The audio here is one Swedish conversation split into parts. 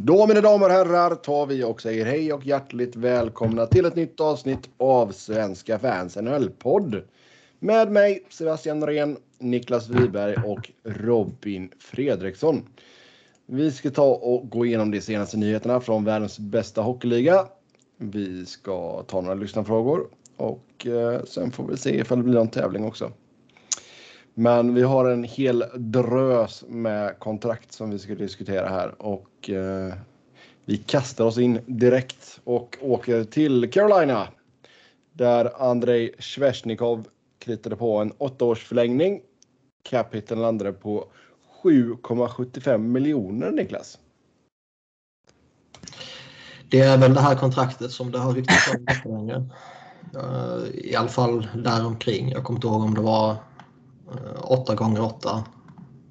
Då mina damer och herrar tar vi och säger hej och hjärtligt välkomna till ett nytt avsnitt av Svenska fans NHL-podd. Med mig Sebastian Norén, Niklas Wiberg och Robin Fredriksson. Vi ska ta och gå igenom de senaste nyheterna från världens bästa hockeyliga. Vi ska ta några lyssnarfrågor och eh, sen får vi se ifall det blir någon tävling också. Men vi har en hel drös med kontrakt som vi ska diskutera här och eh, vi kastar oss in direkt och åker till Carolina där Andrei Svesjnikov kritade på en åttaårsförlängning. Capiten landade på 7,75 miljoner Niklas. Det är väl det här kontraktet som det har ryktats om eh, I alla fall däromkring. Jag kommer inte ihåg om det var 8 gånger 8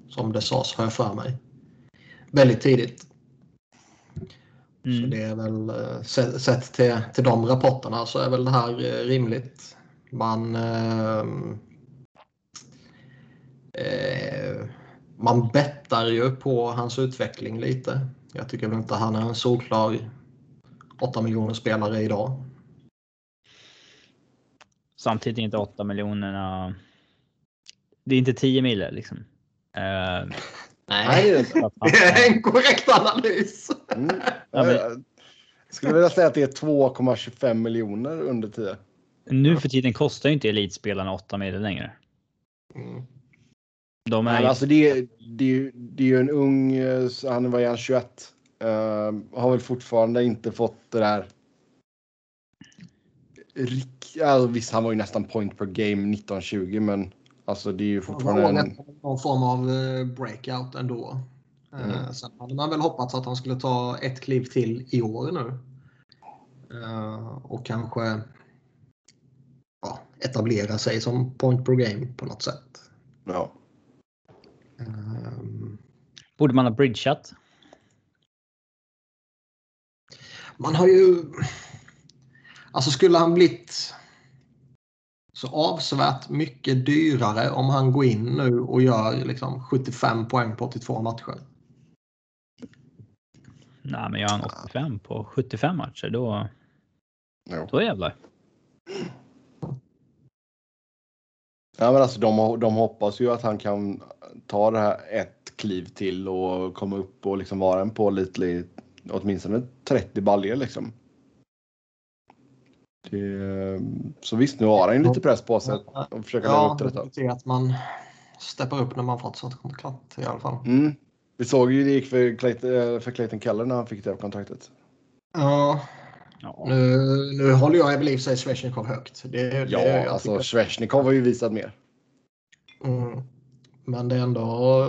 som det sades har jag för mig. Väldigt tidigt. Mm. Så det är väl uh, sett, till, till de rapporterna så är väl det här uh, rimligt. Man ehm, man bettar ju på hans utveckling lite. Jag tycker väl inte han är en solklar 8 miljoner spelare idag. Samtidigt inte 8 miljonerna. Det är inte 10 mil liksom. Uh, Nej, det är en korrekt analys. Mm. Ja, men, jag skulle vilja säga att det är 2,25 miljoner under 10. Nu för tiden kostar ju inte elitspelarna 8 mil längre. Mm. De är... alltså det, det, det är ju en ung, eh, han var ju 21. Uh, har väl fortfarande inte fått det där. Rik, alltså, visst, han var ju nästan point per game 1920, men alltså det är ju fortfarande. En... Någon form av eh, breakout ändå. Mm. Uh, sen hade man väl hoppats att han skulle ta ett kliv till i år nu. Uh, och kanske ja, etablera sig som point per game på något sätt. Ja. Um, Borde man ha bridgeat? Man har ju... Alltså skulle han blivit så avsevärt mycket dyrare om han går in nu och gör liksom 75 poäng på 82 matcher? Nej, men gör han 85 på 75 matcher då... Jo. Då jävlar. Ja, men alltså, de, de hoppas ju att han kan ta det här ett kliv till och komma upp och liksom vara en pålitlig åtminstone 30 baljer liksom. Det, så visst, nu har han lite press på sig att försöka ja, upp detta. Ja, att man steppar upp när man fått sånt kontrakt i alla fall. Mm. Vi såg ju det gick för Clayton, eh, för Clayton Keller när han fick det kontraktet. Ja. ja. Nu, nu håller jag väl i och för sig Svesjnikov högt. Det, ja, det, alltså Svesjnikov har ju visat mer. Mm. Men det är ändå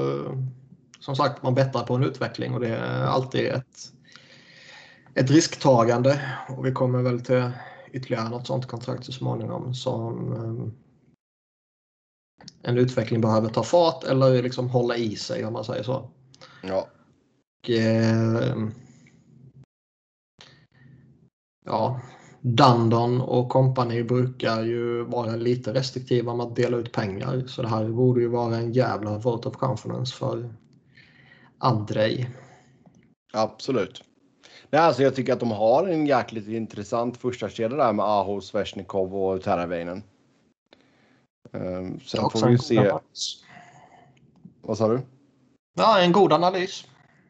som sagt, man bettar på en utveckling och det är alltid ett, ett risktagande. Och vi kommer väl till ytterligare något sånt kontrakt så småningom som um, en utveckling behöver ta fart eller liksom hålla i sig om man säger så. Ja. Och, eh, ja, Dundon och kompani brukar ju vara lite restriktiva med att dela ut pengar. Så det här borde ju vara en jävla vote of confidence för Andrei. Absolut. Nej, alltså jag tycker att de har en jäkligt intressant första kedja där med Aho, Svesjnikov och Teravainen. Um, sen får vi ju se. Analys. Vad sa du? Ja, en god analys.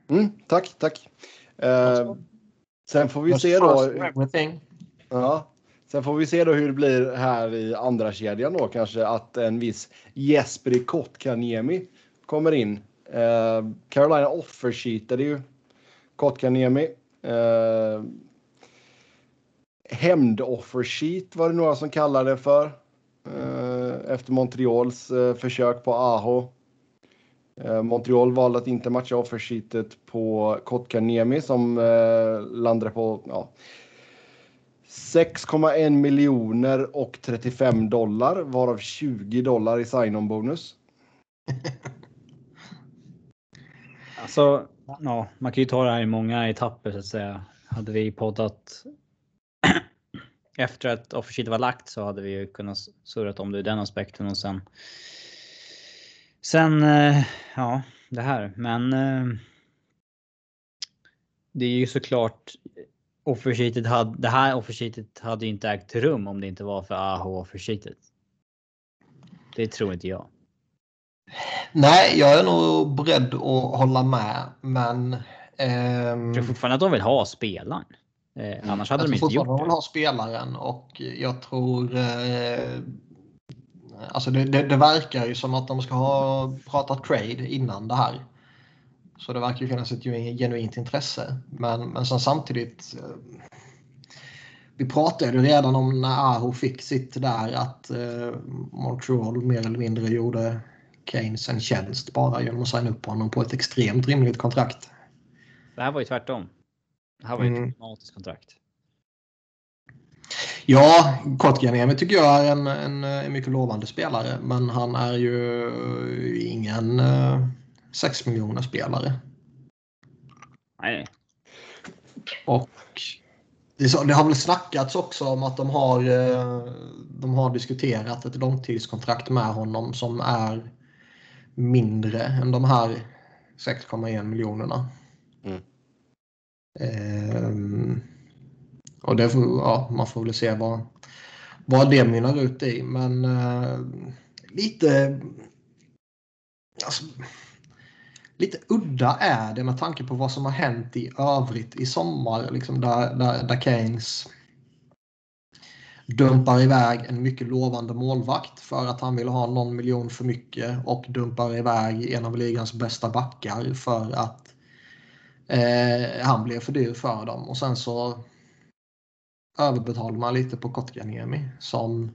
Mm, tack, tack. Uh, sen får vi se då. Ja, sen får vi se då hur det blir här i andra kedjan då kanske att en viss Jesperi Kotkaniemi kommer in. Uh, Carolina offersheetade ju Kotkaniemi. Eh, Hämnd-offersheet var det några som kallade det för. Eh, efter Montreals eh, försök på Aho. Eh, Montreal valde att inte matcha offersheetet på Kotkaniemi som eh, landade på ja, 6,1 miljoner och 35 dollar varav 20 dollar i sign-on bonus. alltså, ja, man kan ju ta det här i många etapper så att säga. Hade vi poddat efter att offersheet var lagt så hade vi ju kunnat surrat om det i den aspekten och sen. Sen, eh, ja, det här, men. Eh, det är ju såklart offersheetet hade, det här offersheetet hade ju inte ägt rum om det inte var för AH offersheetet. Det tror inte jag. Nej, jag är nog beredd att hålla med, men... Ehm, jag tror fortfarande att de vill ha spelaren. Eh, annars hade de inte gjort det. De vill ha spelaren och jag tror... Eh, alltså det, det, det, verkar ju som att de ska ha pratat trade innan det här. Så det verkar ju finnas ett genuint intresse. Men, men sen samtidigt. Eh, vi pratade ju redan om när Aho fick sitt där att eh, Montreal mer eller mindre gjorde Keynes en tjänst bara genom att signa upp honom på ett extremt rimligt kontrakt. Det här var ju tvärtom. Det här var ju mm. ett dramatiskt kontrakt. Ja, Kotkaniemi tycker jag är en, en, en, mycket lovande spelare. Men han är ju ingen uh, 6 miljoner spelare. Nej. Och det, så, det, har väl snackats också om att de har, uh, de har diskuterat ett långtidskontrakt med honom som är mindre än de här 6,1 miljonerna. Mm. Um, och det, ja, man får väl se vad, vad det mynnar ut i. Men uh, lite... Alltså, lite udda är det med tanke på vad som har hänt i övrigt i sommar. Liksom där, där, där Keynes dumpar iväg en mycket lovande målvakt för att han vill ha någon miljon för mycket och dumpar iväg en av ligans bästa backar för att eh, han blev för dyr för dem. Och sen så överbetalar man lite på Kotkaniemi som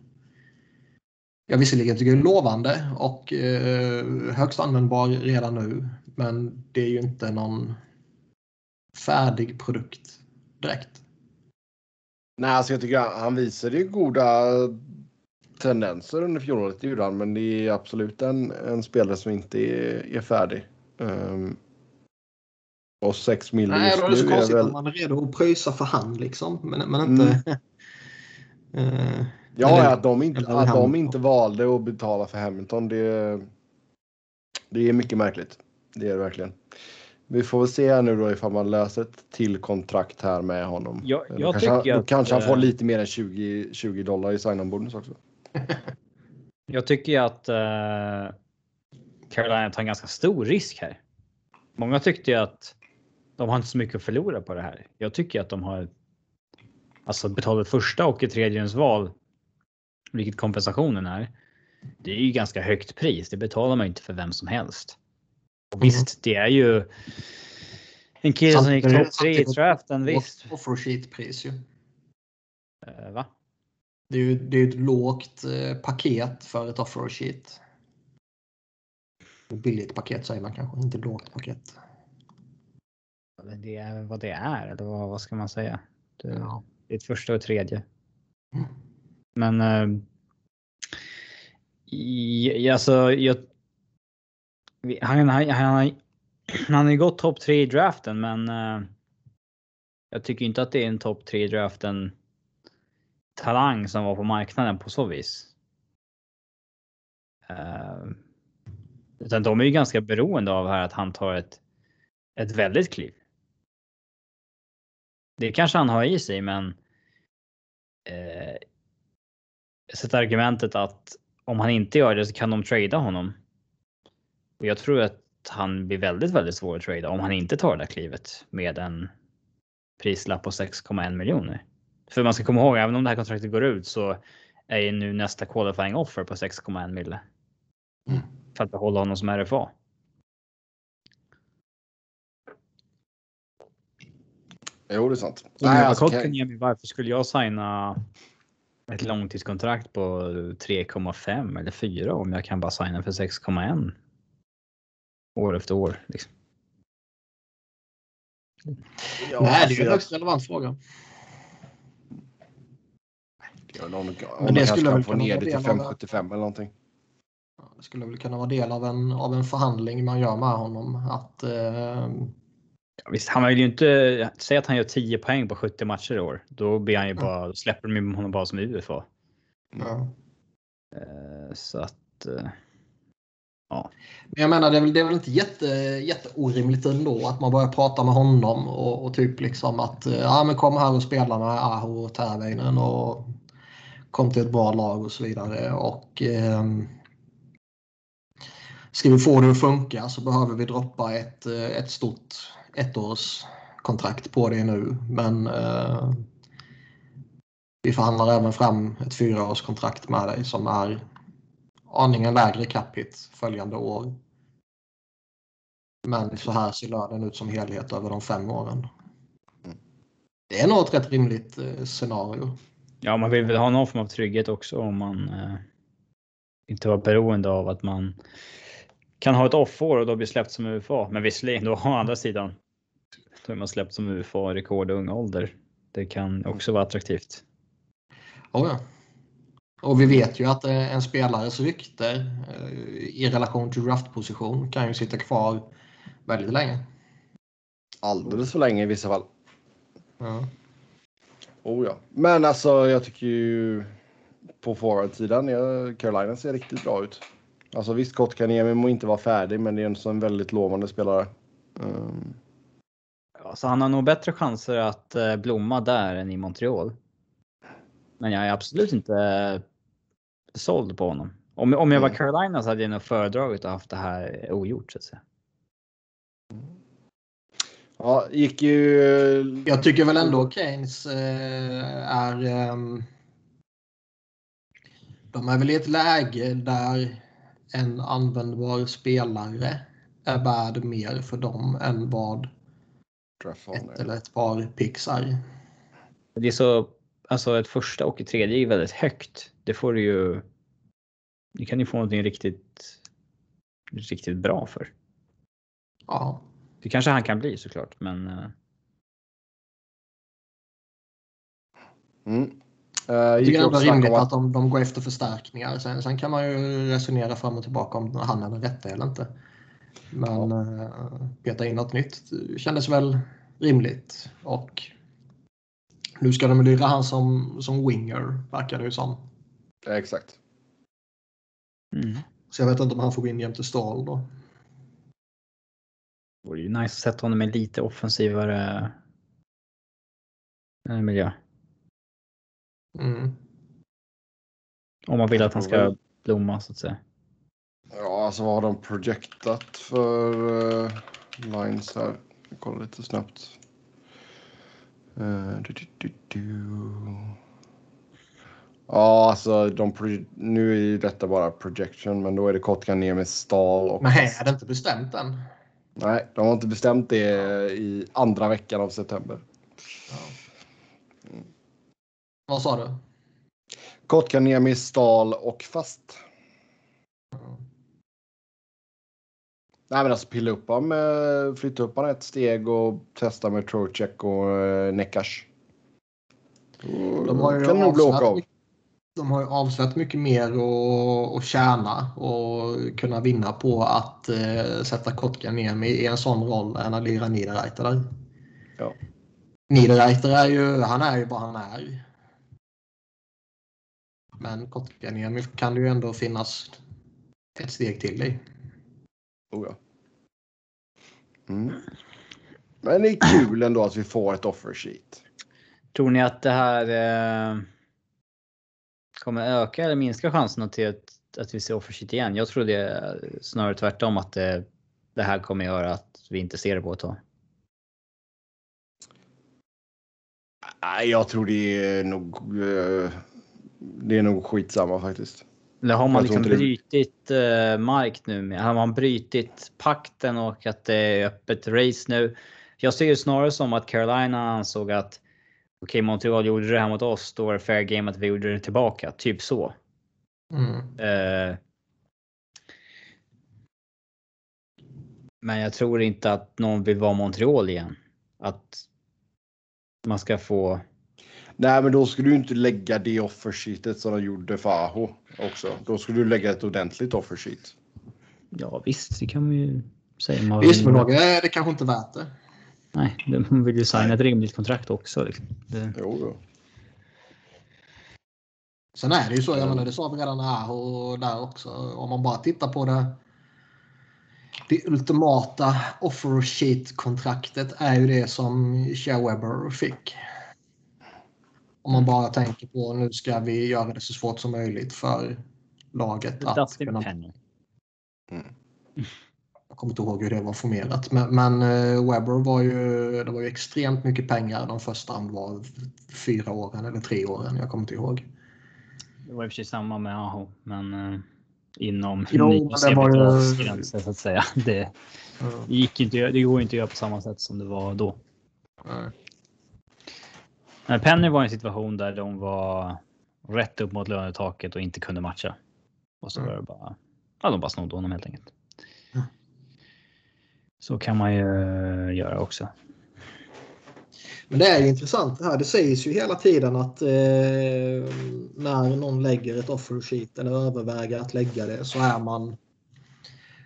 jag visserligen tycker är lovande och eh, högst användbar redan nu. Men det är ju inte någon färdig produkt direkt. Nej, alltså jag tycker han visade ju goda tendenser under fjolåret, det gjorde han. Men det är absolut en, en spelare som inte är, är färdig. Um, och 6 miljoner Nej, då är det så konstigt väl... om man är redo att pröjsa för hand liksom. Men, men inte... Mm. uh, ja, eller, att, de inte, att de inte valde att betala för Hamilton, det, det är mycket märkligt. Det är det verkligen. Vi får väl se nu då ifall man löser ett till kontrakt här med honom. Jag, jag då kanske, att, då kanske han får eh, lite mer än 20, 20 dollar i sign-on bonus också. jag tycker att uh, Carolina tar en ganska stor risk här. Många tyckte ju att de har inte så mycket att förlora på det här. Jag tycker att de har alltså betalat första och ett tredjedelsval, vilket kompensationen är. Det är ju ganska högt pris. Det betalar man inte för vem som helst. Och visst, det är ju en kille som gick topp 3 i draften. Visst. Offer sheet pris ju. Uh, va? Det är ju det är ett lågt eh, paket för ett offer sheet. Billigt paket säger man kanske, inte lågt paket. Det är vad det är, eller vad, vad ska man säga? Det, ja. det är ett första och tredje. Mm. Men uh, i, alltså, jag, han, han, han, han har ju gått topp tre i draften, men uh, jag tycker inte att det är en topp tre i draften talang som var på marknaden på så vis. Uh, utan de är ju ganska beroende av här att han tar ett, ett väldigt kliv. Det kanske han har i sig, men. Eh, sätter argumentet att om han inte gör det så kan de trada honom. Och jag tror att han blir väldigt, väldigt svår att trada om han inte tar det där klivet med en prislapp på 6,1 miljoner. För man ska komma ihåg, även om det här kontraktet går ut så är ju nu nästa qualifying offer på 6,1 mille. Mm. För att behålla honom som RFA. Jo, det är sant. Nej, alltså, kan... Varför skulle jag signa ett långtidskontrakt på 3,5 eller 4 om jag kan bara signa för 6,1 år efter år? Liksom. Ja, Nej, det är en högst relevant fråga. Någon, Men det skulle väl få ner det till 5,75 eller någonting. Det skulle väl kunna vara del av en, av en förhandling man gör med honom. Att eh, Ja, visst, han vill ju inte säga att han gör 10 poäng på 70 matcher i år. Då blir han ju bara, mm. släpper de honom bara som UFA. Ja. Uh, så att. Uh, Ja. Men jag menar, det är väl, det är väl inte jätte, jätteorimligt ändå att man börjar prata med honom och, och typ liksom att ja, men kom här och spela med Aho och Terveinen och kom till ett bra lag och så vidare. Och eh, Ska vi få det att funka så behöver vi droppa ett, eh, ett stort ettårskontrakt på det nu. Men eh, vi förhandlar även fram ett fyraårskontrakt med dig som är aningen lägre capita följande år. Men så här ser lönen ut som helhet över de fem åren. Det är nog ett rätt rimligt eh, scenario. Ja, man vill väl ha någon form av trygghet också om man eh, inte var beroende av att man kan ha ett off-år och då bli släppt som UFA. Men visserligen, då å andra sidan, då är man släppt som UFA i rekordung ålder. Det kan också vara attraktivt. Oh ja. Och vi vet ju att eh, en spelares rykte eh, i relation till draftposition kan ju sitta kvar väldigt länge. Alldeles för länge i vissa fall. Ja. Oh ja. Men alltså jag tycker ju på forwardsidan, Carolina ser riktigt bra ut. Alltså visst, Kotkaniemi må inte vara färdig, men det är en sån väldigt lovande spelare. Um, Ja, så han har nog bättre chanser att eh, blomma där än i Montreal. Men jag är absolut inte såld på honom. Om, om jag var Mm. Carolina så hade jag nog föredragit att haft det här ogjort så att säga. ja, gick ju... Jag tycker väl ändå Keynes eh, är... ehm, de är väl i ett läge där en användbar spelare är värd mer för dem än vad ett eller ett par är. Det är så, alltså ett första och ett tredje är väldigt högt. Det får du ju. Det kan ju få någonting riktigt, riktigt bra för. Ja. Det kanske han kan bli såklart, men eh, Mm. Uh, Jag gick tycker det är rimligt om att de, de går efter förstärkningar. Sen, sen kan man ju resonera fram och tillbaka om han är den rätta eller inte. Men eh, peta in något nytt kändes väl rimligt. Och nu ska de lira han som, som winger, verkar det ju som. Ja, exakt. mm. Så jag vet inte om han får gå in jämte Stahl då. det vore ju nice att sätta honom i lite offensivare eh, miljö. Mm. Om man vill att han ska blomma så att säga. Ja, alltså vad har de projektat för uh, lines här? Jag kollar lite snabbt. Du, du, du, du. Ja, alltså de nu är ju detta bara projection, men då är det Kotkaniemi, Stahl och... Nej, är det inte bestämt än? Nej, de har inte bestämt det i andra veckan av september. Vad sa du? Kotkaniemi, Stahl och fast. Nej men alltså pilla upp honom, eh, flytta upp honom ett steg och testa med Trocheck och eh, Neckars. De har ju kan nog bli åka avsevärt av. de har ju avsevärt mycket mer att, att tjäna och kunna vinna på att eh, sätta Kotkaniemi i en sån roll än att lira Niederreiter där. Ja. Niederreiter är ju, han är ju vad han är. Men Kotkaniemi kan det ju ändå finnas ett steg till i. Oh, ja. mm. Men det är kul ändå att vi får ett offer sheet. Tror ni att det här eh, kommer öka eller minska chanserna till att, att vi ser offershit igen? Jag tror det är snarare tvärtom att det, det här kommer göra att vi inte ser det på ett tag. Jag tror det är nog. eh, Det är nog skitsamma faktiskt. Eller har man liksom brytit eh, mark nu? Har man brytit pakten och att det är öppet race nu? Jag ser ju snarare som att Carolina ansåg att okej, Montreal gjorde det här mot oss, då är det fair game att vi gjorde det tillbaka. Typ så. Mm. Eh, men jag tror inte att någon vill vara Montreal igen. Att man ska få. Nej, men då skulle du inte lägga det offer sheetet som de gjorde för Aho också. Då skulle du lägga ett ordentligt offer sheet. Ja visst, det kan man ju säga. Man Visst, men är det kanske inte värt det. Nej, de vill ju signa ett rimligt kontrakt också. Liksom. Det, Jo, jo. Sen är det ju så, jag menar, det sa vi redan här och där också. Om man bara tittar på det det ultimata offer sheet-kontraktet är ju det som Shea Weber fick. Om man bara tänker på nu ska vi göra det så svårt som möjligt för laget att Dustin kunna... Penny. Jag kommer inte ihåg hur det var formerat. Men, men eh, Webber var ju, det var ju extremt mycket pengar de första det var fyra åren eller tre åren. Jag kommer inte ihåg. Det var i och för sig samma med Aho, men eh, inom Jo, men var ju- gränser så att säga. Det, Mm. det gick inte, det går inte att göra på samma sätt som det var då. Nej. Men Penny var i en situation där de var rätt upp mot lönetaket och inte kunde matcha. Och så Mm. var det bara, ja de bara snodde honom helt enkelt. Så kan man ju eh, göra också. Men det är intressant det här. Det sägs ju hela tiden att eh, när någon lägger ett offer sheet eller överväger att lägga det så är man,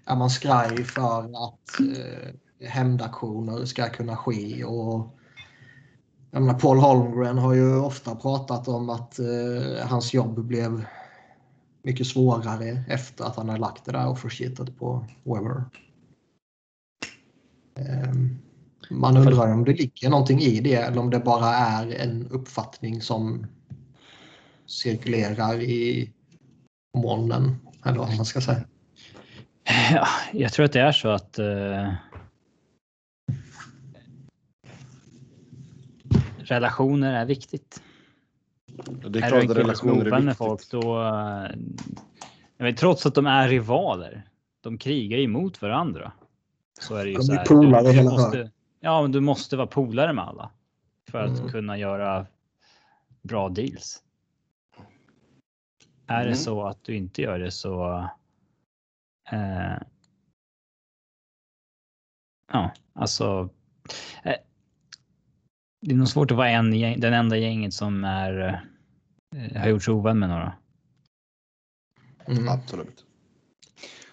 är man skraj för att eh, hämndaktioner ska kunna ske. Och, jag menar, Paul Holmgren har ju ofta pratat om att eh, hans jobb blev mycket svårare efter att han har lagt det där offer sheetet på Weber. Ehm, man undrar om det ligger någonting i det eller om det bara är en uppfattning som cirkulerar i molnen. Eller vad man ska säga. Ja, jag tror att det är så att eh, relationer är viktigt. Det är är klart du att relationer är viktigt. folk då... eh, trots att de är rivaler, de krigar emot varandra. Så är det ju De så är här. polare du, du hela måste, Ja, men du måste vara polare med alla. För att Mm. kunna göra bra deals. Är Mm. det så att du inte gör det så... Eh, ja, alltså... Eh, det är nog svårt att vara en, den enda gänget som är, eh, har gjort sig ovän med några. Mm. Absolut.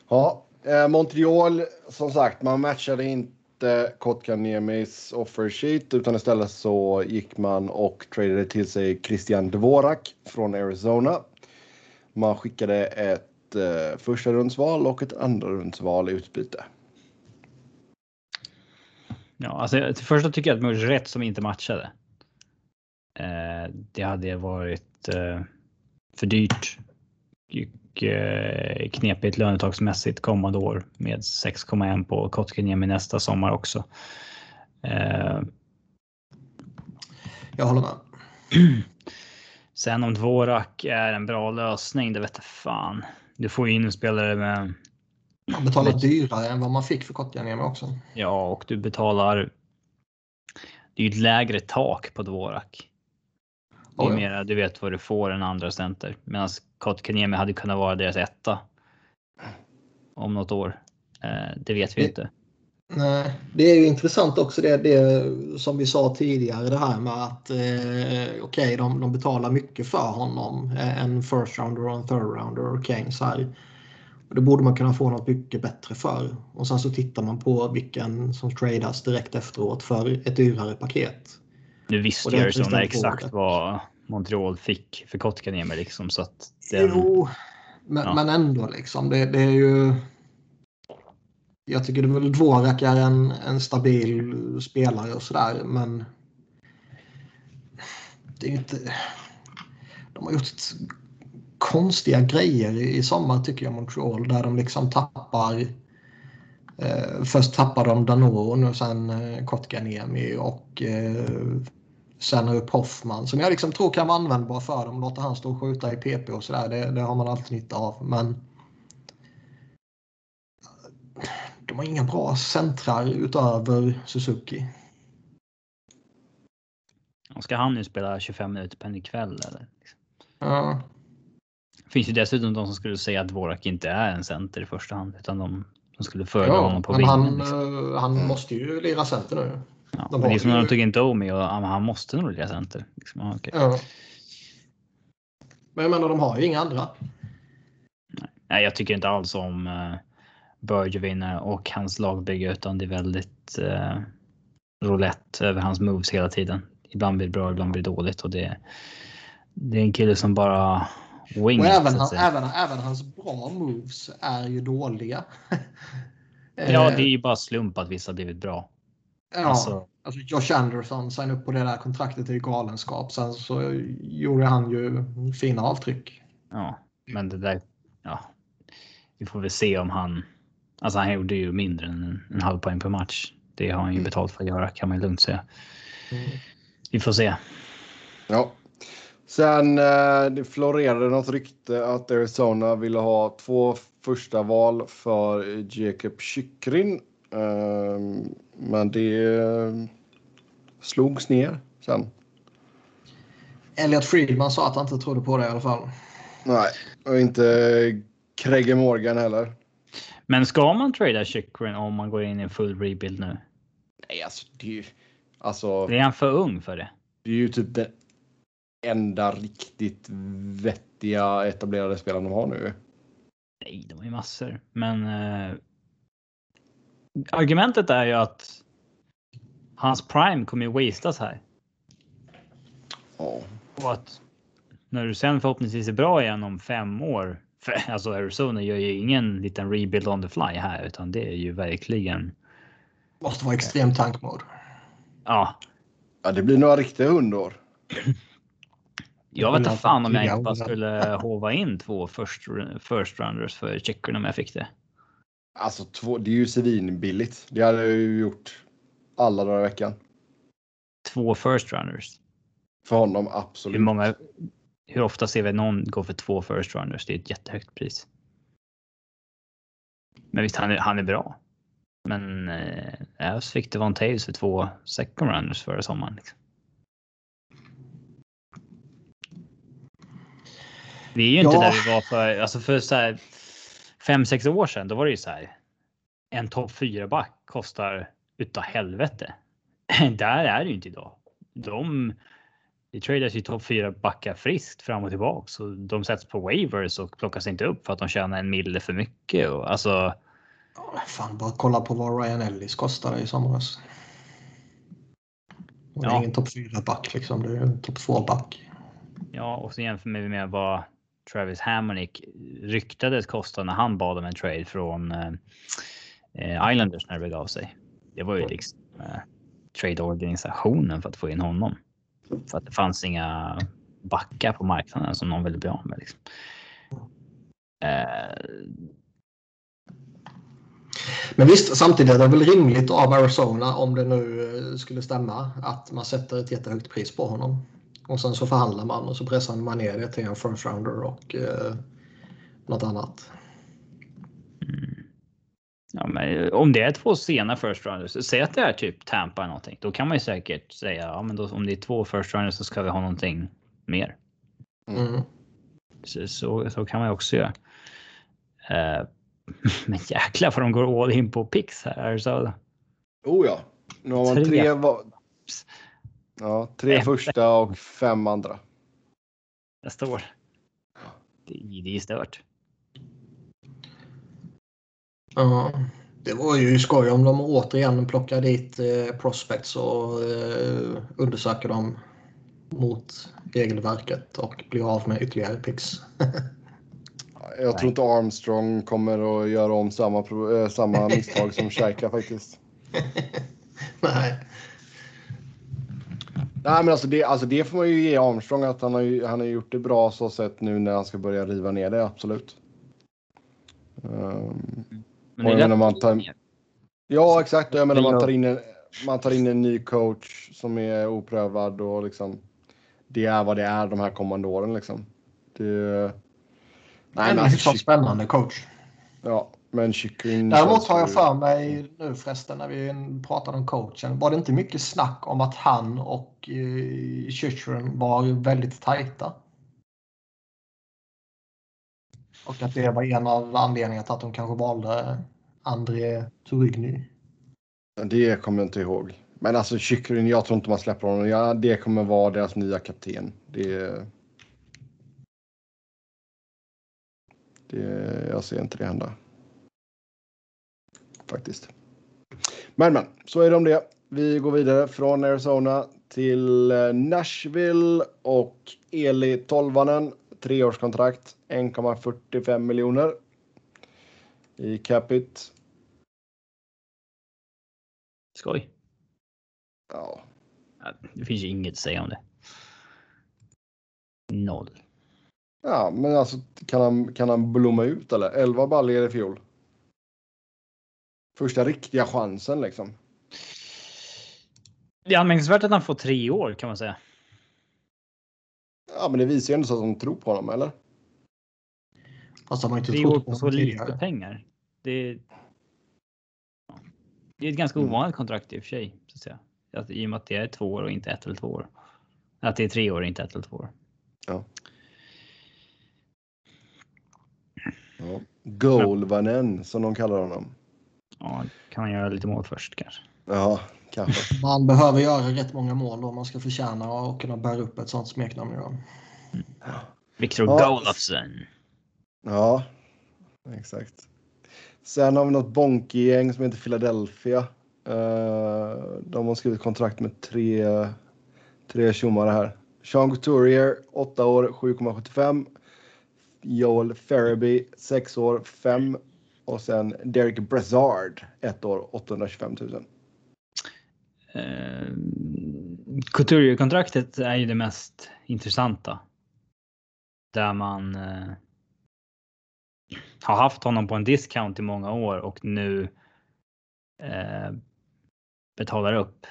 Ja, eh, Montreal, som sagt, man matchade inte Kotkaniemis offer sheet utan istället så gick man och tradade till sig Christian Dvorak från Arizona. Man skickade ett eh, första rundsval och ett andra rundsval i utbyte. Ja, alltså, till första tycker jag att man gjorde rätt som inte matchade. Eh, det hade varit eh, för dyrt och eh, knepigt lönetagsmässigt kommande år med 6,1 på Kotkaniemi nästa sommar också. Eh, Jag håller med. sen om Dvorak är en bra lösning, det vet jag fan. Du får ju in en spelare med Man betalar dyrare än vad man fick för Kotkaniemi också. Ja, och du betalar. Det är ju ett lägre tak på Dvorak. Det är mera, du vet vad du får en andra center. Medan Kotkaniemi hade kunnat vara deras etta. Om något år. Eh, det vet vi Det- inte. Nej, det är ju intressant också det, det som vi sa tidigare det här med att eh, okej de, de betalar mycket för honom. Eh, en first rounder och en third rounder och Keynes här. Och det borde man kunna få något mycket bättre för. Och sen så tittar man på vilken som tradas direkt efteråt för ett dyrare paket. Nu visste är ju Christian exakt vad Montreal fick för Kotkaniemi liksom så att. Den, Jo, men, Ja. men ändå liksom. Det, det är ju... Jag tycker det väl Dvorak är en, en stabil spelare och sådär, men... Det är ju inte... De har gjort konstiga grejer i, sommar tycker jag, Montreal, där de liksom tappar... Eh, först tappar de Danon och sen eh, Kotkaniemi och eh, sen upp Hoffman som jag liksom tror kan vara användbar för dem. Låta han stå och skjuta i PP och sådär. Det, det har man alltid nytta av. Men de har inga bra centrar utöver Suzuki. ska han nu spela 25 minuter per kväll eller? Ja, Det finns ju dessutom de som skulle säga att Dvorak inte är en center i första hand utan de, de skulle föredra ja honom på vingen. han, liksom. eh, han måste ju lira center nu. Ja, De men det är som när de tog in Domi och ja, han måste nog lira center. Liksom, ja, okej. Ja. Men jag menar, de har ju inga andra. Nej, jag tycker inte alls om uh, Bergevin och hans lagbygge utan det är väldigt uh, roulette över hans moves hela tiden. Ibland blir det bra, ibland blir det dåligt och det, det är en kille som bara wing Och även, han, även, även hans bra moves är ju dåliga. Ja, Eh, det är ju bara slump att vissa blivit bra. Ja, alltså- alltså Josh Anderson signade upp på det där kontraktet ju galenskap. Sen så gjorde han ju fina avtryck. Ja, men det där. Ja, vi får väl se om han. Alltså, han gjorde ju mindre än en, en halv poäng per match. Det har han ju Mm. betalt för att göra kan man ju lugnt säga. Mm. Vi får se. Ja. Sen eh, det florerade något rykte att Arizona ville ha två första val för Jacob Chychryn. Eh, men det eh, slogs ner sen. Elliot Friedman sa att han inte trodde på det i alla fall. Nej, och inte Craig Morgan heller. Men ska man trada Chychryn om man går in i en full rebuild nu? Nej, alltså det är ju, alltså, Är han för ung för det? det är ju typ den enda riktigt vettiga etablerade spelaren de har nu. Nej, de har ju massor. Men. Argumentet är ju att. Hans prime kommer ju wastas här. Ja. Och att när du sen förhoppningsvis är bra igen om fem år. För, alltså Arizona gör ju ingen liten rebuild on the fly här utan det är ju verkligen. Måste vara extrem tankmod. Ja, ja, det blir några riktiga hundår. jag vet inte fan om jag inte bara skulle hova in två first, first rounders för checkerna om jag fick det. Alltså, två, det är ju svinbilligt. Det hade jag ju gjort alla dagar i veckan. Två first rounders. För honom, Hur absolut. många? Hur ofta ser vi någon gå för två first rounders? Det är ett jättehögt pris. Men visst, han är, han är bra. Men eh, Avs fick det Von Taves för två second rounders förra sommaren. Liksom. Vi är ju inte Ja. där vi var för, alltså för så här fem, sex år sedan. Då var det ju så här. En topp fyra back kostar utav helvete. Där är det ju inte idag. De det tradas ju topp fyra backar friskt fram och tillbaka så de sätts på waivers och plockas inte upp för att de tjänar en mille för mycket och alltså. Ja, Fan, bara kolla på vad Ryan Ellis kostade i somras. Och Det är Ja. ingen topp 4-back liksom. Det är en topp 2-back. Ja, och så jämför vi med vad Travis Hamonic ryktades kosta när han bad om en trade från eh, eh, Islanders när det begav sig. Det var ju liksom eh, tradeorganisationen för att få in honom. För att det fanns inga backar på marknaden som någon ville bli av med. Liksom. Eh, Men visst, samtidigt är det väl rimligt av Arizona om det nu eh, skulle stämma att man sätter ett jättehögt pris på honom. Och sen så förhandlar man och så pressar man ner det till en first rounder och eh, något annat. Ja, men om det är två sena first rounders, säg att det är typ Tampa eller någonting. Då kan man ju säkert säga, ja men då, om det är två first rounders så ska vi ha någonting mer. Mm. Så, så, så kan man ju också göra. Eh, men jäklar vad de går all in på pix här, Arizona. Oh ja. Nu har man Tre. tre, ja, tre Fem. första och fem andra. Nästa år. Det, det är stört. Ja, det var ju skoj om de återigen plockar dit eh, prospects och eh, undersöker dem mot regelverket och blir av med ytterligare picks. Jag tror inte Armstrong kommer att göra om samma, eh, samma misstag som Scheika faktiskt. Nej. Nej men alltså det, alltså det får man ju ge Armstrong att han har, ju, han har gjort det bra så sett nu när han ska börja riva ner det, absolut. Ehm, Men lätt menar, man tar- ja exakt, jag menar man tar, in en, man tar in en ny coach som är oprövad och liksom det är vad det är de här kommande åren liksom. Det, nej, en men alltså, hyfsat spännande coach. ja, men Chychryn Däremot har jag ju- för mig nu förresten när vi pratade om coachen. Var det inte mycket snack om att han och eh, var väldigt tajta? Och att det var en av anledningarna till att de kanske valde André Turigny. Det kommer jag inte ihåg. Men alltså Chychryn, jag tror inte man släpper honom. Ja, det kommer vara deras nya kapten. Det, det, jag ser inte det hända. Faktiskt. Men men, så är det om det. Vi går vidare från Arizona till eh, Nashville och Eli Tolvanen. Treårskontrakt, 1,45 miljoner i capita. Skoj. Ja. Det finns ju inget att säga om det. Noll. Ja, men alltså kan han, kan han blomma ut eller? 11 baljor i fjol. Första riktiga chansen liksom. Det är anmärkningsvärt att han får tre år kan man säga. Ja, men det visar ju ändå så att de tror på honom, eller? Fast de har inte Tre år trott på på så honom lite tidigare. pengar. Det är, ja. det är ett ganska Mm. ovanligt kontrakt i och för sig. Så att säga. Att, I och med att det är två år och inte ett eller två år. Att det är tre år och inte ett eller två år. Ja. Golvanen, som de kallar honom. Ja, kan han göra lite mål först kanske. Ja, kanske. Man behöver göra rätt många mål om man ska förtjäna och kunna bära upp ett sånt smeknamn. Ja. Viktor Ja. Golofsson. Ja, exakt. Sen har vi något Bonke-gäng som heter Philadelphia. Eh, de har skrivit kontrakt med tre, tre tjommare här. Sean Couturier, 8 år, 7,75. Joel Ferriby, 6 år, 5. Och sen Derek Brassard, 1 år, 825 000. Eh, Couturier-kontraktet är ju det mest intressanta. Där man eh, har haft honom på en discount i många år och nu eh, betalar upp.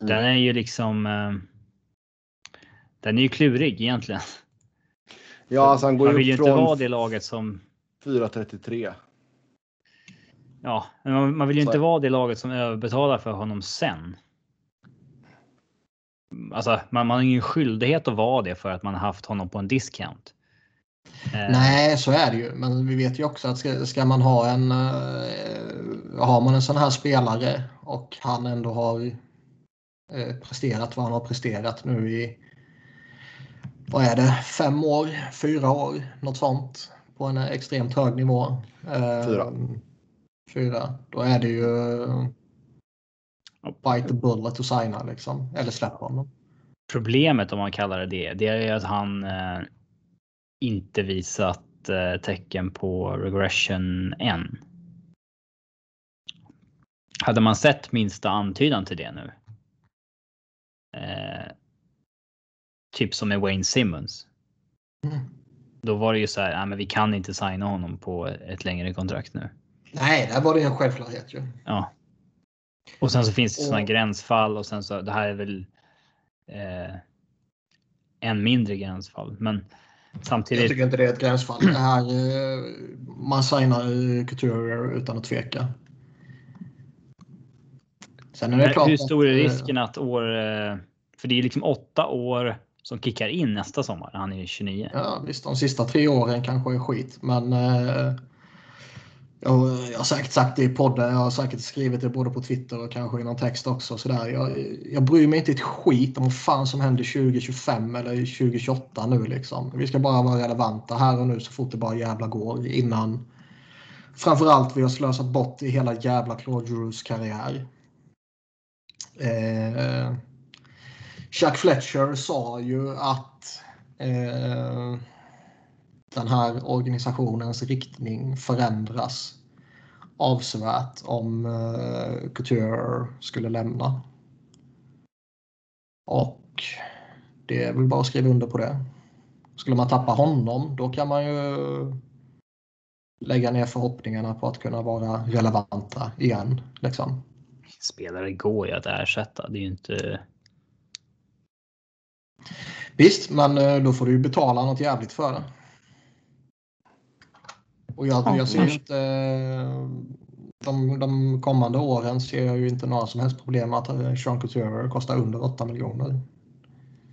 Mm. Den är ju liksom. Eh, den är ju klurig egentligen. Ja, alltså han går ju vill ju inte vara från det laget som 4,33. Ja, men man, man vill ju Så- inte vara det laget som överbetalar för honom sen. Alltså, man, man har ingen skyldighet att vara det för att man har haft honom på en discount. Eh, Nej, så är det ju. Men vi vet ju också att ska, ska man ha en... eh, har man en sån här spelare och han ändå har eh, presterat vad han har presterat nu i... Vad är det? Fem år? Fyra år? Något sånt. På en extremt hög nivå. Eh, Fyra. Fyra. Då är det ju... eh, Bite the bullet och signa liksom. Eller släppa honom. Problemet om man kallar det det, det är ju att han eh, inte visat eh, tecken på regression än. Hade man sett minsta antydan till det nu. Eh, typ som med Wayne Simmons. Mm. Då var det ju så här, nej, men vi kan inte signa honom på ett längre kontrakt nu. Nej, där var det en självklarhet ju. Ja. Och sen så finns det sådana Och- gränsfall och sen så det här är väl eh, en mindre gränsfall. Men Jag samtidigt. tycker inte det är ett gränsfall. Det här, eh, man signar Couturier utan att tveka. Sen är det Men klart hur stor är eh, risken att år? eh, För det är liksom åtta år som kickar in nästa sommar. Han är 29. Ja, visst, de sista tre åren kanske är skit, men eh, jag, jag har säkert sagt det i podden. Jag har säkert skrivit det både på Twitter och kanske i någon text också. Så där. Jag, jag bryr mig inte ett skit om vad fan som händer 2025 eller 2028 nu. Liksom. Vi ska bara vara relevanta här och nu så fort det bara jävla går innan framförallt vi har slösat bort i hela jävla Claude Drews karriär. Eh, Chuck Fletcher sa ju att eh, den här organisationens riktning förändras avsevärt om eh, Couture skulle lämna. Och det är väl bara att skriva under på det. Skulle man tappa honom då kan man ju lägga ner förhoppningarna på att kunna vara relevanta igen. Liksom. Spelare går ju att ersätta. Det är inte. Visst, men eh, då får du ju betala något jävligt för det. Och jag, Ja, jag ser inte... eh, De, de kommande åren ser jag ju inte några som helst problem med att eh, Sean Couture kostar under 8 miljoner.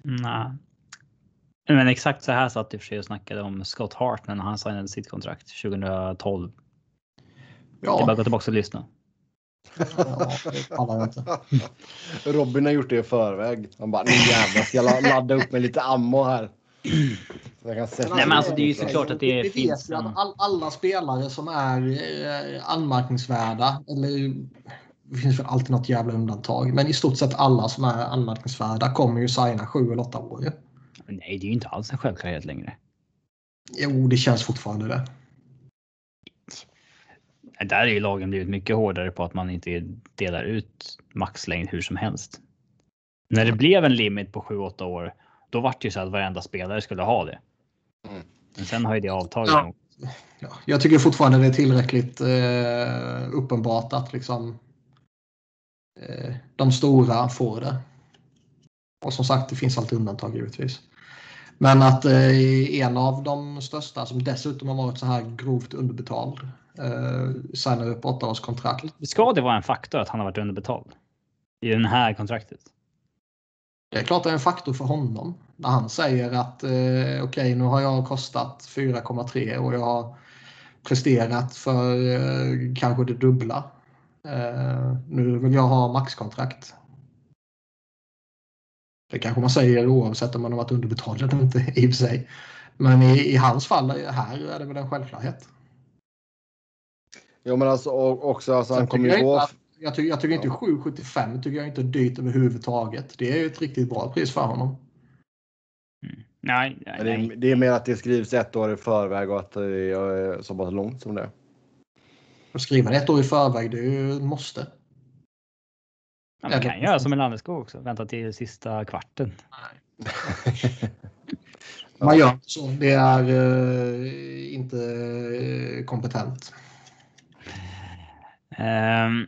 Nej. Men exakt så här satt i och för sig och snackade om Scott Hart när han signade sitt kontrakt 2012. Det är bara Ja, att gå tillbaka och lyssna. ja. Robin har gjort det i förväg. Han bara, nu jävlar ska jag la- ladda upp med lite ammo här. Nej, men alltså, det är ju så såklart att det vet finns ju att en- all, alla spelare som är eh, anmärkningsvärda, eller det finns väl alltid något jävla undantag, men i stort sett alla som är anmärkningsvärda kommer ju signa sju eller åtta år. ju. Nej, det är ju inte alls en självklarhet längre. Jo, det känns fortfarande det. Där är ju lagen blivit mycket hårdare på att man inte delar ut maxlängd hur som helst. När det blev en limit på 7-8 år, då var det ju så att varenda spelare skulle ha det. Mm. Men sen har ju det avtagit. Ja. Ja, jag tycker fortfarande det är tillräckligt eh, uppenbart att liksom eh, de stora får det. Och som sagt, det finns alltid undantag givetvis. Men att eh, en av de största som dessutom har varit så här grovt underbetald eh, signar upp åtta års kontrakt. Ska det vara en faktor att han har varit underbetald? I det här kontraktet? Det är klart det är en faktor för honom. När han säger att eh, okej, nu har jag kostat 4,3 och jag har presterat för eh, kanske det dubbla. Eh, nu vill jag ha maxkontrakt. Det kanske man säger oavsett om man har varit underbetald eller inte i och för sig. Men i, i hans fall här är det väl en självklarhet. Jo, men alltså och också alltså, han kommer ju gå. att, jag, tycker, jag tycker inte 7,75 tycker jag inte är dyrt överhuvudtaget. Det är ju ett riktigt bra pris för honom. Nej, nej, Men Det är, nej. det är mer att det skrivs ett år i förväg och att det är så pass långt som det är. Att skriva ett år i förväg, det är ju ett måste. Ja, man kan göra som en Landeskog också. Vänta till sista kvarten. Man gör så. Det är eh, inte eh, kompetent. Ehm,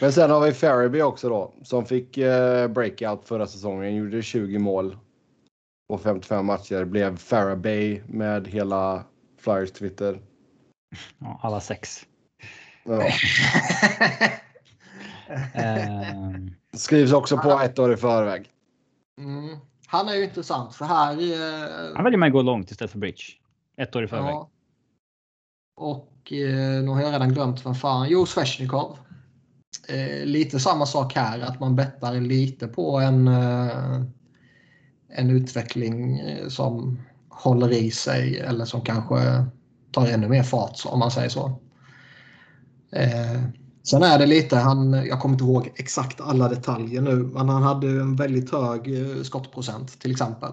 Men sen har vi Faraby också då som fick eh, breakout förra säsongen. Gjorde 20 mål på 55 matcher. Blev Farabay med hela Flyers Twitter. ja, alla sex. Ja. Ehm, Skrivs också på ett år i förväg. Mm. Han är ju intressant för här... eh, han väljer man gå långt istället för bridge. Ett år i förväg. ja. Och eh, nu har jag redan glömt vem fan. Jo, Svesjnikov. Eh, lite samma sak här, att man bettar lite på en, eh, en utveckling eh, som håller i sig eller som kanske tar ännu mer fart om man säger så. Eh, sen är det lite, han, jag kommer inte ihåg exakt alla detaljer nu, men han hade en väldigt hög eh, skottprocent till exempel.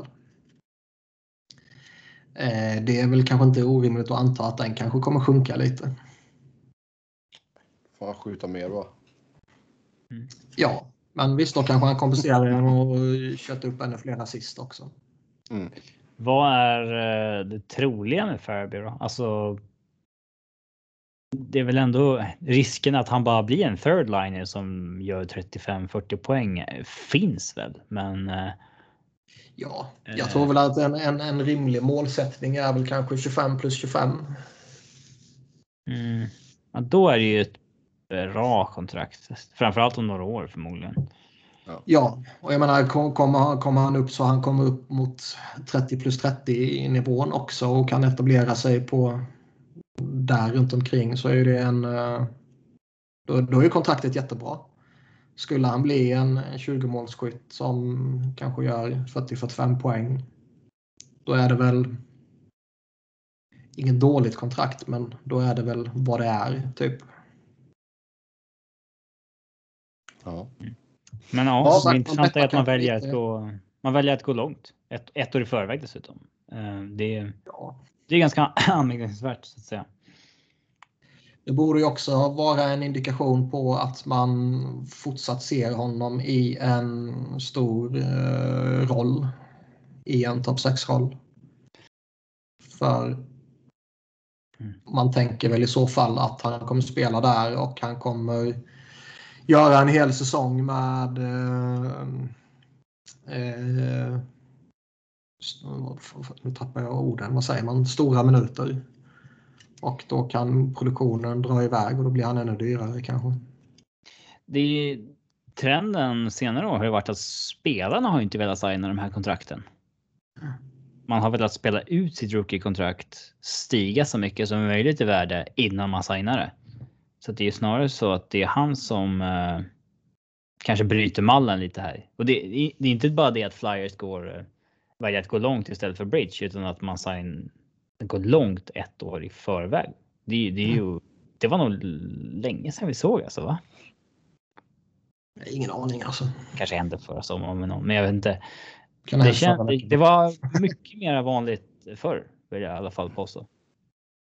Eh, det är väl kanske inte orimligt att anta att den kanske kommer sjunka lite. Får han skjuta mer då? Ja, men visst då kanske han kompenserar genom att köta upp ännu fler assist också. Mm. Vad är eh, det troliga med Faraby då? Alltså. Det är väl ändå risken att han bara blir en third liner som gör 35-40 poäng eh, finns väl, men. eh, Ja, Eh. jag tror väl att en, en, en rimlig målsättning är väl kanske 25 plus 25. Mm, ja, då är det ju ett bra kontrakt, framförallt om några år förmodligen. Ja, och jag menar kom- kommer, kommer han upp så han kommer upp mot 30 plus 30 i nivån också och kan etablera sig på där runt omkring så är det en eh, då, då är kontraktet jättebra. Skulle han bli en 20 målsskytt som kanske gör 40-45 poäng då är det väl inget dåligt kontrakt men då är det väl vad det är typ. Ja. Men ja, Ja, det intressanta är att man väljer att gå. Man väljer att gå långt ett, ett år i förväg dessutom. Eh, Det, Ja. det är ganska anmärkningsvärt så att säga. Det borde ju också vara en indikation på att man fortsatt ser honom i en stor eh, roll. I en topp 6-roll. För Mm. man tänker väl i så fall att han kommer spela där och han kommer göra en hel säsong med eh, eh, nu tappar jag orden, vad säger man, stora minuter. Och då kan produktionen dra iväg och då blir han ännu dyrare kanske. Det är, trenden senare år har ju varit att spelarna har inte velat signa de här kontrakten. Man har velat spela ut sitt rookie-kontrakt, stiga så mycket som möjligt i värde innan man signar det. Så det är snarare så att det är han som eh, kanske bryter mallen lite här. Och det, det är inte bara det att Flyers går, eh, väljer att gå långt istället för bridge utan att man sign, går långt ett år i förväg. Det, det är ju, det var nog länge sedan vi såg alltså va? Ingen aning alltså. Kanske hände förra sommaren med någon, men jag vet inte. Kan Det, känd, det, det var mycket mer vanligt förr vill jag i alla fall påstå.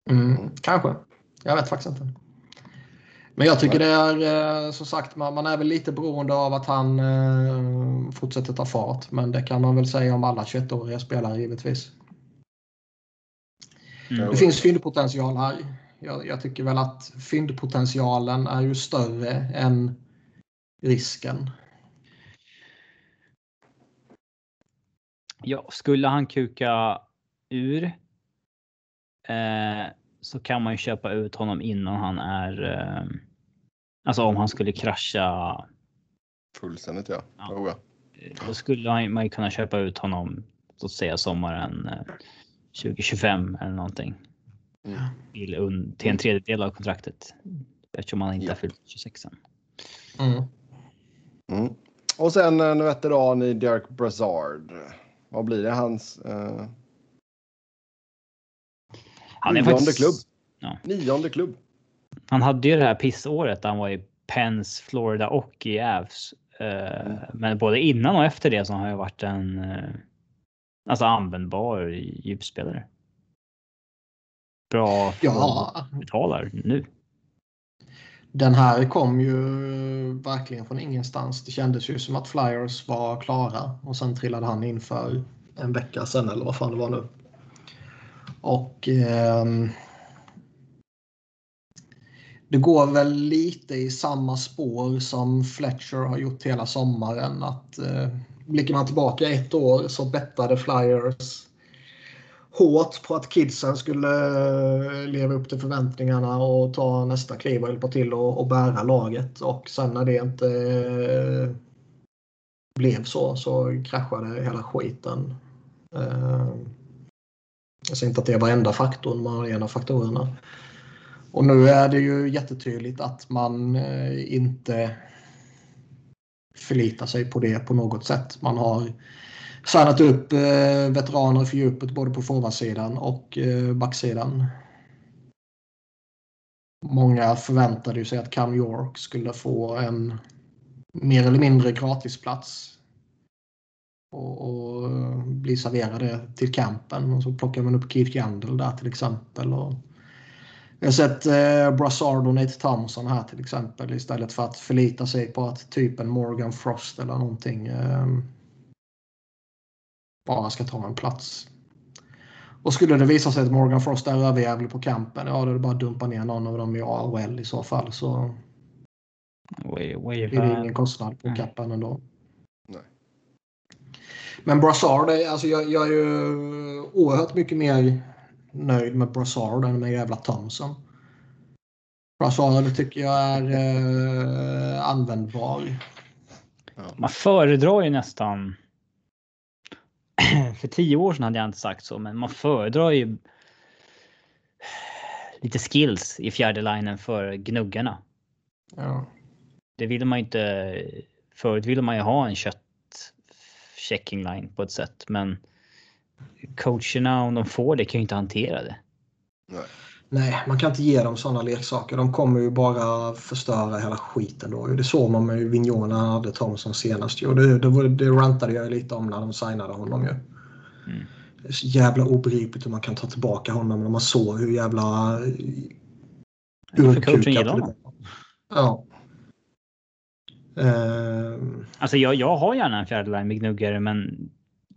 Mm, kanske. Jag vet faktiskt inte. Men jag tycker det är eh, som sagt man, man är väl lite beroende av att han eh, fortsätter ta fart. Men det kan man väl säga om alla 21-åriga spelare givetvis. Mm. Det finns fyndpotential här. Jag, jag tycker väl att fyndpotentialen är ju större än risken. Ja, skulle han kuka ur eh, så kan man ju köpa ut honom innan han är. Eh, alltså om han skulle krascha. Fullständigt ja. Ja. Oh, ja. Då skulle man ju kunna köpa ut honom. Så att säga sommaren eh, 2025 eller någonting. Mm. Till, un, till en tredjedel av kontraktet. Eftersom han inte Ja. har fyllt 26 än. Mm. Mm. Och sen en veteran i Dirk Brassard. Vad blir det? Hans eh, Han är nionde faktiskt, klubb. Ja. Nionde klubb. Han hade ju det här pissåret där han var i Penns, Florida och i Avs. Eh, Mm. Men både innan och efter det så har han varit en eh, alltså användbar djupspelare. Bra Ja, betalar nu. den här kom ju verkligen från ingenstans. Det kändes ju som att Flyers var klara och sen trillade han in för en vecka sedan eller vad fan det var nu. Och ehm, det går väl lite i samma spår som Fletcher har gjort hela sommaren. Att eh, blickar man tillbaka ett år så bettade Flyers hårt på att kidsen skulle eh, leva upp till förväntningarna och ta nästa kliv och hjälpa till och, och bära laget. Och sen när det inte eh, blev så så kraschade hela skiten. Eh, jag säger inte att det var enda faktorn, men en av faktorerna. Och nu är det ju jättetydligt att man eh, inte förlitar sig på det på något sätt. Man har signat upp eh, veteraner för djupet både på forwardsidan och eh, backsidan. Många förväntade sig att Cam York skulle få en mer eller mindre gratisplats och, och bli serverade till campen. Och så plockar man upp Keith Gandal där till exempel. Och vi har sett eh, Brassard och Nate Thompson här till exempel istället för att förlita sig på att typ en Morgan Frost eller någonting eh, bara ska ta en plats. Och skulle det visa sig att Morgan Frost är överjävlig på campen, ja då är det bara att dumpa ner någon av dem i AHL i så fall så Way, way blir det ingen kostnad på capen ändå. Nej. Men Brassard, är- alltså jag, jag är ju oerhört mycket mer nöjd med Brassard än med jävla Thompson. Brassard tycker jag är eh, användbar. Man föredrar ju nästan. För tio år sedan hade jag inte sagt så, men man föredrar ju. Lite skills i fjärde linjen för gnuggarna. Ja. Det ville man ju inte. Förut ville man ju ha en kött checking line på ett sätt, men coacherna om de får det kan ju inte hantera det. Nej, man kan inte ge dem sådana leksaker. De kommer ju bara förstöra hela skiten då. Det såg man med Vignon när han hade Thomson senast. Och det, det, var- det rantade jag lite om när de signade honom ju. Mm. Det är så jävla obegripligt hur man kan ta tillbaka honom när man såg hur jävla För coachen urkukat gillar det honom. var. Ja. Ehm, Alltså jag, jag har gärna en fjärde line med gnuggare, men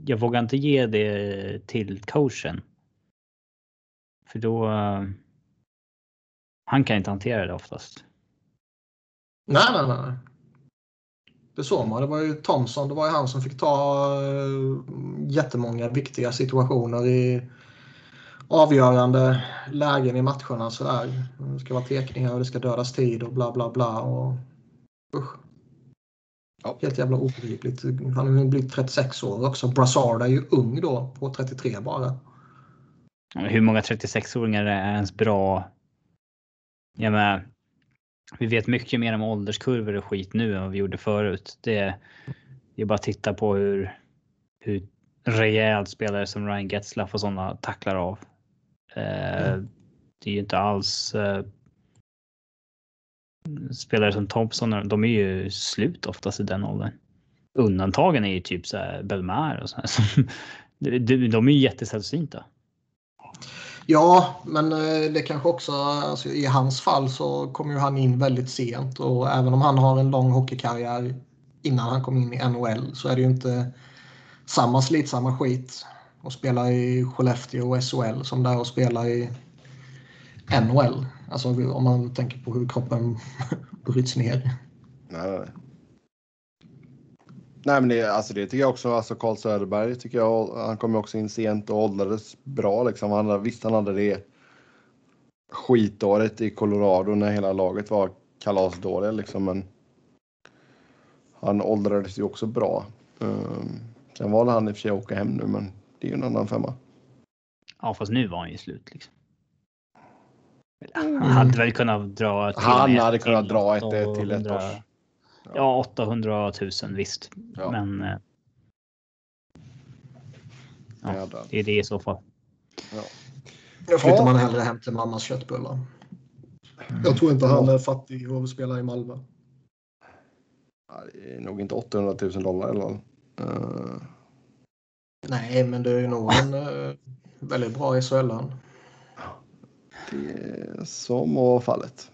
jag vågar inte ge det till coachen. För då. Eh, han kan inte hantera det oftast. nej, nej, nej. Det såg man. Det var ju Thomson. Det var ju han som fick ta eh, jättemånga viktiga situationer i avgörande lägen i matcherna. Sådär. Det ska vara tekningar och det ska dödas tid och bla bla bla. Och, usch. Ja. Helt jävla obegripligt. Han har ju blivit 36 år också. Brassard är ju ung då på 33 bara. Hur många 36-åringar är ens bra? Jag menar, vi vet mycket mer om ålderskurvor och skit nu än vad vi gjorde förut. Det, det är bara att titta på hur, hur rejält spelare som Ryan Getzlaff och sådana tacklar av. Eh, Det är ju inte alls eh, spelare som Thompson, de är ju slut oftast i den åldern. Undantagen är ju typ så här Belmar och så här. som- de- är ju jättesällsynta. Ja, men eh, det kanske också, alltså, i hans fall så kom ju han in väldigt sent och även om han har en lång hockeykarriär innan han kom in i NHL så är det ju inte samma slitsamma skit att spela i Skellefteå och SHL som det är att spela i NHL. Alltså om man tänker på hur kroppen bryts ner. Nej, nej. Nej men det, alltså det tycker jag också. Alltså Carl Söderberg tycker jag. Han kom ju också in sent och åldrades bra liksom. Han, visst han hade det skitåret i Colorado när hela laget var kalasdåliga liksom. Men han åldrades ju också bra. Um, sen valde han i och för sig att åka hem nu men det är ju en annan femma. Ja fast nu var han ju slut liksom. Han hade väl kunnat dra till Han hade ett kunnat dra ett, till ett 800 års. Ja 800 000 visst. Ja. Men eh, Ja. Ja. det är det i så fall. Då flyttar Ja. man hellre hem till mammas köttbullar. Jag tror inte han är fattig och spelar i Malmö. Ja, Det är nog inte 800 000 dollar eller vad? Uh, Nej, men det är ju nog en eh, väldigt bra SHL-lön. Det var fallet.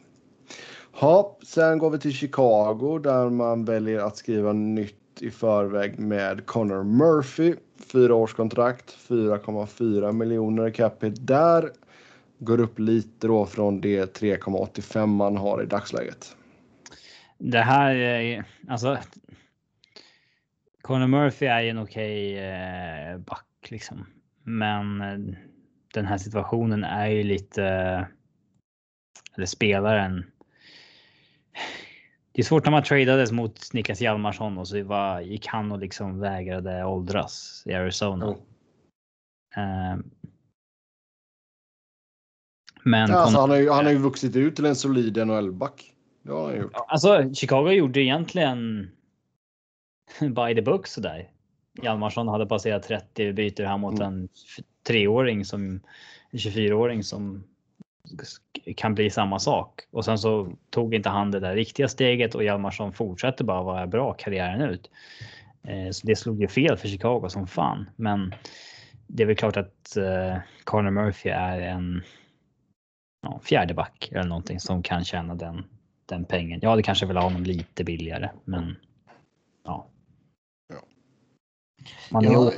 Ja, sen går vi till Chicago där man väljer att skriva nytt i förväg med Connor Murphy. Fyra års kontrakt, 4,4 miljoner cap där. Går upp lite då från det 3,85 man har i dagsläget. Det här är alltså. Connor Murphy är ju en okej okay back liksom, men eh, den här situationen är ju lite. Eller spelaren. Det är svårt när man tradades mot Niklas Hjalmarsson och så var, gick han och liksom vägrade åldras i Arizona. Eh, men Ja, alltså, han, har ju, han har ju vuxit ut till en solid NHL-back. Det har han gjort. Alltså Chicago gjorde egentligen by the book sådär. Hjalmarsson hade passerat 30 byter här mot Mm. en treåring som en 24-åring som kan bli samma sak. Och sen så tog inte han det där riktiga steget och Hjalmarsson fortsatte bara vara bra karriären ut. Eh, Så det slog ju fel för Chicago som fan. Men det är väl klart att eh, Conor Murphy är en ja, fjärde back eller någonting som kan tjäna den, den pengen. Ja, det kanske vill ha honom lite billigare, men ja. Ja. Man är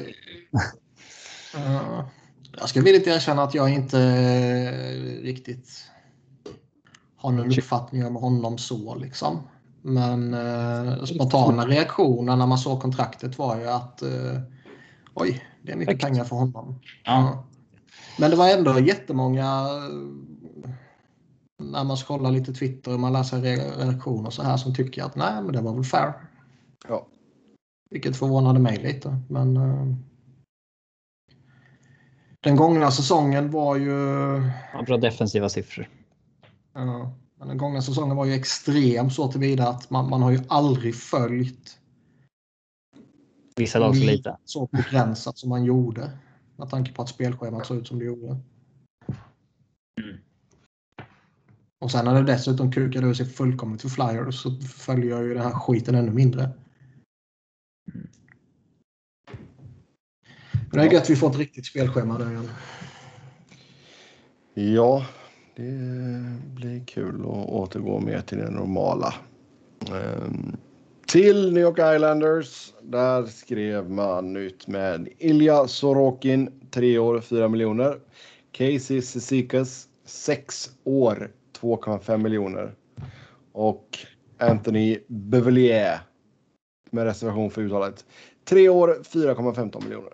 Jag, ska villigt erkänna att jag inte eh, riktigt har någon uppfattning om honom så liksom. Men eh, spontana reaktionen när man såg kontraktet var ju att eh, oj, det är mycket Perfekt. pengar för honom. ja, Men det var ändå jättemånga eh, när man scrollar lite Twitter och man läser re- reaktioner så här som tycker att nej, men det var väl fair. Ja. Vilket förvånade mig lite. Men eh, den gångna säsongen var ju ja, bra defensiva siffror. Ja, men den gångna säsongen var ju extrem så tillvida att man, man har ju aldrig följt Vissa lag så li- lite. så begränsat som man gjorde. Med tanke på att spelschemat såg ut som det gjorde. Mm. Och sen när det dessutom kukade ur sig fullkomligt för Flyers så följer ju den här skiten ännu mindre. Men det är gött att vi får ett riktigt spelschema där igen. Ja, det blir kul att återgå mer till det normala. Ehm, till New York Islanders. Där skrev man ut med Ilja Sorokin, 3 år, 4 miljoner. Casey Cizikas, 6 år, 2,5 miljoner. Och Anthony Bevelier, med reservation för uttalet, 3 år, 4,15 miljoner.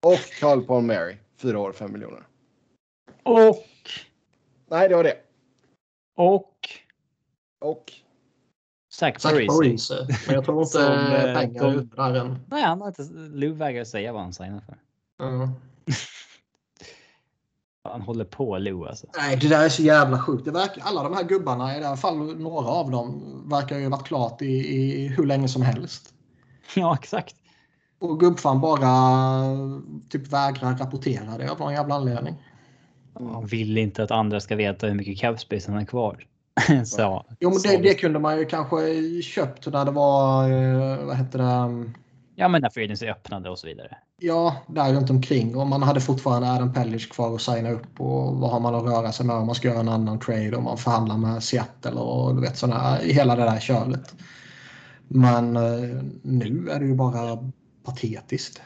Och Carl Palmieri, 4 år, 5 miljoner. Och, Nej, det var det. och Och Zach Parise. Men jag tror inte Som, eh, pengar där än. Nej, han har inte, Lou vägrar säga vad han signar för. Ja. Han håller på Lou alltså. Nej, det där är så jävla sjukt. Det verkar, alla de här gubbarna, i alla fall några av dem, verkar ju ha varit klart i, i hur länge som helst. Ja, exakt. Och gubbfan bara typ vägrar rapportera det av någon jävla anledning. Han vill inte att andra ska veta hur mycket capspace han har kvar. Så, Jo, men det, det kunde man ju kanske köpt när det var, eh, vad hette det, Ja, men när free öppnade och så vidare. Ja, där runt omkring. Och man hade fortfarande Adam Pellish kvar att signa upp. Och vad har man att röra sig med om man ska göra en annan trade. Om man förhandlar med Seattle och du vet sådana. Hela det där köret. Men eh, nu är det ju bara patetiskt.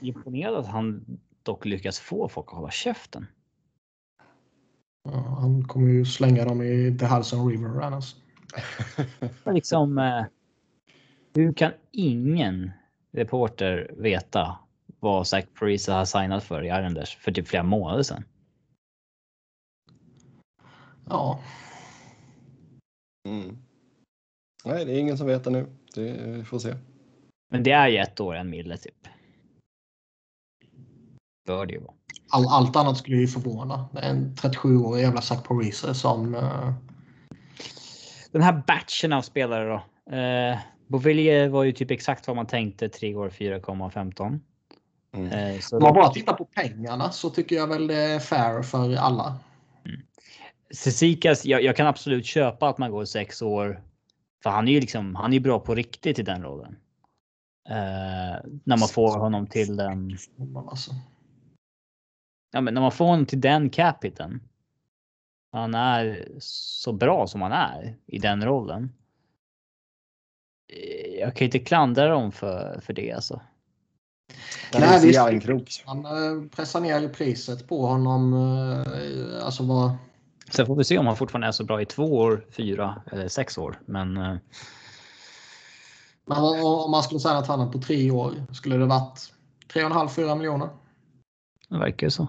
Imponerad att han dock lyckas få folk att hålla käften. Ja, han kommer ju slänga dem i The Hudson River annars. liksom, eh, hur kan ingen reporter veta vad Zach Parisa har signat för i Islanders för typ flera månader sedan? Ja. Mm. Nej, det är ingen som vet det nu. Det, vi får se. Men det är ju ett år, en mille typ. Bör det ju vara. All, allt annat skulle ju förvåna. En 37-årig jävla Zach Parise som... Uh... Den här batchen av spelare då. Uh, Bovillier var ju typ exakt vad man tänkte. 3 år 4,15. Mm. Uh, Om man bara tittar på pengarna så tycker jag väl det är fair för alla. Mm. Jag, jag, kan absolut köpa att man går 6 år. För han är ju liksom, han är bra på riktigt i den rollen. När man får honom till den. Alltså ja, men när man får honom till den capiten. Han är så bra som han är i den rollen. Eh, jag kan inte klandra dem för, för det alltså. Nej, visst, han eh, pressar ner priset på honom. Eh, alltså vad... Sen får vi se om han fortfarande är så bra i två år, fyra eller sex år. Men. Men om man skulle säga att han på tre år skulle det varit tre och en halv, fyra miljoner. Det verkar så.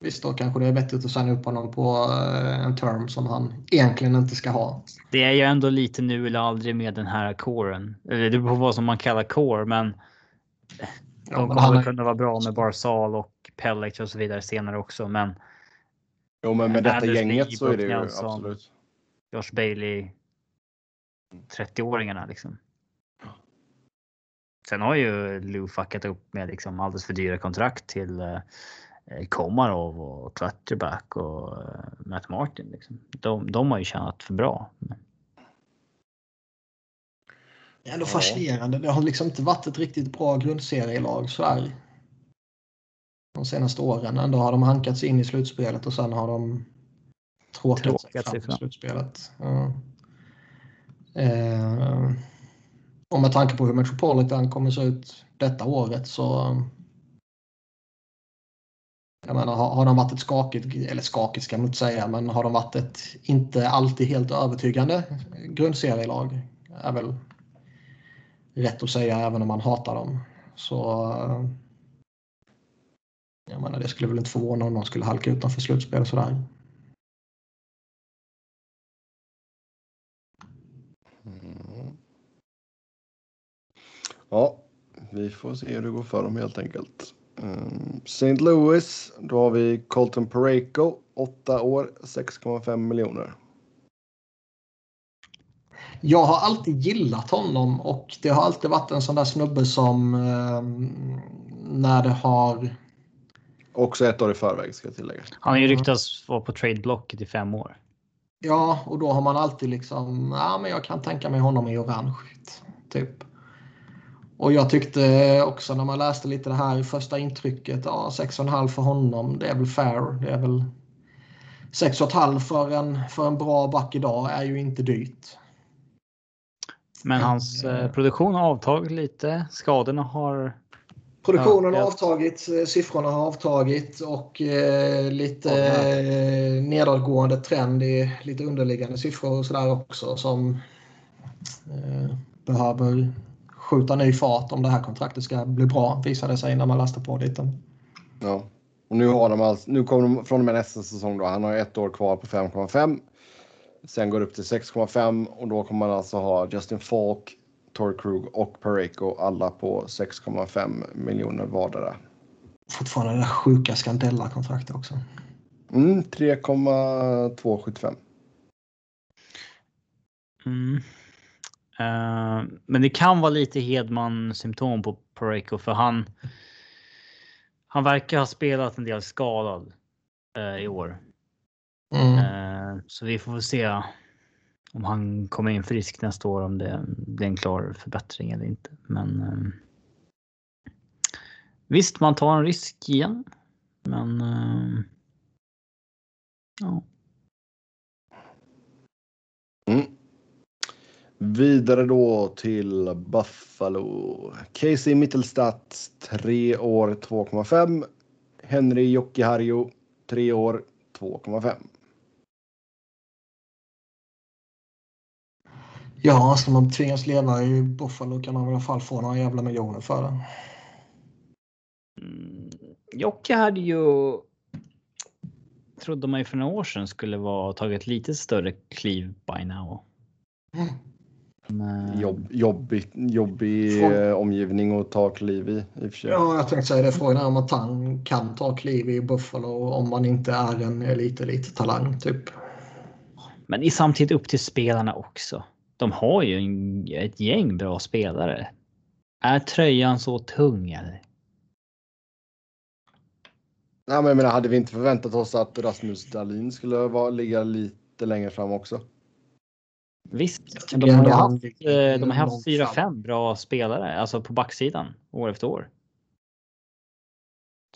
Visst, då kanske det är vettigt att signa upp honom på eh, en term som han egentligen inte ska ha. Det är ju ändå lite nu eller aldrig med den här coren. Eller det beror på vad som man kallar core, men. Ja, de kommer är... kunna vara bra med Barsal och Pellic och så vidare senare också, men. Jo, men med detta Anders gänget så är det ju Nelson, absolut. Josh Bailey. 30-åringarna liksom. Sen har ju Lou fuckat upp med liksom alldeles för dyra kontrakt till Eh, Komarov och Clutterback och eh, Matt Martin. Liksom. De, de har ju tjänat för bra. Det är ändå fascinerande. Det har liksom inte varit ett riktigt bra grundserielag sådär. De senaste åren. Ändå har de hankats in i slutspelet och sen har de tråkat, sig fram i slutspelet. Ja. Eh, och med tanke på hur Metropolitan kommer se ut detta året så jag menar, har, har de varit ett skakigt, eller skakigt ska man inte säga, men har de varit ett inte alltid helt övertygande grundserielag är väl rätt att säga även om man hatar dem. Så eh, jag menar, det skulle väl inte förvåna om de skulle halka utanför slutspel sådär. Ja, vi får se hur det går för dem helt enkelt. Ehm, St. Louis, då har vi Colton Pareko, 8 år, 6,5 miljoner. Jag har alltid gillat honom och det har alltid varit en sån där snubbe som eh, när det har... Också ett år i förväg ska jag tillägga. Han har ju ryktats vara på trade-blocket i fem år. Ja, och då har man alltid liksom, ja men jag kan tänka mig honom i orange. Typ. Och jag tyckte också när man läste lite det här i första intrycket, ja 6,5 för honom, det är väl fair. Det är väl 6,5 för en, för en bra back idag är ju inte dyrt. Men hans eh, produktion har avtagit lite. Skadorna har Produktionen har avtagit, eh, siffrorna har avtagit och eh, lite eh, nedåtgående trend i lite underliggande siffror och sådär också som eh, behöver skjuta ny fart om det här kontraktet ska bli bra visade sig när man lastar på lite. Ja, och nu har de alltså, nu kommer de från och med nästa säsong då. Han har ett år kvar på 5,5. Sen går det upp till 6,5 och då kommer man alltså ha Justin Falk, Torrey Krug och Pareko alla på 6,5 miljoner vardera. Fortfarande det sjuka Scandella-kontraktet också. Mm, 3,275. Mm. Uh, men det kan vara lite Hedman symptom på Pareko för han. Han verkar ha spelat en del skadad uh, i år. Mm. Uh, så vi får se om han kommer in frisk nästa år, om det blir en klar förbättring eller inte. Men eh, visst, man tar en risk igen. Men eh, ja. Mm. Vidare då till Buffalo. Casey Mittelstadt 3 år 2,5. Henry Jokiharju 3 år 2,5. Ja, ska man tvingas leva i Buffalo kan man i alla fall få några jävla miljoner för det. Mm, Jocke hade ju trodde man ju för några år sedan skulle vara tagit lite större kliv by now. Men, Jobb, jobbig jobbig Från- eh, omgivning att ta kliv i. i och för sig. Ja, jag tänkte säga det. Frågan är om att han kan ta kliv i Buffalo om man inte är en elit-elit-talang typ. men i samtidigt upp till spelarna också. De har ju en, ett gäng bra spelare. Är tröjan så tung eller? Nej, men jag menar, hade vi inte förväntat oss att Rasmus Dahlin skulle vara, ligga lite längre fram också? Visst, men de har haft, eh, de har haft fyra, fem bra spelare, alltså på backsidan år efter år.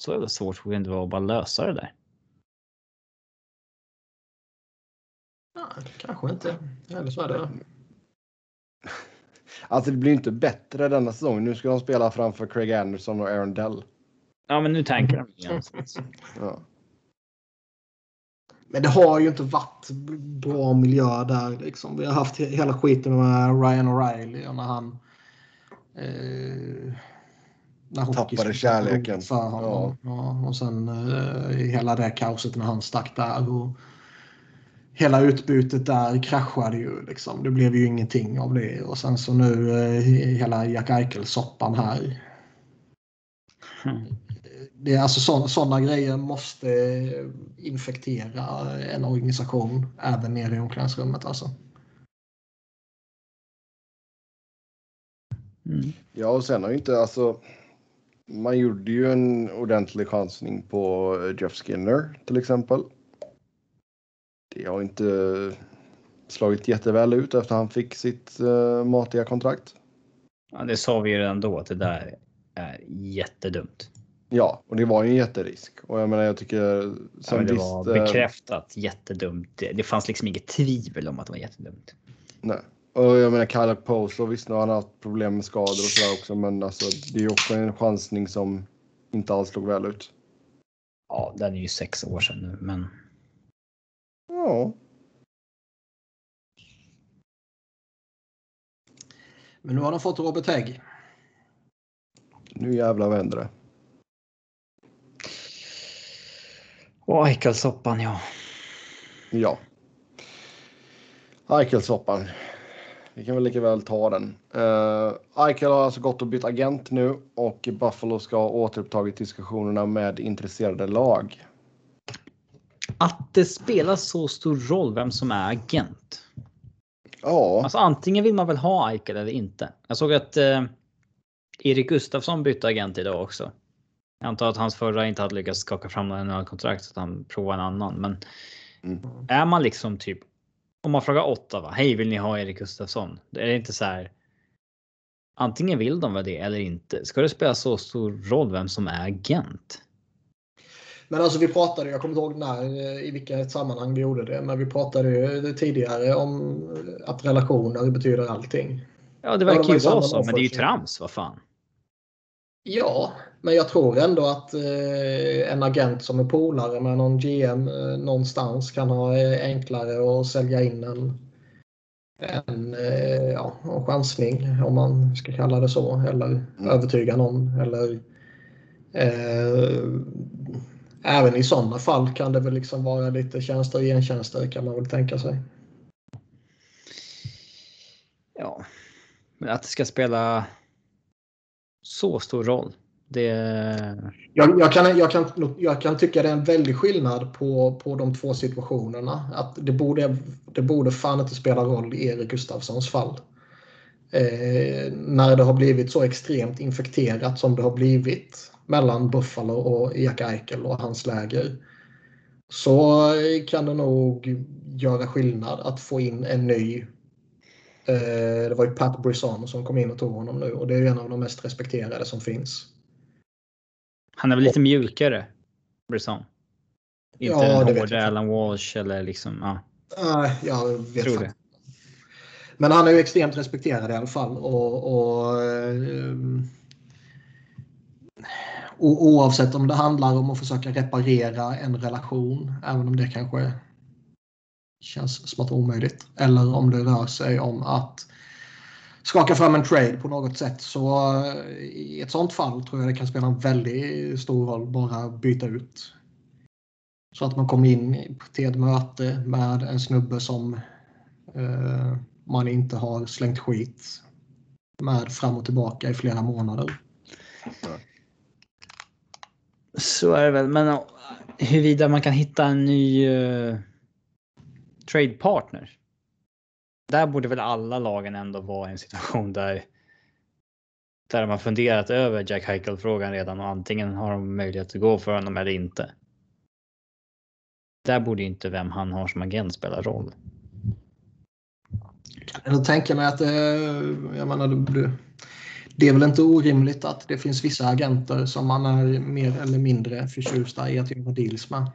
Så är det svårt för det vara att bara lösa det där. Ja, kanske inte. Eller så är det. Alltså det blir inte bättre denna säsong. Nu ska de spela framför Craig Anderson och Aaron Dell. Ja, men nu tänker de. Ja. Men det har ju inte varit bra miljö där. Liksom. Vi har haft he- hela skiten med Ryan O'Reilly och när han... Eh, när Tappade kärleken. För honom. Ja. och sen eh, hela det kaoset när han stack där. Och hela utbytet där kraschade ju. Liksom. Det blev ju ingenting av det. Och sen så nu eh, hela Jack Eichel-soppan här. Det är alltså sådana grejer måste infektera en organisation även nere i omklädningsrummet. Alltså. Mm. ja, och sen har ju inte alltså. Man gjorde ju en ordentlig chansning på Jeff Skinner till exempel. Det har inte slagit jätteväl ut efter han fick sitt uh, matiga kontrakt. Ja, det sa vi ju redan då att det där är jättedumt. Ja, och det var ju en jätterisk. Och jag menar, jag tycker Ja, som men det visst. var bekräftat jättedumt. Det, fanns liksom inget tvivel om att det var jättedumt. Nej. Och jag menar Kyle Poso, visst nu har han haft problem med skador och sådär också, men alltså det är ju också en chansning som inte alls slog väl ut. Ja, den är ju sex år sedan nu, men Ja, Men nu har de fått Robert Hägg. nu jävlar vänder det. Och Eichel-soppan, ja. Ja. Eichel-soppan. Vi kan väl lika väl ta den. Uh, Eichel har alltså gått och bytt agent nu och Buffalo ska ha återupptagit diskussionerna med intresserade lag. Att det spelar så stor roll vem som är agent. Ja, Alltså antingen vill man väl ha Eichel eller inte. Jag såg att eh, Erik Gustafsson bytte agent idag också. Jag antar att hans förra inte hade lyckats skaka fram en kontrakt så att han provar en annan. Men Mm. är man liksom typ om man frågar Ottawa. Hej, vill ni ha Erik Gustafsson? Det är inte så här. Antingen vill de väl det eller inte. Ska det spela så stor roll vem som är agent? Men alltså vi pratade, jag kommer inte ihåg när, i vilket sammanhang vi gjorde det, men vi pratade ju tidigare om att relationer betyder allting. Ja, det verkar ju vara så, men det är ju trams. Vad fan? Ja, men jag tror ändå att eh, en agent som är polare med någon GM eh, någonstans kan ha eh, enklare att sälja in en, en, eh, ja, en chansning om man ska kalla det så. Eller övertyga någon. Eller, eh, även i sådana fall kan det väl liksom vara lite tjänster och gentjänster kan man väl tänka sig. Ja, men att det ska spela så stor roll. Det. Jag, jag, kan, jag, kan, jag kan tycka det är en väldig skillnad på, på de två situationerna. Att det, borde, det borde fan inte spela roll i Erik Gustafssons fall. Eh, när det har blivit så extremt infekterat som det har blivit mellan Buffalo och Jack Eichel och hans läger. så kan det nog göra skillnad att få in en ny. Eh, det var ju Pat Brisson som kom in och tog honom nu och det är en av de mest respekterade som finns. Han är väl lite mjukare, Brisson? Inte Ja, det en vet hård jag. Alan Walsh eller liksom, ja. Nej, jag vet Tror faktiskt. Men han är ju extremt respekterad i alla fall. Och, och, ehm, o- oavsett om det handlar om att försöka reparera en relation, även om det kanske känns smått omöjligt, eller om det rör sig om att skaka fram en trade på något sätt. Så eh, i ett sånt fall tror jag det kan spela en väldigt stor roll bara byta ut. Så att man kommer in till ett möte med en snubbe som eh, man inte har slängt skit med fram och tillbaka i flera månader. Så är det väl. Men uh, huruvida man kan hitta en ny uh, trade partner. Där borde väl alla lagen ändå vara i en situation där där de har funderat över Jack Heichel frågan redan och antingen har de möjlighet att gå för honom eller inte. Där borde inte vem han har som agent spela roll. Jag Kan tänka mig att eh, jag menar, det, det är väl inte orimligt att det finns vissa agenter som man är mer eller mindre förtjusta i att göra deals med.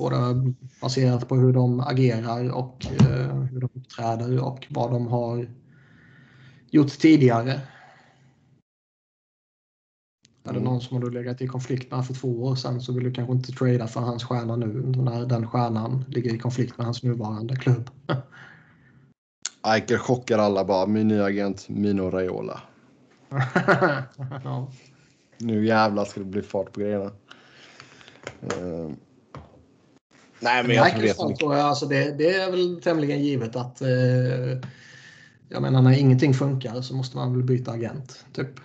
Både baserat på hur de agerar och eh, hur de uppträder och vad de har gjort tidigare. Är det Mm. någon som har du legat i konflikt med för två år sedan så vill du kanske inte trada för hans stjärna nu när den stjärnan ligger i konflikt med hans nuvarande klubb. Eichel chockar alla bara. Min nya agent Mino Raiola. ja. Nu jävlar ska det bli fart på grejerna. Nej, men jag inte. tror jag, alltså det, det är väl tämligen givet att eh, jag menar när ingenting funkar så måste man väl byta agent. Typ.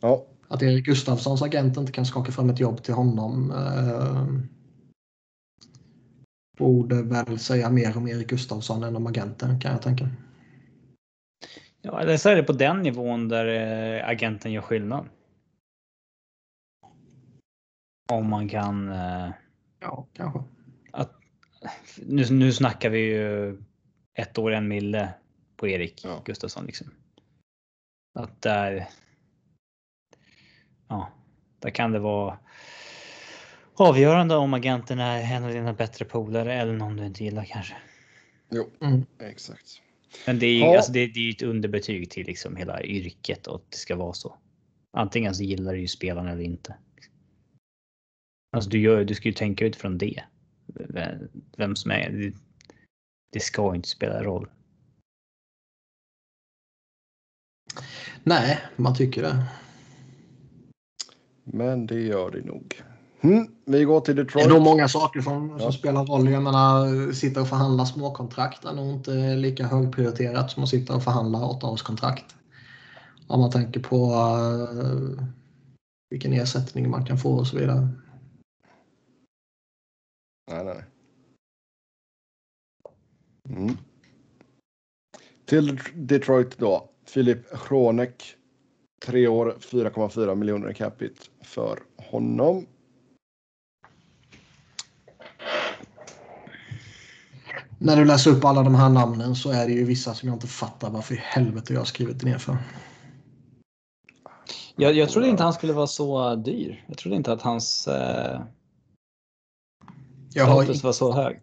Ja, Att Erik Gustafssons agent inte kan skaka fram ett jobb till honom eh, borde väl säga mer om Erik Gustafsson än om agenten kan jag tänka. Ja, eller så är det på den nivån där eh, agenten gör skillnad. Om man kan. Eh, Ja, kanske. nu, nu snackar vi ju ett år, en mille på Erik Ja. Gustafsson liksom. Att där. Ja, där kan det vara avgörande om agenten är en av dina bättre polare eller någon du inte gillar kanske. jo, Mm. exakt. Men det är ju Ja. alltså det, det är ett underbetyg till liksom hela yrket och att det ska vara så. Antingen så gillar du ju spelarna eller inte. Alltså du, gör, du ska ju tänka utifrån det. Vem- som är. Det, det ska inte spela roll. Nej, man tycker det. Men det gör det nog. Mm, vi går till Det Detroit. är nog många saker som, som Ja. spelar roll. Jag menar, sitta och förhandla småkontrakt är nog inte lika högprioriterat som att sitta och förhandla åttaårskontrakt. Om man tänker på eh, vilken ersättning man kan få och så vidare. Nej, nej, nej. Mm. Till Detroit då. Filip Hronek. Tre år, 4,4 miljoner i capita för honom. När du läser upp alla de här namnen så är det ju vissa som jag inte fattar varför i helvete jag har skrivit det ner för. Jag, jag trodde inte han skulle vara så dyr. Jag trodde inte att hans eh, Jag har status var så hög.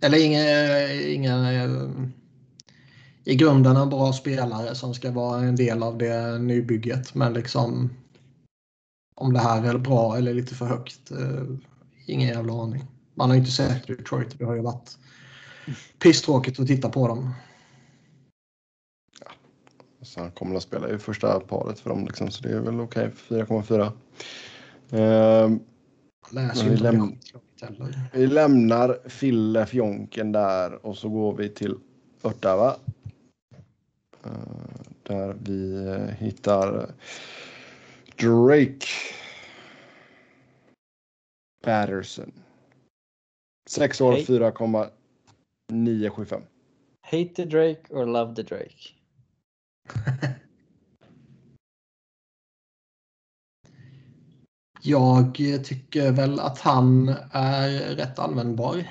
Eller inga, inga eh, i grunden en bra spelare som ska vara en del av det nybygget. Men liksom om det här är bra eller lite för högt. Eh, ingen jävla aning. Man har ju inte sett Detroit. Det har ju varit pisstråkigt att titta på dem. Så han kommer att spela i första paret för dem. Liksom, så det är väl okej. 4,4. Ehm, Läser vi läm- vi lämnar Fille Fjonken där och så går vi till Ottawa. Eh, där vi eh, hittar Drake Patterson. 6 år, Hej. 4,975. Hate the Drake or love the Drake? Jag tycker väl att han är rätt användbar.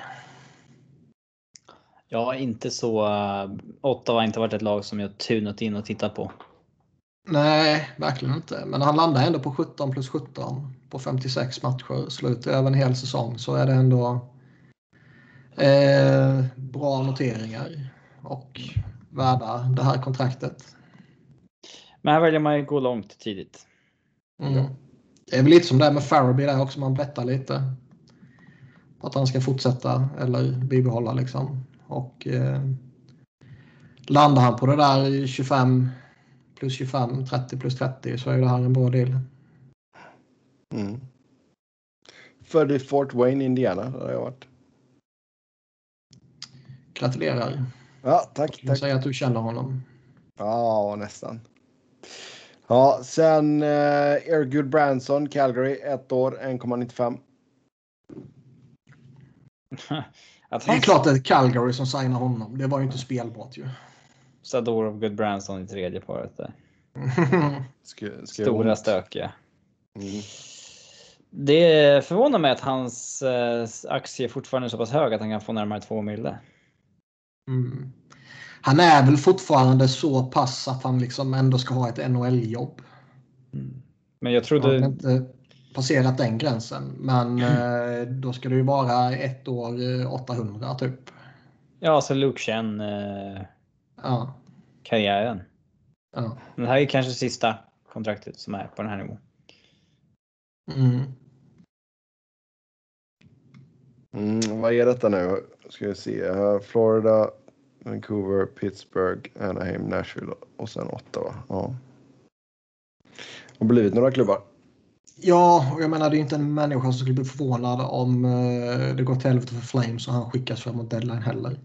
Har inte så. Uh, Ottawa har inte varit ett lag som jag tunat in och tittat på. Nej, verkligen inte. Men han landar ändå på 17 plus 17 på 56 matcher. Slut över en hel säsong så är det ändå eh, bra noteringar och värda det här kontraktet. Men här väljer man ju gå långt tidigt. Mm. Det är väl lite som det är med Faraby där också. Man bettar lite. På att han ska fortsätta eller bibehålla liksom. Och eh, landar han på det där 25 plus 25, 30 plus 30 så är det här en bra deal. Mm. Född i Fort Wayne, Indiana. Där har jag varit. Gratulerar. Ja, tack. Jag tack. säga att du känner honom. Ja, nästan. Ja, sen eh, Airgood Branson, Calgary, ett år, 1,95. Att Det är han klart är Calgary som signar honom. Det var ju inte spelbart ju. Sador of Good Branson i tredje paret där. Stora ont. stökiga. Mm. Det förvånar mig att hans eh, aktie fortfarande är så pass hög att han kan få närmare 2 mille. Mm. Han är väl fortfarande så pass att han liksom ändå ska ha ett NHL-jobb. Men jag Han har trodde. inte passerat den gränsen. Men eh, då ska det ju vara ett år eh, 800 typ. Ja, alltså Luke Chen eh, Ja. karriären. ja. Men det här är kanske sista kontraktet som är på den här nivån. Mm. Mm, vad är detta nu? Ska vi se. här. Florida, Vancouver, Pittsburgh, Anaheim, Nashville och sen Ottawa. Ja. Och blivit några klubbar. Ja, och jag menar det är inte en människa som skulle bli förvånad om eh, det går till helvete för Flames och han skickas framåt deadline heller.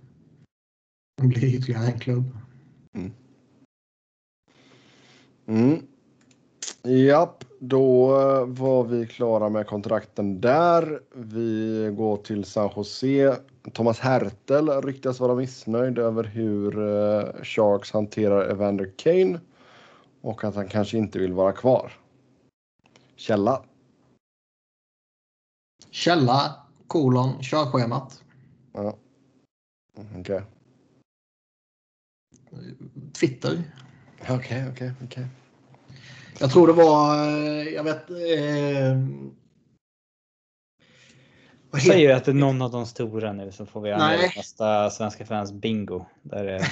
Det blir ytterligare en klubb. Mm. Japp, då eh, var vi klara med kontrakten där. Vi går till San Jose. Thomas Hertel ryktas vara missnöjd över hur eh, Sharks hanterar Evander Kane och att han kanske inte vill vara kvar. Källa. Källa, kolon, körschemat. Ja. Okej, Twitter. okej, okej, okej. Jag tror det var, eh, jag vet... Eh, vad heter Säger att det är någon av de stora nu så får vi använda nästa Svenska fans bingo. Där det,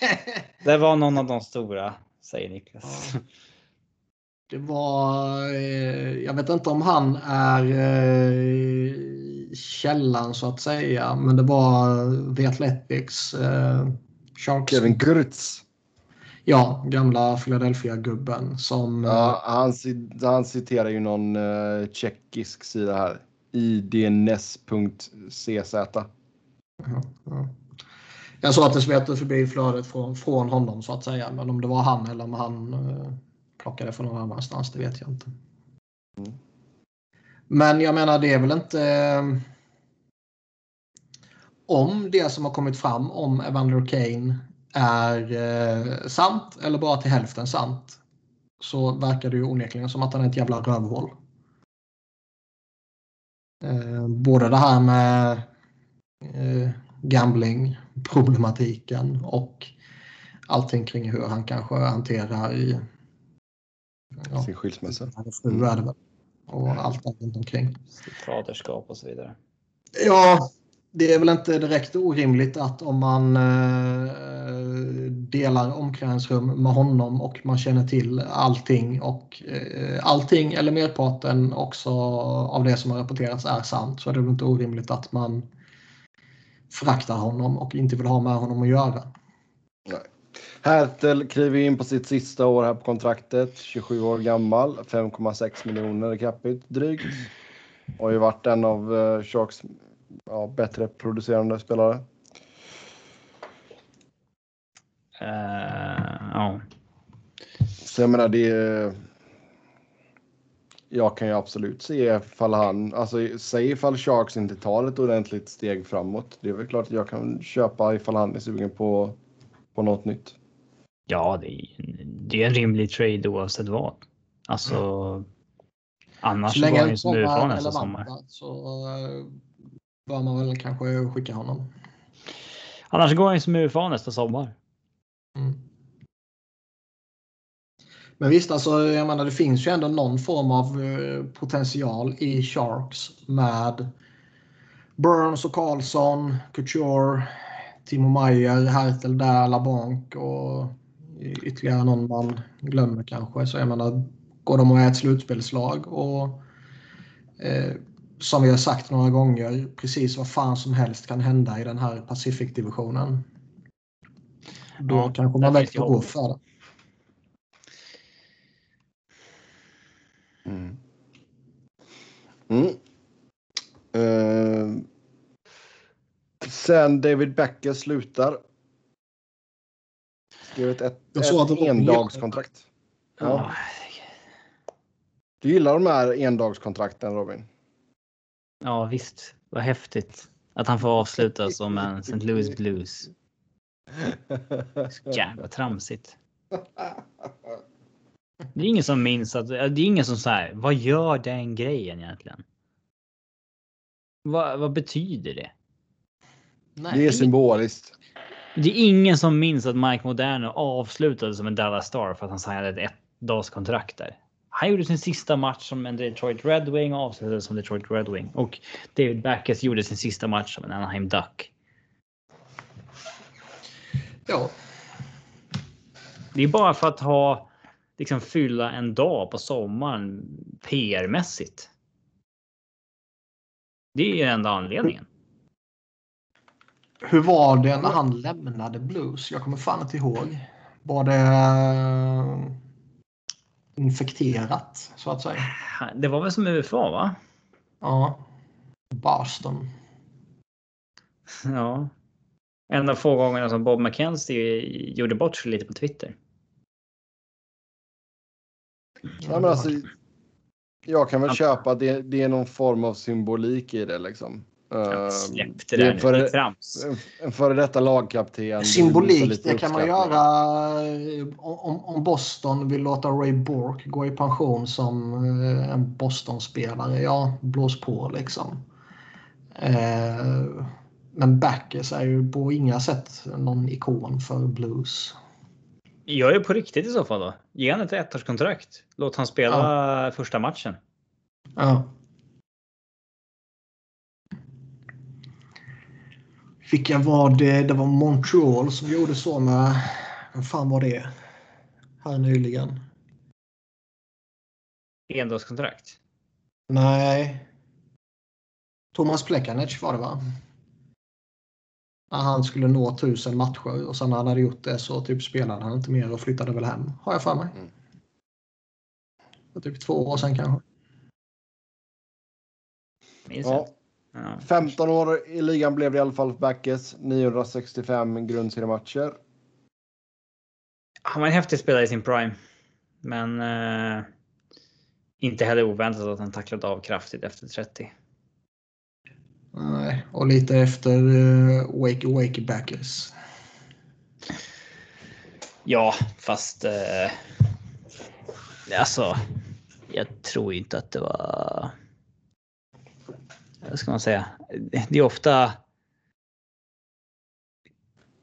det var någon av de stora, säger Niklas. Ja. Det var, eh, jag vet inte om han är eh, källan så att säga, men det var The Athletics eh, Sharks. Kevin Kurtz. Ja, gamla Philadelphia-gubben som... Ja, han, han citerar ju någon uh, tjeckisk sida här. idns.cz. Ja, ja. Jag sa att det svettade förbi flödet från, från honom så att säga, men om det var han eller om han eh, plockade från någon annanstans, det vet jag inte. Mm. Men jag menar, det är väl inte... eh, Om det som har kommit fram om Evander Kane är eh, sant eller bara till hälften sant så verkar det ju onekligen som att han är ett jävla rövhål. Eh, både det här med eh, gambling, problematiken och allting kring hur han kanske hanterar i, ja, Sin skilsmässa. fru är det väl. Och allt där runt omkring. Sitt faderskap och så vidare. Ja, det är väl inte direkt orimligt att om man eh, delar omklädningsrum med honom och man känner till allting och eh, allting eller merparten också av det som har rapporterats är sant så är det väl inte orimligt att man föraktar honom och inte vill ha med honom att göra. Hertel kliver in på sitt sista år här på kontraktet. 27 år gammal, 5,6 miljoner i capita drygt. Har ju varit en av eh, Sharks ja, bättre producerande spelare. Eh, ja. Så jag menar det. är- Jag kan ju absolut se ifall han, alltså säg ifall Sharks inte tar ett ordentligt steg framåt. Det är väl klart att jag kan köpa ifall han är sugen på, på något nytt. ja, det är, det är en rimlig trade oavsett vad. Alltså. Annars Så länge han ju som UFA är nästa sommar. så eh, bör man väl kanske skicka honom. Annars går han ju som UFA nästa sommar. Mm. Men visst, alltså, jag menar, det finns ju ändå någon form av eh, potential i Sharks med Burns och Karlsson, Couture, Timo Meyer, Hertel där, LaBanc och ytterligare någon man glömmer kanske. Så jag menar, går de och är ett slutspelslag och eh, som vi har sagt några gånger, precis vad fan som helst kan hända i den här Pacific-divisionen. Då Ja, kanske man finns väljer det att gå hopp. för det. Mm. Mm. Eh, sen David Becker slutar. Skrivit ett, Jag såg att ett det var- endagskontrakt. Ja. Du gillar de här endagskontrakten Robin? Ja, visst. Vad häftigt att han får avsluta som en St. Louis Blues. Så jävla tramsigt. Det är ingen som minns att det är ingen som säger vad gör den grejen egentligen? Vad, vad betyder det? Nej, Det är symboliskt. Det är ingen som minns att Mike Moderno avslutade som en Dallas Star för att han signade ett ettdagskontrakt där. Han gjorde sin sista match som en Detroit Red Wing och avslutade som Detroit Red Wing. Och David Backes gjorde sin sista match som en Anaheim Duck. Ja, Det är bara för att ha liksom fylla en dag på sommaren PR-mässigt. Det är enda anledningen. hur var det när han lämnade Blues? Jag kommer fan inte ihåg. Var det eh, infekterat så att säga? Det var väl som UFA va? Ja. Boston. Ja. En av få gångerna som Bob McKenzie gjorde bort sig lite på Twitter. Ja, men alltså, jag kan väl köpa att det, det är någon form av symbolik i det liksom. Eh, Släpp det det är där nu. för- Det är trams. en, före detta lagkapten. Symbolik, det kan man göra eh, om, om Boston vill låta Ray Bourque gå i pension som eh, en Boston-spelare. Ja, blås på liksom. Eh, Men Backes är ju på inga sätt någon ikon för blues. Jag är på riktigt i så fall då. Ge han ett ettårskontrakt. Låt han spela första matchen. Ja. Vilka var det? Det var Montreal som gjorde så med... Vad fan var det? Här nyligen. Endagskontrakt. Nej. Thomas Plekanec var det va? När han skulle nå tusen matcher och sen när han hade gjort det så typ spelade han inte mer och flyttade väl hem. Har jag för mig. Mm. För typ två år sedan kanske. Minns Ja, jag. Ja. 15 år i ligan blev det i alla fall för Backes. 965 grundseriematcher. Han var en häftig spelare i sin prime. Men eh, inte heller oväntat att han tacklade av kraftigt efter 30. Nej, och lite efter uh, Wakey Wakey Backers. Ja, fast eh, alltså. Jag tror inte att det var. Vad ska man säga? Det är ofta.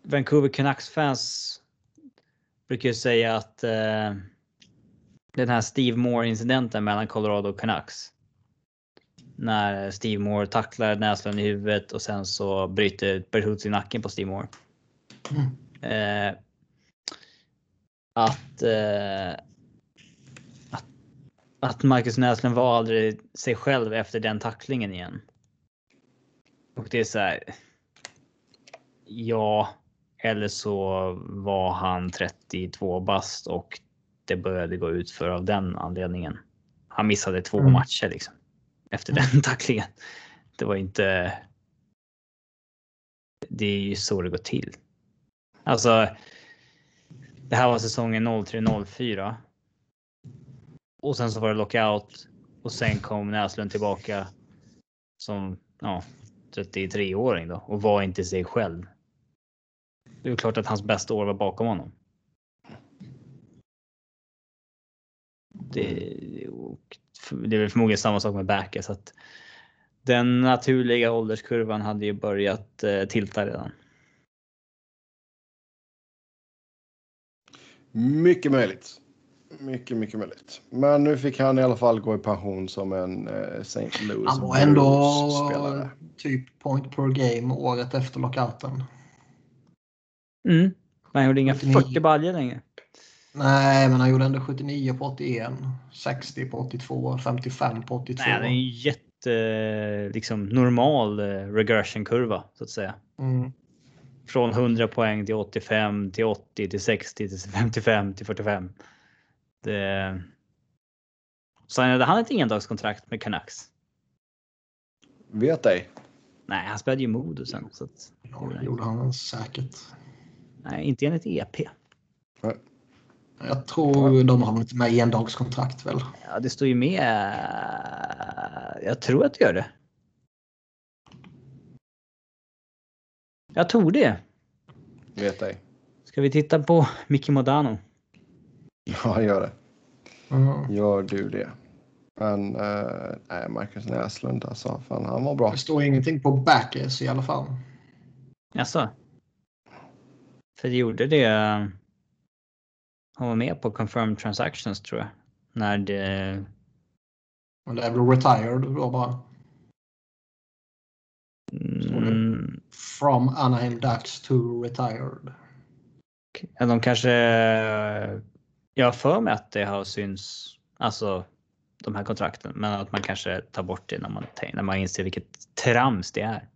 Vancouver Canucks fans brukar ju säga att eh, den här Steve Moore incidenten mellan Colorado och Canucks. När Steve Moore tacklar Näslund i huvudet och sen så bryter Bertuzzi nacken på Steve Moore. Eh, att, eh, att, att Marcus Näslund var aldrig sig själv efter den tacklingen igen. Och det är så här. Ja, eller så var han 32 bast och det började gå ut för av den anledningen. Han missade två Mm. matcher liksom efter den tacklingen. Det var inte. Det är ju så det går till. Alltså. Det här var säsongen 03-04. Och sen så var det lockout och sen kom Näslund tillbaka som ja, 33-åring då och var inte sig själv. Det är klart att hans bästa år var bakom honom. Det, och det är väl förmodligen samma sak med Bäke så att den naturliga ålderskurvan hade ju börjat eh, tilta redan. Mycket möjligt. Mycket, mycket möjligt. Men nu fick han i alla fall gå i pension som en eh, St. Louis Han var ändå typ point per game året efter lockouten. Mm. Men han gjorde inga 79. 40 baljor längre. Nej, men han gjorde ändå 79 på 81, 60 på 82, 55 på 82. Nej, det är en jätte liksom normal eh, regression-kurva så att säga. Mm. Från 100 poäng till 85 till 80 till 60 till 55 till 45. Det... Signade han ett endagskontrakt med Canucks? Vet ej. Nej, han spelade ju Modo sen. Så att, Ja, det gjorde han säkert. nej, inte enligt EP. Jag tror de har inte med endagskontrakt väl. Ja, det står ju med. Jag tror att det gör det. Jag tror det. Vet ej. Ska vi titta på Micke Modano? Ja, gör det. Mm. Gör du det. Men eh, nej, Marcus Näslund alltså. Fan, han var bra. Det står ingenting på backers i alla fall. Jaså? För det gjorde det. Han var med på confirmed transactions tror jag. När det... Men det är väl retired då bara. Mm, From Anaheim Ducks to retired. ja, de kanske... Jag har för mig att det har syns, alltså de här kontrakten, men att man kanske tar bort det när man, när man inser vilket trams det är.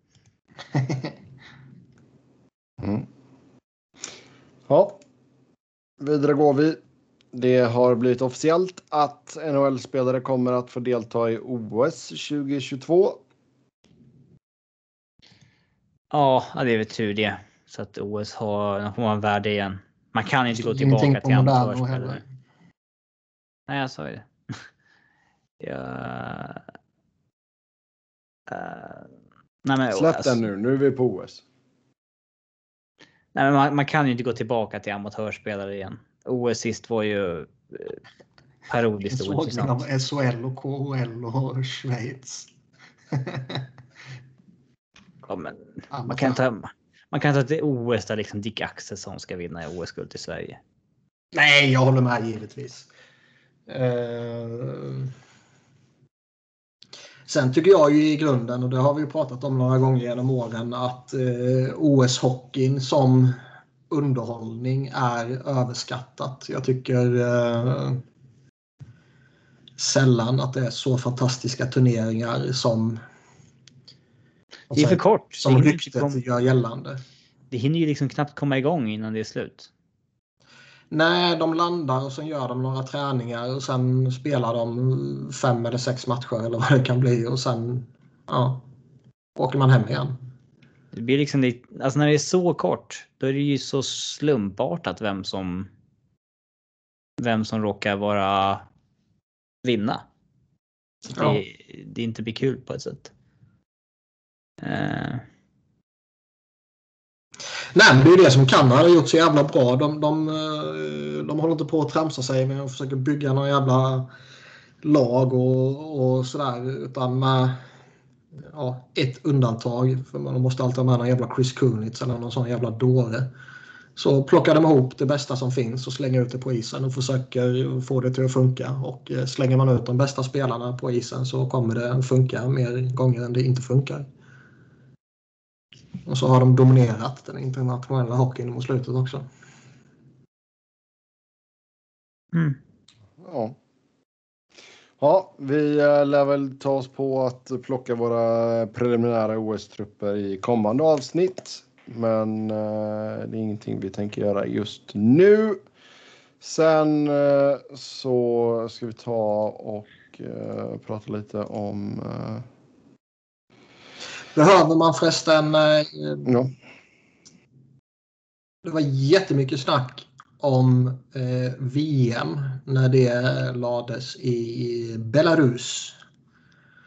Mm. Ja. Vidare går vi. Det har blivit officiellt att NHL-spelare kommer att få delta i OS 2022. Ja, ja, det är väl tur det. Så att OS har, har en värde igen. Man kan inte gå tillbaka till amatörspelare. Nej, jag sa ju det. ja. Eh, nej, men, Släpp alltså- den nu. Nu är vi på OS. Nej, men man, man kan ju inte gå tillbaka till amatörspelare igen. OS sist var ju eh, parodiskt ointressant. SHL och KHL och Schweiz. Ja, men man kan ta, man kan säga att det är OS där liksom Dick Axelsson ska vinna OS-guld i Sverige. Nej, jag håller med givetvis. Eh, Sen tycker jag ju i grunden, och det har vi ju pratat om några gånger genom åren, att eh, OS-hockeyn som underhållning är överskattat. Jag tycker eh, sällan att det är så fantastiska turneringar som, det är för kort. Som ryktet kom, gör gällande. det hinner ju liksom knappt komma igång innan det är slut. Nej, de landar och sen gör de några träningar och sen spelar de fem eller sex matcher eller vad det kan bli och sen ja, åker man hem igen. Det blir liksom lite, alltså när det är så kort, då är det ju så slumpartat vem som vem som råkar vara vinna. Så Ja. det, det inte blir kul på ett sätt. Eh, Nej, men det är ju det som Kanada har gjort så jävla bra. De, de, eh, de håller inte på att tramsa sig med att försöka bygga några jävla lag och, och sådär. Utan med ja, ett undantag. För man måste alltid ha med någon jävla Chris Kunitz eller någon sån jävla dåre. Så plockar de ihop det bästa som finns och slänger ut det på isen och försöker få det till att funka. Och eh, slänger man ut de bästa spelarna på isen så kommer det funka mer gånger än det inte funkar. Och så har de dominerat den internationella hockeyn mot slutet också. mm. Ja. Ja, vi eh, lär väl ta oss på att plocka våra preliminära OS-trupper i kommande avsnitt. Men eh, det är ingenting vi tänker göra just nu. Sen eh, så ska vi ta och eh, prata lite om... Eh, Behöver man förresten... eh, ja. Det var jättemycket snack om eh, VM när det lades i Belarus.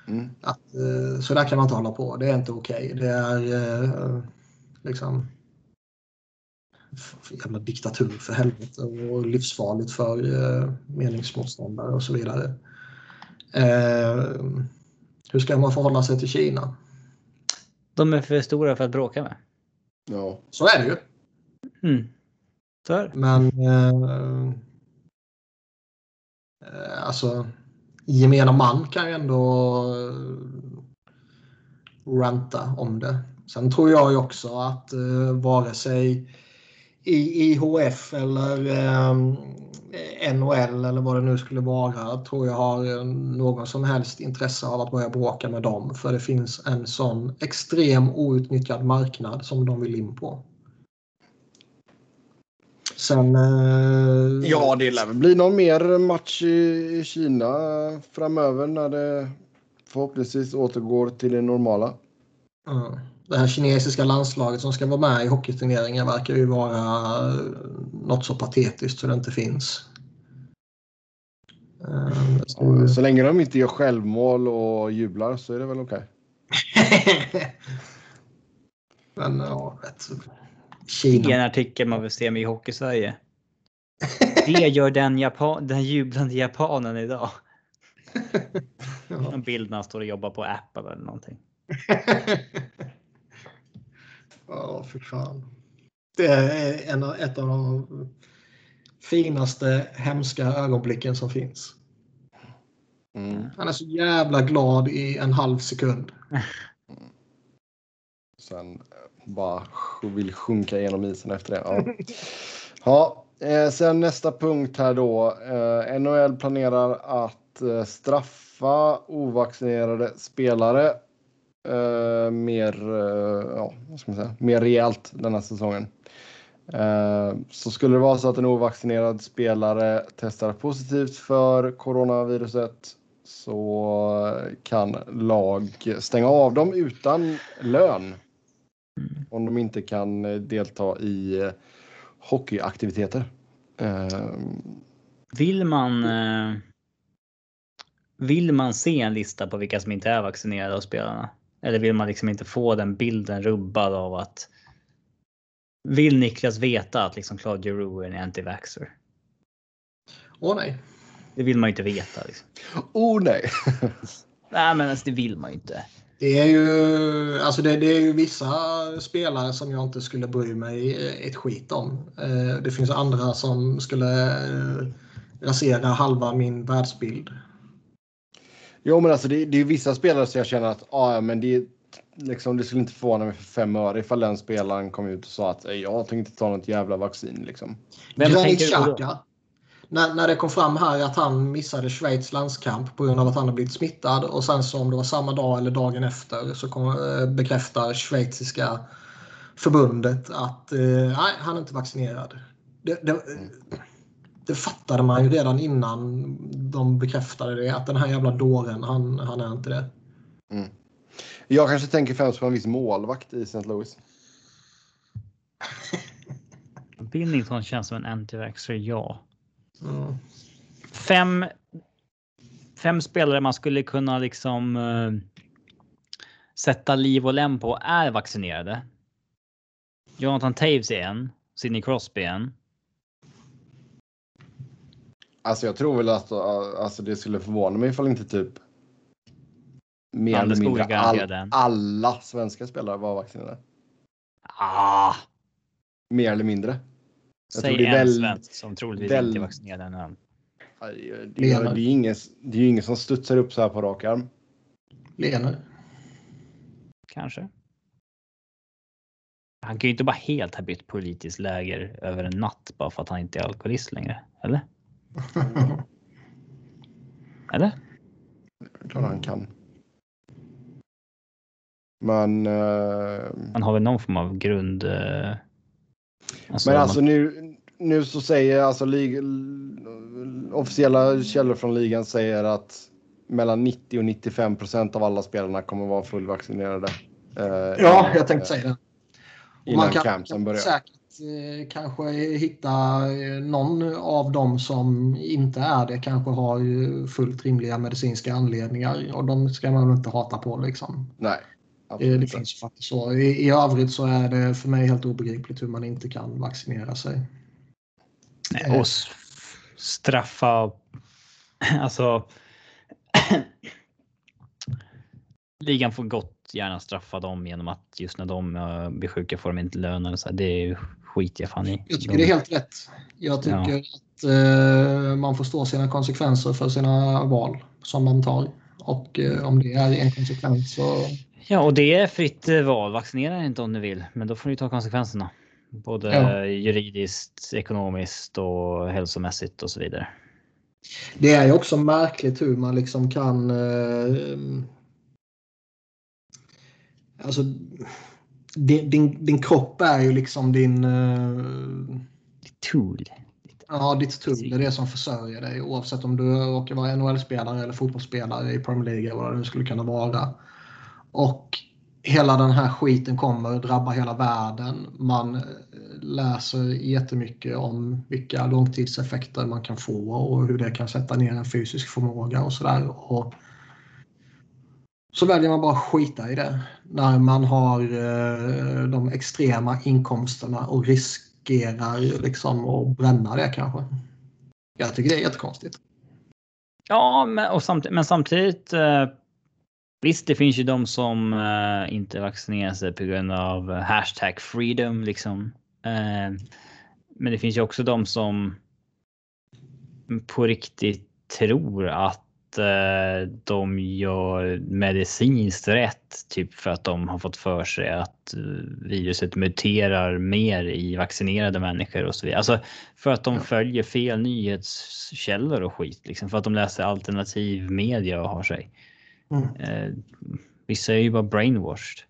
Mm. Att, eh, så där kan man inte hålla på. Det är inte okej. Det är eh, liksom... jävla diktatur för helvete och livsfarligt för eh, meningsmotståndare och så vidare. Eh, hur ska man förhålla sig till Kina? De är för stora för att bråka med. Ja. Så är det ju. Mm. Så är det. Men eh, eh, alltså gemene man kan ju ändå eh, ranta om det. Sen tror jag ju också att eh, vare sig i IHF eller eh, NHL eller vad det nu skulle vara tror jag har någon som helst intresse av att börja bråka med dem. För det finns en sån extrem outnyttjad marknad som de vill in på. Sen... Eh, ja, det lär väl bli någon mer match i Kina framöver när det förhoppningsvis återgår till det normala. Ja. Det här kinesiska landslaget som ska vara med i hockeyturneringen verkar ju vara något så patetiskt så det inte finns. Uh, så... så länge de inte gör självmål och jublar så är det väl okej. Okay. Men ja, rätt. Kina. En artikel man vill se med i Hockey-Sverige. Det gör den, Japan, den jublande japanen idag. ja. En bild när han står och jobbar på Apple eller någonting. Ja, för fan. Det är en, ett av de finaste hemska ögonblicken som finns. Mm. Han är så jävla glad i en halv sekund. Sen eh, bara vill sjunka igenom isen efter det. Ja. ja, eh, sen nästa punkt här då. Eh, NHL planerar att eh, straffa ovaccinerade spelare uh, mer, uh, ja, vad ska man säga, mer rejält den här säsongen. Uh, så skulle det vara så att en ovaccinerad spelare testar positivt för coronaviruset så kan lag stänga av dem utan lön. Om de inte kan delta i hockeyaktiviteter. Vill man vill man se en lista på vilka som inte är vaccinerade av spelarna? Eller vill man liksom inte få den bilden rubbad av att vill Niklas veta att liksom Claudio Roux är en anti-vaxxer? Åh oh, nej. Det vill man ju inte veta. Liksom. Oh nej. nej men alltså, det vill man ju inte. Det är ju, alltså det, det, är ju vissa spelare som jag inte skulle bry mig ett skit om. Eh, det finns andra som skulle eh, rasera halva min världsbild. Jo, men alltså det, det är vissa spelare som jag känner att ah, men det, liksom, det skulle inte förvåna mig för fem öre ifall den spelaren kom ut och sa att jag tänker inte ta något jävla vaccin. Liksom. Vem Granit Xhaka. När, när det kom fram här att han missade Schweiz landskamp på grund av att han har blivit smittad och sen så om det var samma dag eller dagen efter så kom, äh, bekräftar schweiziska förbundet att äh, nej, han är inte vaccinerad. Det, det, mm det fattade man ju redan innan de bekräftade det. Att den här jävla dåren, han, han är inte det. Mm. Jag kanske tänker främst på en viss målvakt i St. Louis. Billington känns som en antivaxxer, ja. Mm. Fem, fem spelare man skulle kunna liksom uh, sätta liv och lem på är vaccinerade. Jonathan Taves är en. Sidney Crosby är en. Alltså jag tror väl att alltså, det skulle förvåna mig ifall inte typ mer eller mindre all, alla svenska spelare var vaccinerade. Ah. Mer eller mindre. Jag Säg en väl, svensk som troligtvis väl, inte är vaccinerad än. Det, det, är, det, är ingen, det är ingen som studsar upp så här på rak arm. Lener. Kanske. Han kan ju inte bara helt ha bytt politiskt läger över en natt bara för att han inte är alkoholist längre. Eller? Eller? Klart han kan. Men. Uh... Han har väl någon form av grund. Uh... Alltså, men alltså man... nu, nu så säger alltså lig... officiella källor från ligan säger att mellan 90 och 95 procent av alla spelarna kommer vara fullvaccinerade. Uh, ja, jag tänkte säga det. Innan man kan, campsen börjar. Säkert Eh, kanske hitta eh, någon av dem som inte är det kanske har fullt rimliga medicinska anledningar och de ska man inte hata på liksom. Nej. Det, det finns faktiskt så. I, I övrigt så är det för mig helt obegripligt hur man inte kan vaccinera sig. Och straffa. Alltså. Ligan får gott gärna straffa dem genom att just när de blir sjuka får de inte lön eller så. Det är skit jag fan i. Jag tycker de... det är helt rätt. Jag tycker ja. att uh, man får stå sina konsekvenser för sina val som man tar. Och uh, om det är en konsekvens så... Ja, och det är fritt val. Vaccinera inte om du vill, men då får du ta konsekvenserna. Både ja. juridiskt, ekonomiskt och hälsomässigt och så vidare. Det är ju också märkligt hur man liksom kan Alltså, din, din, din kropp är ju liksom din... Uh, ditt tool. Ja, ditt tool. Det är det som försörjer dig oavsett om du råkar vara NHL-spelare eller fotbollsspelare i Premier League eller vad det nu skulle kunna vara. Och hela den här skiten kommer drabba hela världen. Man eh, läser jättemycket om vilka långtidseffekter man kan få och hur det kan sätta ner en fysisk förmåga och sådär så väljer man bara att skita i det när man har eh, de extrema inkomsterna och riskerar liksom att bränna det kanske. Jag tycker det är jättekonstigt. Ja, men, och samt, men samtidigt. Eh, visst, det finns ju de som eh, inte vaccinerar sig på grund av hashtag freedom liksom. Eh, men det finns ju också de som på riktigt tror att de gör medicinskt rätt. Typ för att de har fått för sig att eh, viruset muterar mer i vaccinerade människor och så vidare. Alltså för att de följer fel nyhetskällor och skit. Liksom, för att de läser alternativ media och har sig. Mm. Eh, vissa är ju bara brainwashed.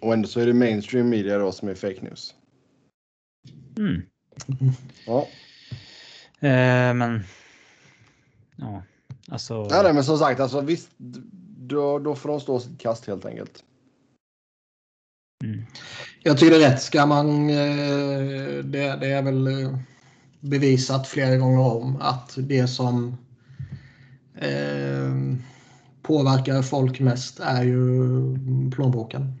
Och ändå så är det mainstream media då som är fake news. Mm. Ja. Eh, men Ja, alltså. Nej, nej, men som sagt, alltså visst, då, då får de stå sitt kast helt enkelt. Mm. Jag tycker det är rätt. Ska man, eh, det, det, är väl eh, bevisat flera gånger om att det som eh, påverkar folk mest är ju plånboken.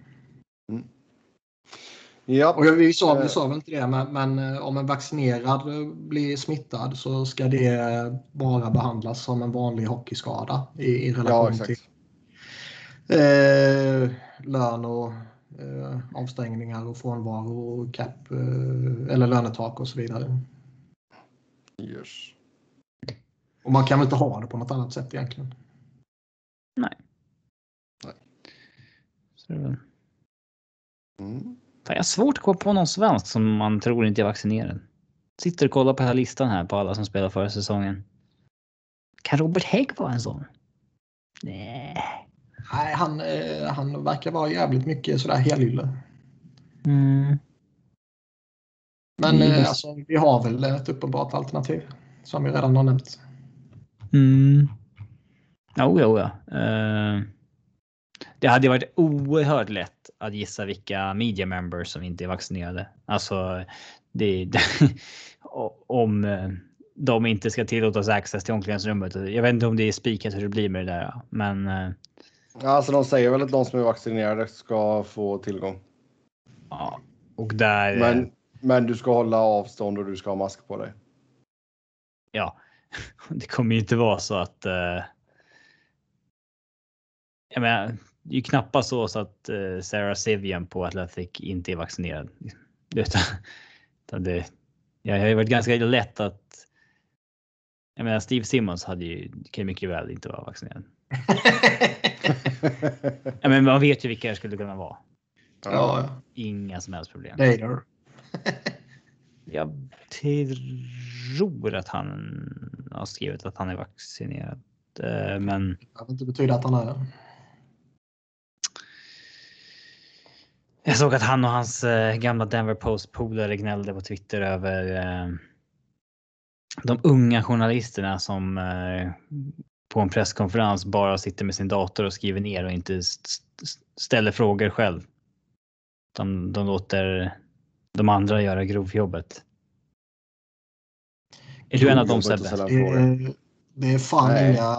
Ja. Och vi sa, vi eh. sa väl inte det, men, men, eh, om en vaccinerad blir smittad så ska det bara behandlas som en vanlig hockeyskada i, i relation ja, till eh, lön och eh, avstängningar och frånvaro och cap eh, eller lönetak och så vidare. Yes. Och man kan väl inte ha det på något annat sätt egentligen? Nej. Nej. Så mm. Jag har svårt att komma på någon svensk som man tror inte är vaccinerad. Sitter och kollar på hela listan här på alla som spelar förra säsongen. Kan Robert Hägg vara en sån? Nej. Nej, han, eh, han verkar vara jävligt mycket sådär helylle. Mm. Men eh, alltså, vi har väl ett uppenbart alternativ som vi redan har nämnt. Mm. Jo, jo, ja. Uh, det hade varit oerhört lätt att gissa vilka media members som inte är vaccinerade. Alltså, det, det om eh, de inte ska tillåtas access till omklädningsrummet. Jag vet inte om det är spikat hur det blir med det där, men. Eh, alltså de säger väl att de som är vaccinerade ska få tillgång. Ja, och där. Men, men du ska hålla avstånd och du ska ha mask på dig. Ja, det kommer ju inte vara så att. Uh, jag menar, det är ju knappast så, så att uh, Sarah Sivian på Athletic inte är vaccinerad. Utan, utan det, ja, det har ju varit ganska lätt att. Jag menar Steve Simmons hade ju, kan mycket väl inte vara vaccinerad. ja, men man vet ju vilka det skulle kunna vara. Ja. Inga som helst problem. Later. Jag tror att han har skrivit att han är vaccinerad. Eh, men. Det behöver inte betyda att han är Jag såg att han och hans eh, gamla Denver Post polare gnällde på Twitter över eh, de unga journalisterna som eh, på en presskonferens bara sitter med sin dator och skriver ner och inte st ställer frågor själv. De, de låter de andra göra grovjobbet. Är du en av dem Sebbe? Det, det är fan Nej. inga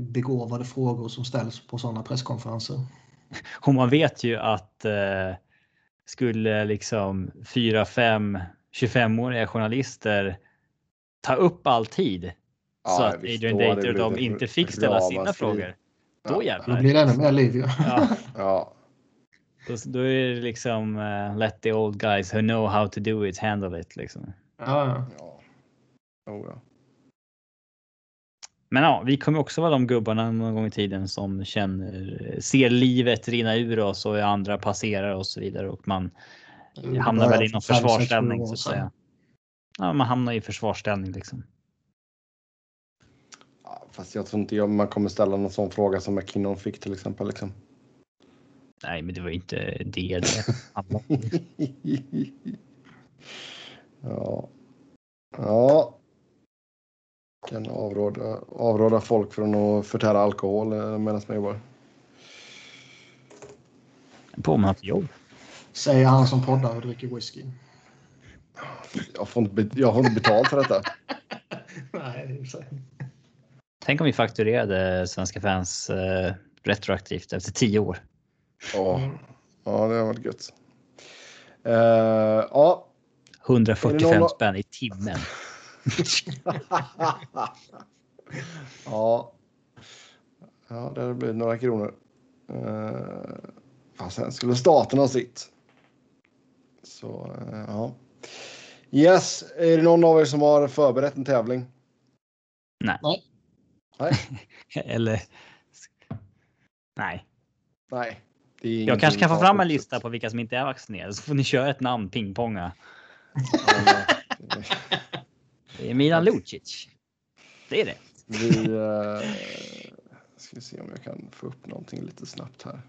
begåvade frågor som ställs på sådana presskonferenser. Och man vet ju att eh, skulle liksom 4, 5, 25-åriga journalister ta upp all tid Ja, så att Adrian då Dater och de inte fick ställa sina frågor. Då Ja. Då jävlar. blir det ännu mer liv ju. Ja, Ja, då, då är det liksom eh, let the old guys who know how to do it handle it liksom. Ja, ja. ja. Oh, ja. Men ja, vi kommer också vara de gubbarna någon gång i tiden som känner, ser livet rinna ur oss och andra passerar och så vidare och man hamnar väl i någon försvarsställning så att säga. Ja, man hamnar i försvarsställning liksom. Fast jag tror inte jag, man kommer ställa någon sån fråga som McKinnon fick till exempel. Liksom. Nej, men det var ju inte det det ja. Ja. Kan avråda, avråda folk från att förtära alkohol eh, medan man jobbar. på med något jobb. Säger han som poddar och dricker whisky. Jag får inte, jag får inte betalt för detta. Nej, det. Tänk om vi fakturerade svenska fans eh, retroaktivt efter tio år. Ja, ja det har varit gött. Eh, ja. Är 145 det någon- spänn i timmen. ja. Ja, det hade blivit några kronor. Uh, sen skulle staten ha sitt. Så, eh, ja. Yes, är det någon av er som har förberett en tävling? Nej. Nej. Nej. Eller. Nej, Nej. Det är jag kanske kan få fram en ta lista på vilka som inte är vaccinerade så får ni köra ett namn pingponga. Det är Milan Lucic. Det är det. Vi uh, ska vi se om jag kan få upp någonting lite snabbt här.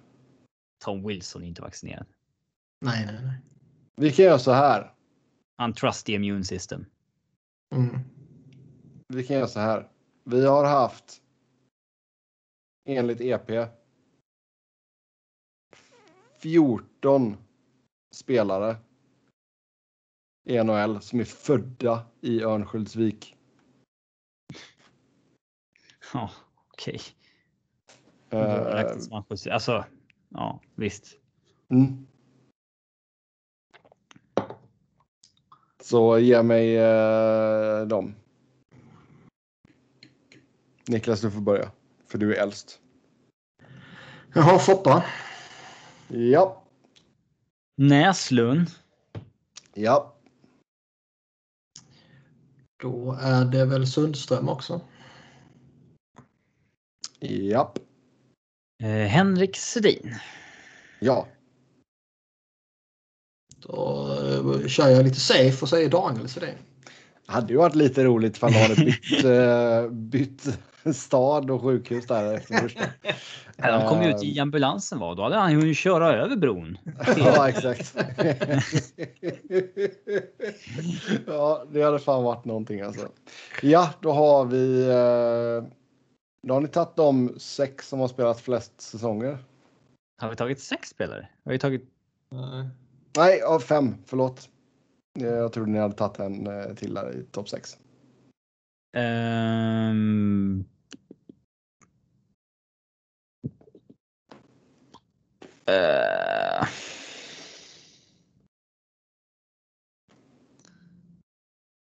Tom Wilson är inte vaccinerad. Nej, nej, nej. Vi kan göra så här. Untrusty immune system. Mm. Vi kan göra så här. Vi har haft enligt EP 14 spelare i NHL som är födda i Örnsköldsvik. Ja, okej. Eh, Alltså, ja visst. mm. Så ge mig eh, dem. Niklas, du får börja. För du är äldst. Jaha, Foppa. Ja. Näslund. Ja. Då är det väl Sundström också. Ja. Eh, Henrik Sedin. Ja. Då eh, kör jag lite safe och säger Daniel Sedin. Hade ju varit lite roligt ifall de hade bytt, eh, bytt stad och sjukhus där efter första. Ja, de kom ju Eh, ut i ambulansen var då hade han hunnit köra över bron. Ja, exakt. ja, det hade fan varit någonting alltså. Ja, då har vi. Eh, då har ni tagit de sex som har spelat flest säsonger. Har vi tagit sex spelare? Har vi tagit? Nej. Nej, ja, fem. Förlåt. Eh, jag trodde ni hade tagit en eh, till där i topp sex. Um... Uh...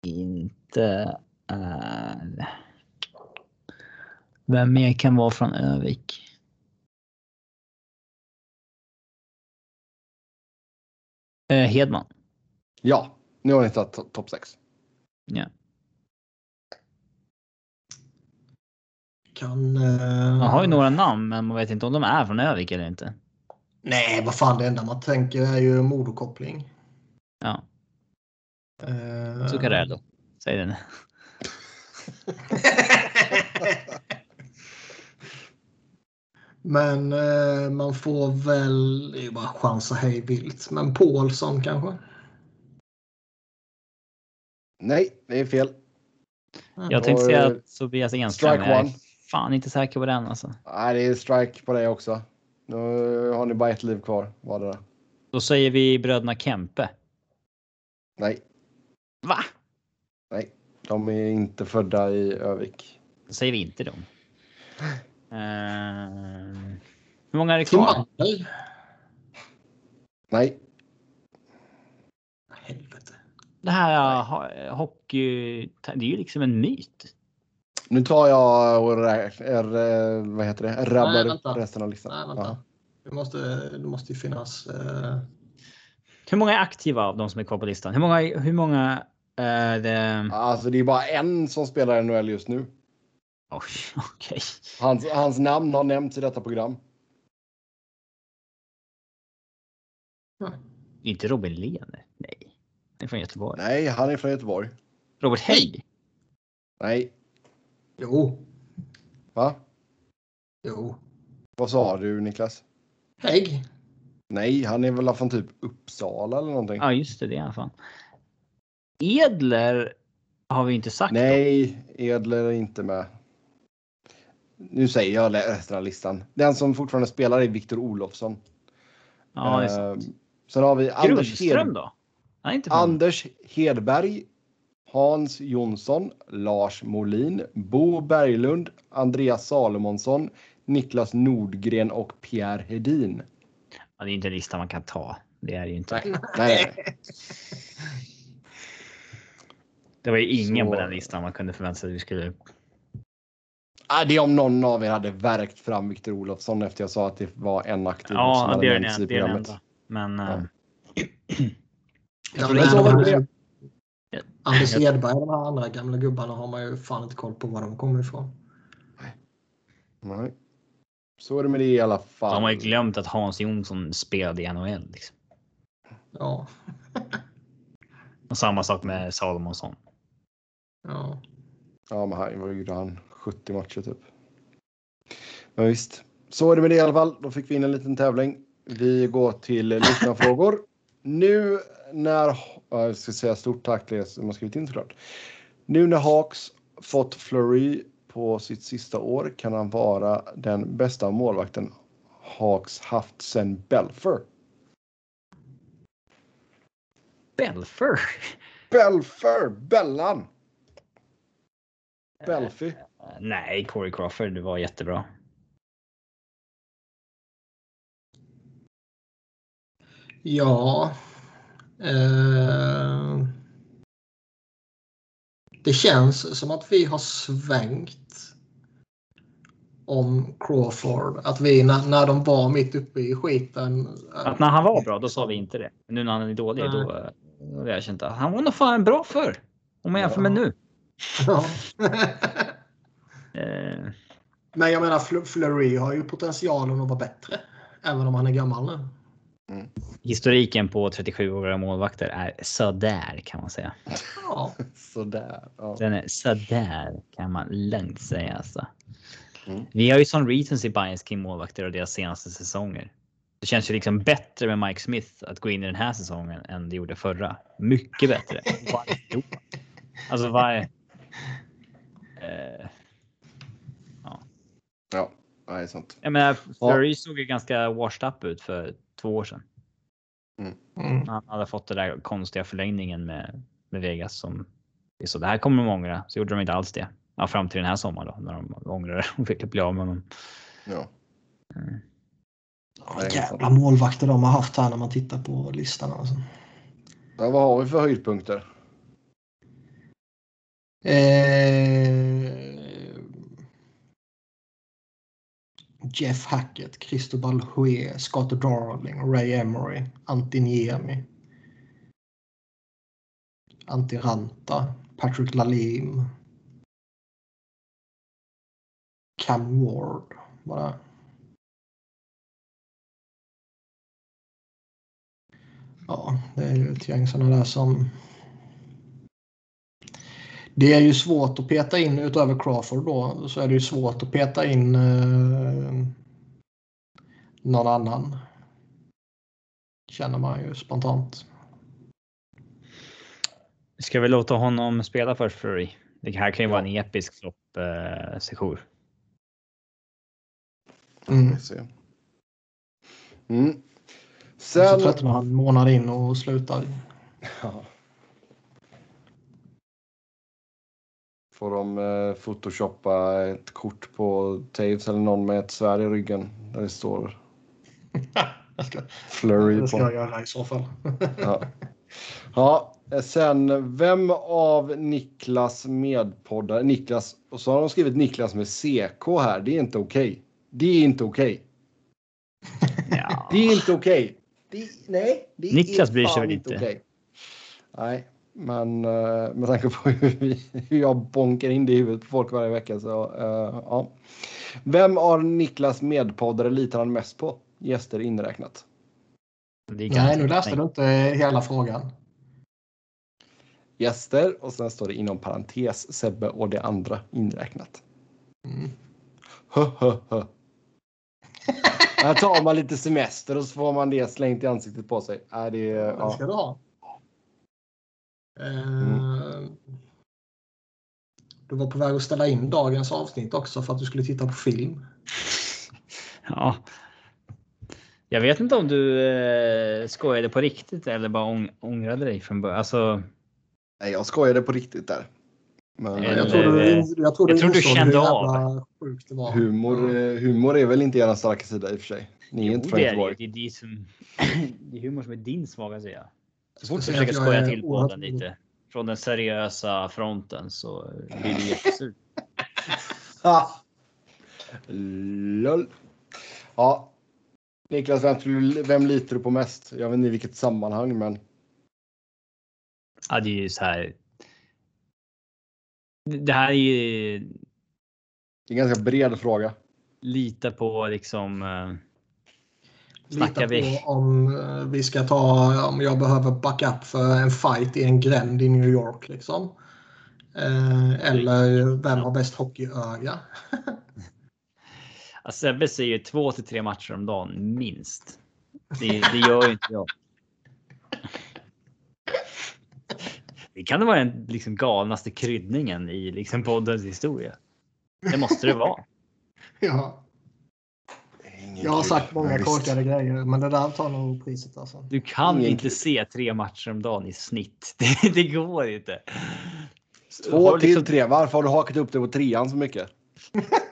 inte är. Vem mer kan vara från Övik? Uh, Hedman. Ja, nu har ni tagit to- topp sex. Ja. Kan... Eh... Man har ju några namn, men man vet inte om de är från Övik eller inte. Nej, vad fan det enda man tänker är ju Modokoppling. Ja, Eh... Zuccarello. Säg det nu. Men eh, man får väl, det är ju bara chansa hej vilt, men Paulsson kanske? Nej, det är fel. Jag tänkte säga att Tobias Enström. strike Jag är one. fan inte säker på den alltså. Nej, det är strike på dig också. Nu har ni bara ett liv kvar vardera. Då säger vi bröderna Kempe. Nej, Va? nej. De är inte födda i Övik. Då säger vi inte dem. Eh, hur många är det kvar? Nej. Det här hockey, det är ju liksom en myt. nu tar jag och rä- är, eh, vad heter det? rabbar Nej, upp resten av listan. Nej, vänta. Ja. Det måste, det måste ju finnas... Eh, Hur många är aktiva av de som är kvar på listan? Hur många, hur många är det? Alltså det är bara en som spelar i NHL just nu. Oj, okej. Hans, hans namn har nämnts i detta program. Inte Robin Lehner. Nej. Det är från Göteborg. Nej, han är från Göteborg. Robert Hägg. Nej, jo, va? jo. Vad sa du Niklas? Hägg. Nej, han är väl från typ Uppsala eller någonting. Ja, just det. Det är han fan. Edler har vi inte sagt. då. Nej, Edler är inte med. Nu säger jag resten av listan. Den som fortfarande spelar är Viktor Olofsson. Ja, det är sant. Eh, Sen har vi Anders, Grundström Hed då? Är inte. Anders Hedberg, Hans Jonsson, Lars Molin, Bo Berglund, Andreas Salomonsson, Niklas Nordgren och Pierre Hedin. Ja, det är inte en lista man kan ta. Det är det ju inte. Nej, nej. Det var ju ingen Så- på den listan man kunde förvänta sig att vi skulle. Ah, det är om någon av er hade verkt fram Viktor Olofsson efter jag sa att det var en aktiv som Ja, det är i det är den enda. Men Ja. eh, Ja, tror var Anders. Anders Hedberg, de här andra gamla gubbarna har man ju fan inte koll på var de kommer ifrån. Nej. Så är det med det i alla fall. de har ju glömt att Hans Jonsson spelade i NHL. Liksom. Ja, Och samma sak med Salomonsson. ja. Ja, men han, vad gjorde han? 70 matcher typ. Men visst, så är det med det i alla fall. Då fick vi in en liten tävling. Vi går till lyssnarfrågor. Nu när, ja, jag ska säga stort tack till er som har skrivit in såklart. Nu när Hawks fått Fleury på sitt sista år kan han vara den bästa målvakten Hawks haft sen Belfer. Belfer. Belfer! Bellan! Belfy. Nej, Corey Crawford var jättebra. Ja. Eh, det känns som att vi har svängt om Crawford. Att vi när, när de var mitt uppe i skiten. eh, Att när han var bra, då sa vi inte det. Nu när han är dålig, då, eh, då har jag känt att han var nog fan bra för. Om man jämför med nu. Ja. Eh, Men jag menar Fl- Fleury har ju potentialen att vara bättre. Även om han är gammal nu. Historiken på 37-åriga målvakter är sådär kan man säga. Ja. Sådär. Ja. Den är sådär kan man lugnt säga alltså. Mm. Vi har ju sån recency bias kring målvakter och deras senaste säsonger. Det känns ju liksom bättre med Mike Smith att gå in i den här säsongen än det gjorde förra. Mycket bättre. Alltså varje... Eh, Ja, nej, sant. jag menar, Fleury såg ju ganska washed up ut för två år sedan. Mm. Han hade fått den där konstiga förlängningen med, med Vegas som så det här kommer de ångra. Så gjorde de inte alls det. Ja, fram till den här sommaren då när de ångrade och fick bli av med honom. Ja. Mm. Nej, jävla målvakter de har haft här när man tittar på listan. Alltså. Ja, vad har vi för höjdpunkter? Eh, Jeff Hackett, Cristobal Hue, Scott Darling, Ray Emery, Antti Niemi. Antti Ranta, Patrick Lalim. Cam Ward var det. Ja, det är ju ett gäng sådana där som det är ju svårt att peta in utöver Crawford då så är det ju svårt att peta in eh, någon annan. Känner man ju spontant. Ska vi låta honom spela först Fleury? Det här kan ju vara en episk flopp eh, session. Mm. Vi se. Mm. Så Sen... tröttnar han månad in och slutar. Ja. Får de eh, photoshoppa ett kort på Taves eller någon med ett svärd i ryggen där det står ska, Flurry det ska på. jag göra i så fall. Ja. ja, sen vem av Niklas medpoddare, Niklas, och så har de skrivit Niklas med CK här, det är inte okej. Det är inte okej. Ja. Det är inte okej. Det- Nej, det Niklas är bryr sig väl inte. okej. Nej, men uh, med tanke på hur, vi, hur jag bonkar in det i huvudet på folk varje vecka så eh, ja. Vem av Niklas medpoddare litar han mest på? Gäster inräknat. Det kan Nej, jag nu läste du inte hela frågan. Gäster och sen står det inom parentes Sebbe och det andra inräknat. Mm. Hö, hö, hö. Här tar man lite semester och så får man det slängt i ansiktet på sig. Är det, Det ja. ska du ha. Eh, Mm. Du var på väg att ställa in dagens avsnitt också för att du skulle titta på film. Ja. Jag vet inte om du eh, skojade på riktigt eller bara ång ångrade dig från början. Alltså, Nej, jag skojade på riktigt där. Men Eller- Jag tror du, jag tror Jag tror du kände hur av. sjukt det var. humor, eh, humor är väl inte er starka sida i och för sig. Ni är jo, inte från det det. Göteborg. Det är, det, som, det är humor som är din svaga sida. Så Jag fort säga försöker skoja till podden lite från den seriösa fronten så blir du jättesur. Ah. Lol. Ja. Niklas, vem, vem litar du på mest? Jag vet inte i vilket sammanhang, men Ja, det är ju så här. Det här är ju det är en ganska bred fråga. lita på liksom. Lita Snackar på vi? om eh, vi ska ta, om jag behöver backup för en fight i en gränd i New York liksom. Eh, eller vem har bäst hockeyöga? Alltså, Sebbe säger ju två till tre matcher om dagen minst. Det, det gör ju inte jag. Det kan vara den liksom galnaste kryddningen i liksom poddens historia. Det måste det vara. Ja, Ingen jag har kul, sagt många korkade grejer, men det där tar nog priset alltså. Du kan Ingen inte kul. se tre matcher om dagen i snitt. Det, det går inte. Två Har du liksom- till tre. Varför har du hakat upp det på trean så mycket?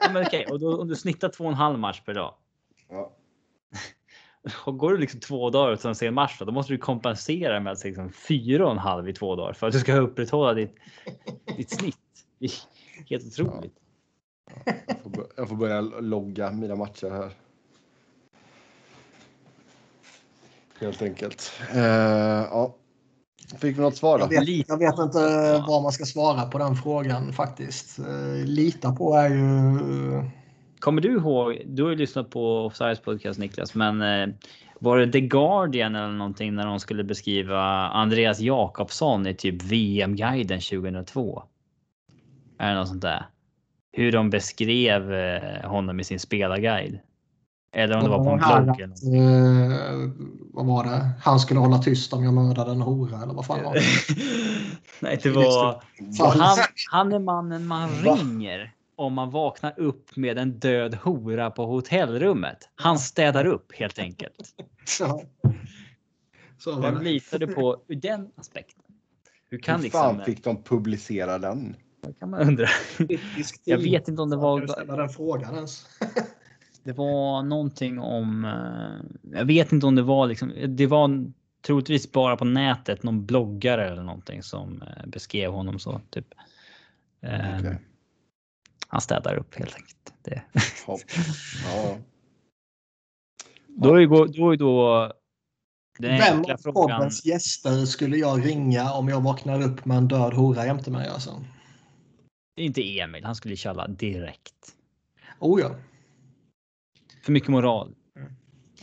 Ja, men okej, och då, om du snittar två och en halv match per dag. Ja. Och går du liksom två dagar utan att se en match då, då måste du kompensera med att liksom fyra och en halv i två dagar för att du ska upprätthålla ditt, ditt snitt. Helt otroligt. Jag får, bör- jag får börja logga mina matcher här. Helt enkelt. Eh, ja. Fick vi något svar då? Jag vet, jag vet inte vad man ska svara på den frågan faktiskt. Eh, Lita på är ju... Kommer du ihåg? Du har ju lyssnat på Offsides podcast Niklas, men eh, var det The Guardian eller någonting när de skulle beskriva Andreas Jakobsson i typ VM-guiden 2002? Är det något sånt där? Hur de beskrev honom i sin spelarguide. Eller om det var på en blogg. Eller något. eh, vad var det? Han skulle hålla tyst om jag mördade en hora eller vad fan var det? Nej, det var... Han, han är mannen man Va? ringer om man vaknar upp med en död hora på hotellrummet. Han städar upp helt enkelt. Ja. Så var Vem du på ur den aspekten? Hur kan Hur liksom... fan fick de publicera den? Det kan man undra. Jag vet inte om det Kan du var... ställa den frågan ens? Det var någonting om... eh, Jag vet inte om det var liksom... Det var troligtvis bara på nätet någon bloggare eller någonting som eh, beskrev honom så typ. Eh, Okej. Han städar upp helt enkelt. Det. Hopp. Ja. Då är ju då, då, är då den Vem av frågan. poddens gäster skulle jag ringa om jag vaknar upp med en död hora jämte mig? Alltså? Det är inte Emil. Han skulle tjalla direkt. Oh ja. För mycket moral.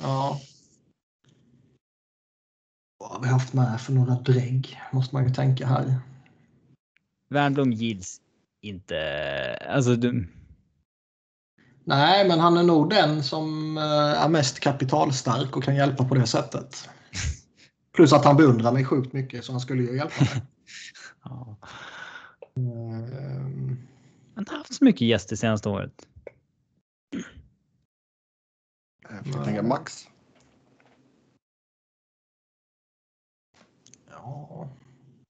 ja. Vad har vi haft med för några drägg? Måste man ju tänka här. Wernbloom gills inte. Alltså du. Nej, men han är nog den som eh, är mest kapitalstark och kan hjälpa på det sättet. Plus att han beundrar mig sjukt mycket så han skulle ju hjälpa mig. Ja. Ehm, Jag har inte haft så mycket gäster senaste året. Jag får tänka Max. ja.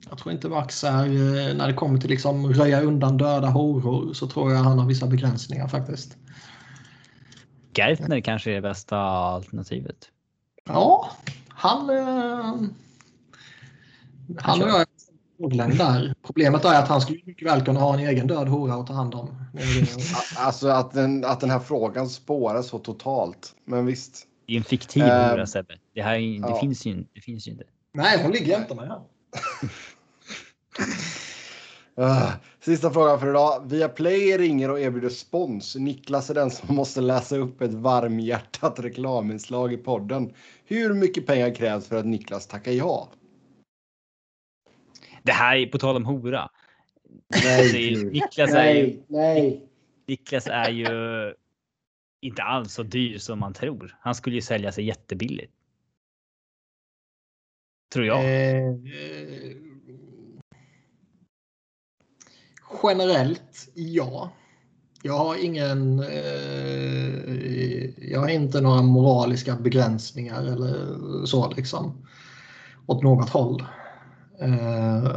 Jag tror inte Max är, eh, när det kommer till liksom röja undan döda horor, så tror jag han har vissa begränsningar faktiskt. Geithner kanske är det bästa alternativet. Ja, han... Eh, han och jag våglängd där. Problemet är att han skulle mycket väl kunna ha en egen död hora att ta hand om. Alltså att den, att den här frågan spårar så totalt. Men visst. Det är en fiktiv Ehm, hora Sebbe. Det, här, är- det, ja. finns ju, det finns ju inte. Nej, hon ligger jämte mig här. Ah, Sista frågan för idag. Via Play ringer och erbjuder spons. Niklas är den som måste läsa upp ett varmhjärtat reklaminslag i podden. Hur mycket pengar krävs för att Niklas tackar ja? Det här är på tal om hora. Nej. Niklas är ju, nej. Niklas är ju inte alls så dyr som man tror. Han skulle ju sälja sig jättebilligt. Tror jag. Eh, generellt, ja. Jag har ingen... Eh, jag har inte några moraliska begränsningar eller så liksom. Åt något håll.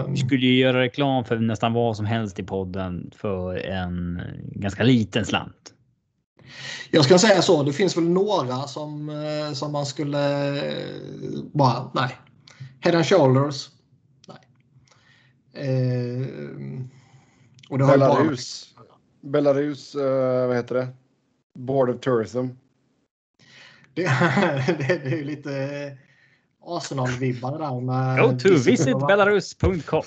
Vi skulle ju göra reklam för nästan vad som helst i podden för en ganska liten slant. Jag ska säga så, det finns väl några som, eh, som man skulle eh, bara, nej. Head and shoulders, nej. Eh, och det ju bara- Belarus. Belarus, eh, vad heter det? Board of Tourism. Det, det, det är ju lite Arsenal-vibbar där. Med Go to visitbelarus.com.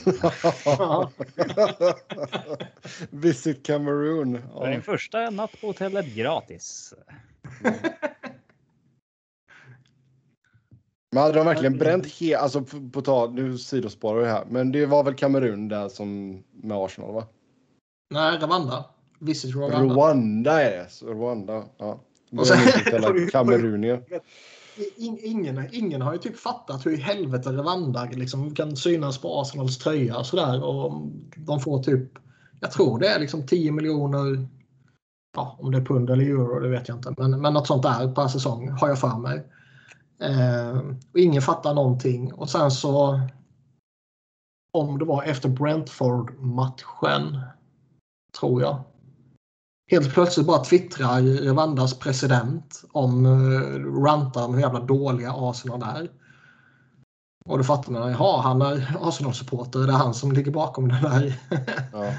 Visit Cameroon. Ja. din första natt på hotellet gratis. Men hade de verkligen bränt he- alltså på, på tal, nu sidospårar vi här, men det var väl Kamerun där som med Arsenal va? Nej, Rwanda. Visit Rwanda. Rwanda är det, Rwanda. Ja. Och sen- Kamerunier. Ingen, ingen har ju typ fattat hur i helvete Rwanda liksom kan synas på Arsenals tröja och sådär. Och de får typ, jag tror det är liksom 10 miljoner, ja, om det är pund eller euro det vet jag inte, men, men något sånt där per säsong har jag för mig. Eh, och ingen fattar någonting och sen så om det var efter Brentford-matchen, tror jag, Helt plötsligt bara twittrar Rwandas president om uh, rantar om hur jävla dåliga Arsenal är. Och då fattar man, jaha, han är Arsenal-supporter. Det är han som ligger bakom det där. Ja.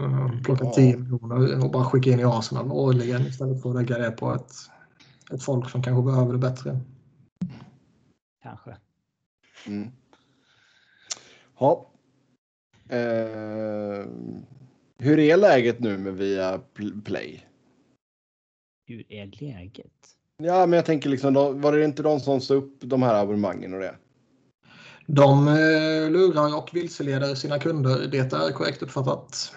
Uh, Plocka Ja. 10 miljoner och bara skicka in i Arsenal årligen istället för att lägga det på ett, ett folk som kanske behöver det bättre. Kanske. Mm. Ja. Eh, hur är läget nu med via Pl- Play? Hur är läget? Ja, men jag tänker liksom, var det inte de som sa upp de här abonnemangen och det? De uh, lurar och vilseleder sina kunder. Det är korrekt uppfattat.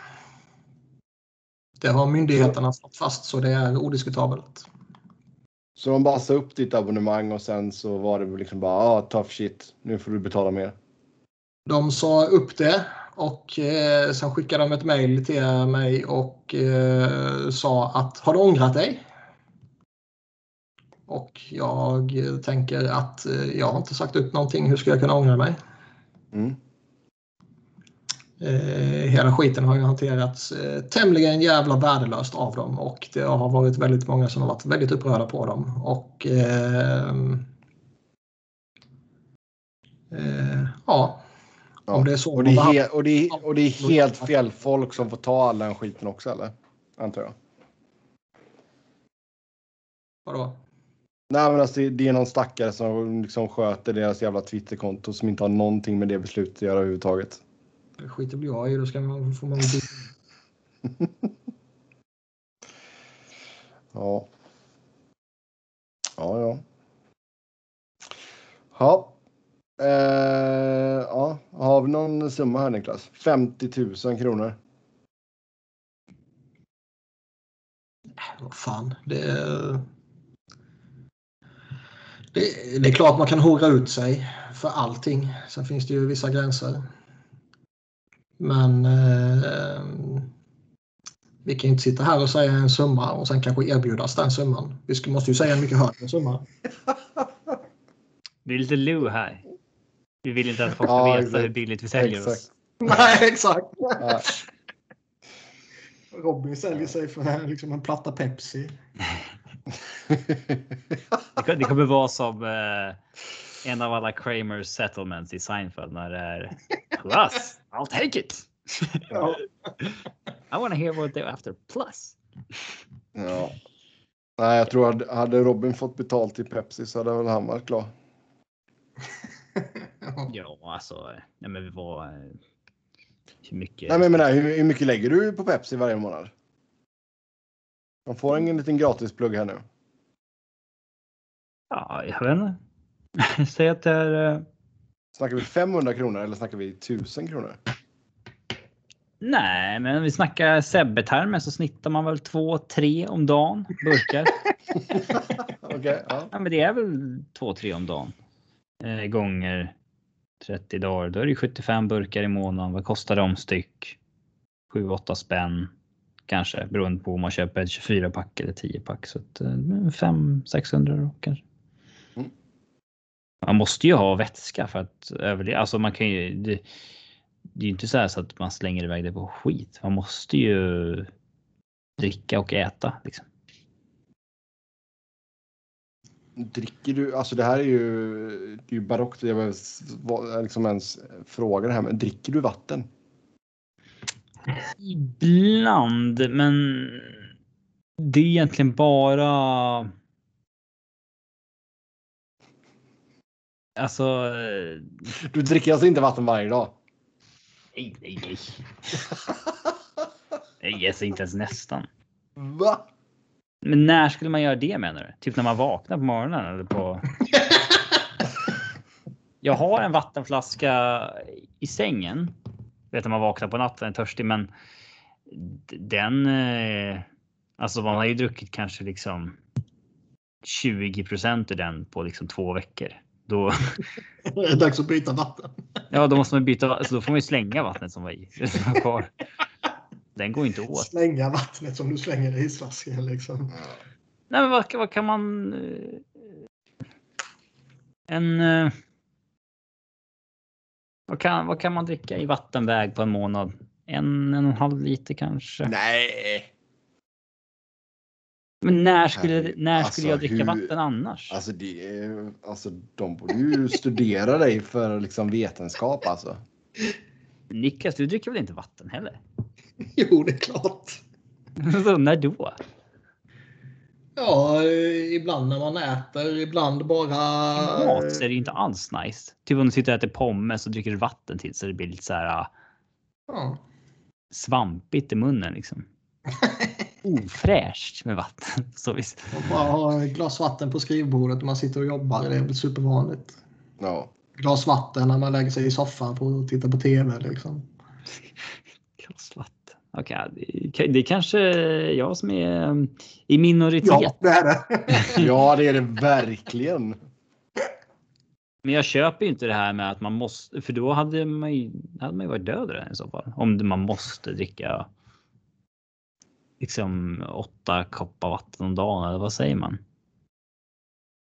Det har myndigheterna slått fast så det är odiskutabelt. Så de bara sa upp ditt abonnemang och sen så var det liksom bara, ah, tough shit, nu får du betala mer. De sa upp det och eh, sen skickade de ett mejl till mig och eh, sa att har du ångrat dig? Och jag tänker att eh, jag har inte sagt upp någonting. Hur ska jag kunna ångra mig? Mm. Eh, hela skiten har ju hanterats eh, tämligen jävla värdelöst av dem och det har varit väldigt många som har varit väldigt upprörda på dem. Och ehm, eh, Ja. Om det är så Och det, är he- och, det är, och det är helt fel folk som får ta all den skiten också eller? Antar jag. Vadå? Nej men alltså det- är någon stackare som liksom sköter deras jävla Twitterkonto som inte har någonting med det beslutet att göra överhuvudtaget. Det skiter väl jag i. Då ska man, får man. Ja. Ja, ja. Ja. Eh. Har vi någon summa här Niklas? 50 000 kronor. Vad fan. Det är, det, det är klart man kan hora ut sig för allting. Sen finns det ju vissa gränser. Men eh, vi kan ju inte sitta här och säga en summa och sen kanske erbjudas den summan. Vi måste ju säga en mycket högre summa. Det är lite Lou här. Vi vill inte att folk ska Ja, veta exakt. hur billigt vi säljer oss. Exakt. Nej, exakt. Ja. Robin säljer sig för liksom en platta Pepsi. Det kommer vara som eh, en av alla Kramers settlements i Seinfeld när det är plus. I'll take it. Ja. I wanna hear what they're after plus. ja. Nej, jag tror att hade Robin fått betalt i Pepsi så hade väl han varit glad. Ja, alltså. Nej, men vi var. eh, Hur mycket? Nej, men menar, hur, hur mycket lägger du på Pepsi varje månad? Man får en liten gratisplugg här nu. Ja, jag vet inte. Säg att det är. eh, Snackar vi 500 kronor eller snackar vi 1000 kronor? Nej, men om vi snackar Sebbe-termer så snittar man väl två, tre om dagen burkar. Okej, ja. Ja, men det är väl två, tre om dagen. Eh, gånger 30 dagar. Då är det 75 burkar i månaden. Vad kostar de styck? 7-8 spänn. Kanske beroende på om man köper ett 24 pack eller 10 pack. Så att, eh, 500-600 då kanske. Mm. Man måste ju ha vätska för att överleva. Alltså man kan ju. Det, det är ju inte så så att man slänger iväg det på skit. Man måste ju dricka och äta liksom. Dricker du, alltså det här är ju, det är ju barockt, jag behöver liksom ens fråga det här, men dricker du vatten? Ibland, men det är egentligen bara. Alltså. eh, Du dricker alltså inte vatten varje dag? Nej, nej, nej. Nej, alltså inte ens nästan. Va? Men när skulle man göra det menar du? Typ när man vaknar på morgonen eller på? Jag har en vattenflaska i sängen. Vet när man vaknar på natten är törstig, men den. eh, Alltså man har ju druckit kanske liksom 20% ur den på liksom två veckor. Då, Det är dags att byta vatten. ja, då måste man byta. Alltså då får man ju slänga vattnet som var i. Som var kvar. Den går inte åt. Slänga vattnet som du slänger i isflaskan liksom. Nej, men vad, vad kan man? eh, En. eh, Vad kan, vad kan man dricka i vattenväg på en månad? En, en och en halv liter kanske. Nej. Men när skulle, när skulle Alltså, jag dricka hur- vatten annars? Alltså, det alltså de borde ju studera dig för liksom vetenskap alltså. Niklas, du dricker väl inte vatten heller? Jo, det är klart. Så när då? Ja, ibland när man äter, ibland bara... Mat så är det ju inte alls nice. Typ om du sitter och äter pommes och dricker vatten till så det blir lite så här ah, Ja. svampigt i munnen liksom. Ofräscht med vatten. Så visst. Och bara ha ett glas vatten på skrivbordet när man sitter och jobbar. Det är väl supervanligt. Ja. Glas vatten när man lägger sig i soffan och tittar på TV. Liksom. Glas vatten. Okej, det, det är kanske jag som är um, i minoritet. Ja, det är det. ja, det är det verkligen. Men jag köper ju inte det här med att man måste, för då hade man ju, hade man ju varit död redan i så fall. Om man måste dricka liksom åtta koppar vatten om dagen eller vad säger man?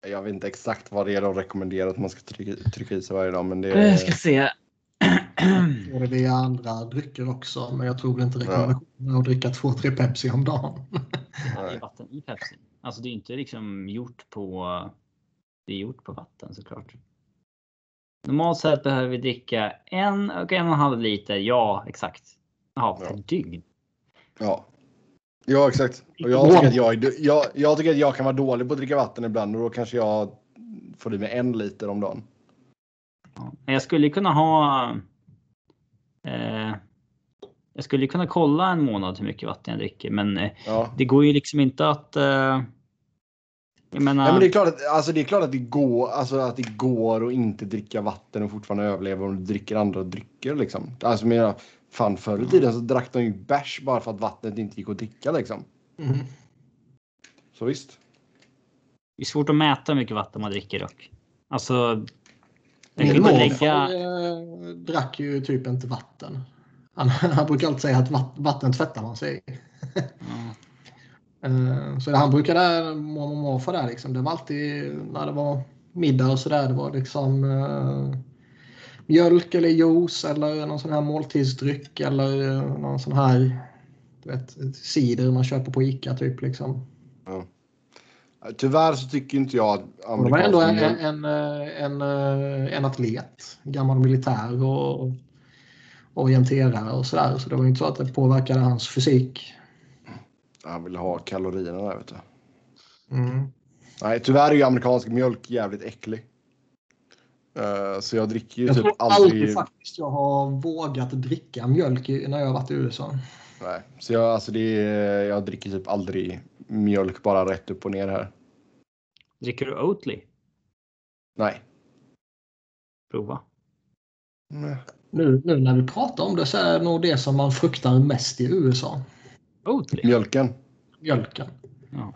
Jag vet inte exakt vad det är de rekommenderar att man ska trycka, trycka i sig varje dag, men det Jag är... ska se. Det är andra drycker också. Men jag tror väl inte Ja. rekommendationen att dricka två, tre Pepsi om dagen. Ja, det är vatten i Pepsi. Alltså det är inte liksom gjort på. Det är gjort på vatten såklart. Normalt sett behöver vi dricka en och en och en halv liter. Ja, exakt. Jaha, per Ja. dygn. Ja. Ja, exakt. Och jag, tycker att jag, jag, jag tycker att jag kan vara dålig på att dricka vatten ibland och då kanske jag får i mig en liter om dagen. Jag skulle kunna ha. Eh, jag skulle kunna kolla en månad hur mycket vatten jag dricker, men eh, Ja. det går ju liksom inte att. Eh, jag menar. Nej, men det är klart att, alltså, det, är klart att, det går, alltså, att det går att inte dricka vatten och fortfarande överleva om du dricker andra drycker. Liksom. Alltså, men, jag- fan, förr i tiden så drack de ju bärs bara för att vattnet inte gick att dricka. Liksom. Mm. Så visst. Det är svårt att mäta hur mycket vatten man dricker dock. Alltså. Min lägga. eh, drack ju typ inte vatten. Han, han brukar alltid säga att vatt, vatten tvättar man sig. Eh, Så det han brukade, mormor och morfar där liksom, det var alltid när det var middag och sådär, det var liksom eh, mjölk eller juice eller någon sån här måltidsdryck eller eh, någon sån här du vet, cider man köper på Ica typ liksom. Tyvärr så tycker inte jag att Och det var ändå en, en, en, eh, en atlet, gammal militär och orienterare och sådär. Så det var inte så att det påverkade hans fysik. Han vill ha kalorierna där vet du. Mm. Nej, tyvärr är ju amerikansk mjölk jävligt äcklig. Eh, så jag dricker ju Jag typ tror aldrig... aldrig faktiskt jag har vågat dricka mjölk när jag har varit i USA. Nej, så jag, alltså det är, jag dricker typ aldrig mjölk bara rätt upp och ner här. Dricker du Oatly? Nej. Prova. Nej. Nu, nu när vi pratar om det så är det nog det som man fruktar mest i USA. Oatly? Mjölken. Mjölken. Ja.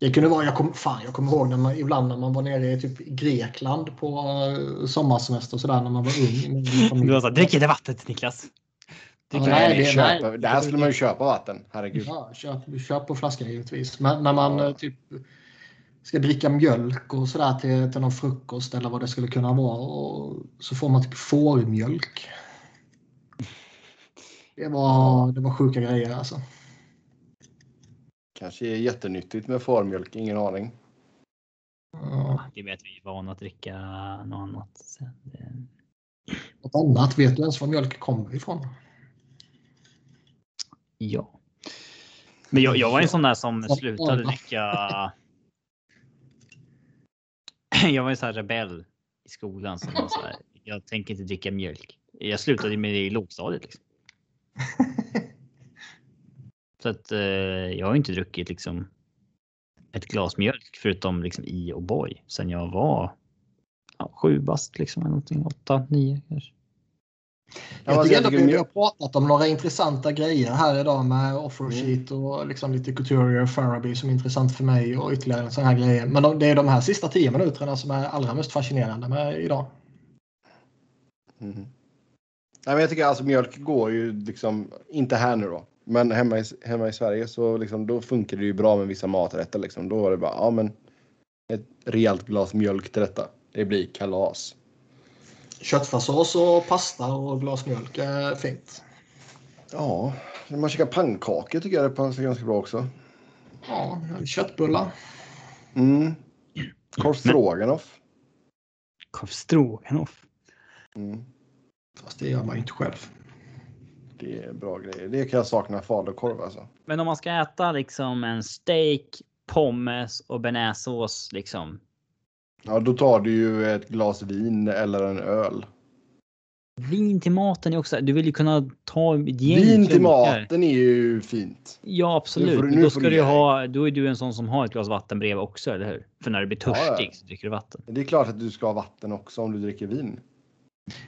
Det kunde vara, jag kom, fan, jag kommer ihåg när man, ibland när man var nere i typ Grekland på eh, sommarsemester och sådär när man var ung. Du var såhär, drick inte vattnet Niklas. Ja, nej, det- köpa, nej. det här skulle man ju köpa vatten. Herregud. Ja, köp, köp på flaskan givetvis. Men när man Ja. eh, typ ska dricka mjölk och sådär till, till någon frukost eller vad det skulle kunna vara och så får man typ fårmjölk. Det var, det var sjuka grejer alltså. Kanske är jättenyttigt med fårmjölk, ingen aning. Ja, Det vet vi är vana att dricka något annat. Det... Något annat, vet du ens var mjölk kommer ifrån? Ja. Men jag, jag var en sån där som Ja. slutade dricka. Jag var en sån här rebell i skolan som var så här. Jag tänker inte dricka mjölk. Jag slutade med det i lågstadiet. Liksom. Så att eh, jag har inte druckit liksom ett glas mjölk förutom liksom i och boy sen jag var ja, sju bast liksom eller någonting. Åtta, nio kanske. Ja, Jag tycker jag ändå tycker vi har pratat om några intressanta grejer här idag med offer sheet och liksom lite couturier och Faraby som är intressant för mig och ytterligare sådana här grejer. Men de- det är de här sista tio minuterna som är allra mest fascinerande med idag. Mhm. Nej, men jag tycker alltså mjölk går ju liksom, inte här nu då, men hemma i, hemma i Sverige så liksom, då funkar det ju bra med vissa maträtter. Liksom. Då var det bara, ja men ett rejält glas mjölk till detta. Det blir kalas. Köttfärssås och pasta och glas mjölk är fint. Ja, när man käkar pannkakor tycker jag det passar ganska bra också. Ja, köttbullar. Mm. Korv stroganoff. Korv stroganoff. Mm. Fast det gör man ju inte själv. Det är bra grejer. Det kan jag sakna falukorv alltså. Men om man ska äta liksom en steak, pommes och bearnaisesås liksom. Ja, då tar du ju ett glas vin eller en öl. Vin till maten är också. Du vill ju kunna ta ett gäng Vin till klunkar. maten är ju fint. Ja, Nu absolut. får nu då ska du dig. ha. Då är du en sån som har ett glas vatten bredvid också, eller hur? För när du blir Ja, ja. törstig så dricker du vatten. Det är klart att du ska ha vatten också om du dricker vin.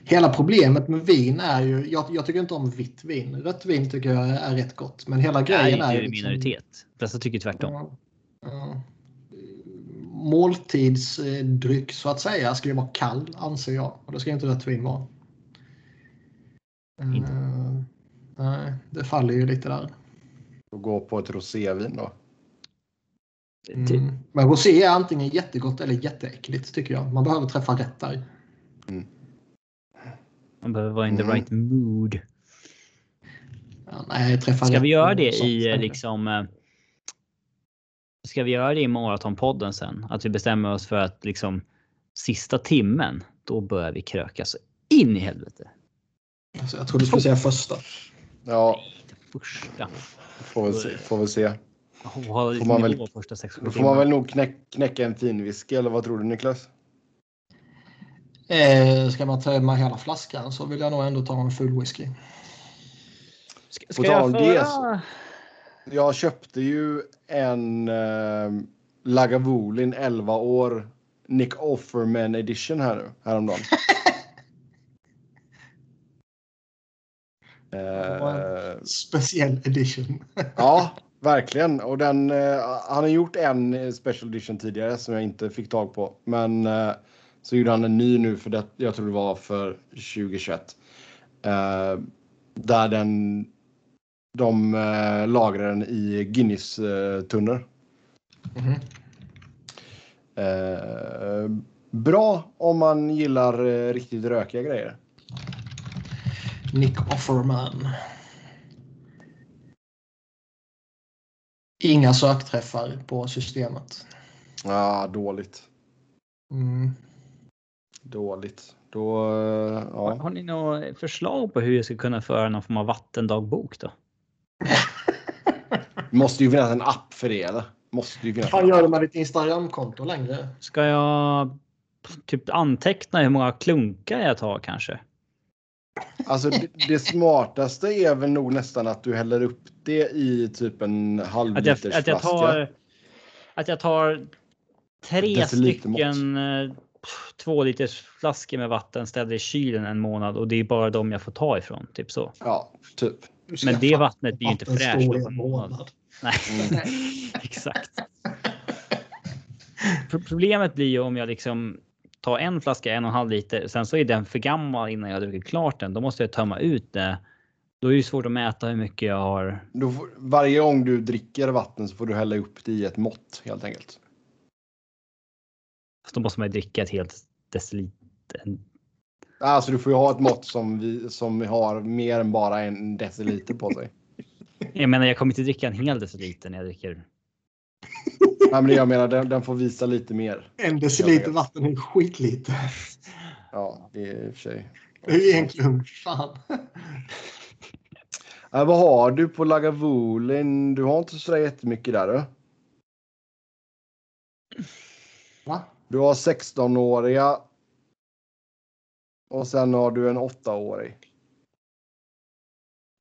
Hela problemet med vin är ju, jag, jag tycker inte om vitt vin. Rött vin tycker jag är rätt gott. Men hela grejen är ju liksom- minoritet. Dessa tycker tvärtom. Ja, ja. Måltidsdryck så att säga ska ju vara kall anser jag. Och det ska inte rött vin vara. Inte. Eh, nej, det faller ju lite där. Och gå på ett rosévin då. Det- Mm. Men rosé är antingen jättegott eller jätteäckligt tycker jag. Man behöver träffa rätt där. Man behöver vara in the Mm. right mood. Ja, nej, Ska vi göra det i stämmer. liksom? eh, Ska vi göra det i maratonpodden sen? Att vi bestämmer oss för att liksom sista timmen, då börjar vi kröka så in i helvete. Alltså, jag tror du skulle säga första. Ja, Det första. får väl se. Får väl se. Får man väl- första sex, Då får man väl nog knäck, knäcka en fin whisky eller vad tror du Niklas? Eh, ska man ta med hela flaskan så vill jag nog ändå ta en full whisky. Ska, ska jag föra? så- Jag köpte ju en eh, Lagavulin 11 år Nick Offerman edition här nu häromdagen. eh, Speciell edition. ja, verkligen. Och den, eh, han har gjort en special edition tidigare som jag inte fick tag på. Men eh, så gjorde han en ny nu för det, jag tror det var för 2021. Eh, där den, de eh, lagrar den i Guinness-tunnor. Mhm. Eh, Bra om man gillar eh, riktigt rökiga grejer. Nick Offerman. Inga sökträffar på systemet. Ja, dåligt. Mm. Dåligt. Då, eh, Har, ja. har ni några förslag på hur jag ska kunna föra någon form av vattendagbok då? Måste ju finnas en app för det eller? Måste ju finnas. Vad en gör app. du med ditt Instagramkonto längre? Ska jag typ anteckna hur många klunkar jag tar kanske? Alltså det, det smartaste är väl nog nästan att du häller upp det i typ en halv Att jag, liters att jag flaska. tar. Att jag tar tre stycken eh, två liters flaskor med vatten, ställer i kylen en månad och det är bara de jag får ta ifrån. Typ så. Ja, typ. Men det vattnet blir ju inte vatten fräscht en månad. Nej, Mm. exakt. Pro- Problemet blir ju om jag liksom tar en flaska en och en halv liter. Sen så är den för gammal innan jag har druckit klart den. Då måste jag tömma ut det. Då är det svårt att mäta hur mycket jag har. Då får, varje gång du dricker vatten så får du hälla upp det i ett mått helt enkelt. Fast då måste man ju dricka ett helt deciliter. Alltså du får ju ha ett mått som, vi, som har mer än bara en deciliter på sig. Jag menar, jag kommer inte dricka en hel deciliter när jag dricker. Nej, men jag menar den, den får visa lite mer. En deciliter vatten är skitlite. Ja, det är i och för sig. Det är en klunk. Fan. Äh, vad har du på Lagavulin? Du har inte så jättemycket där du. Va? Du har 16-åriga. Och sen har du en 8-årig.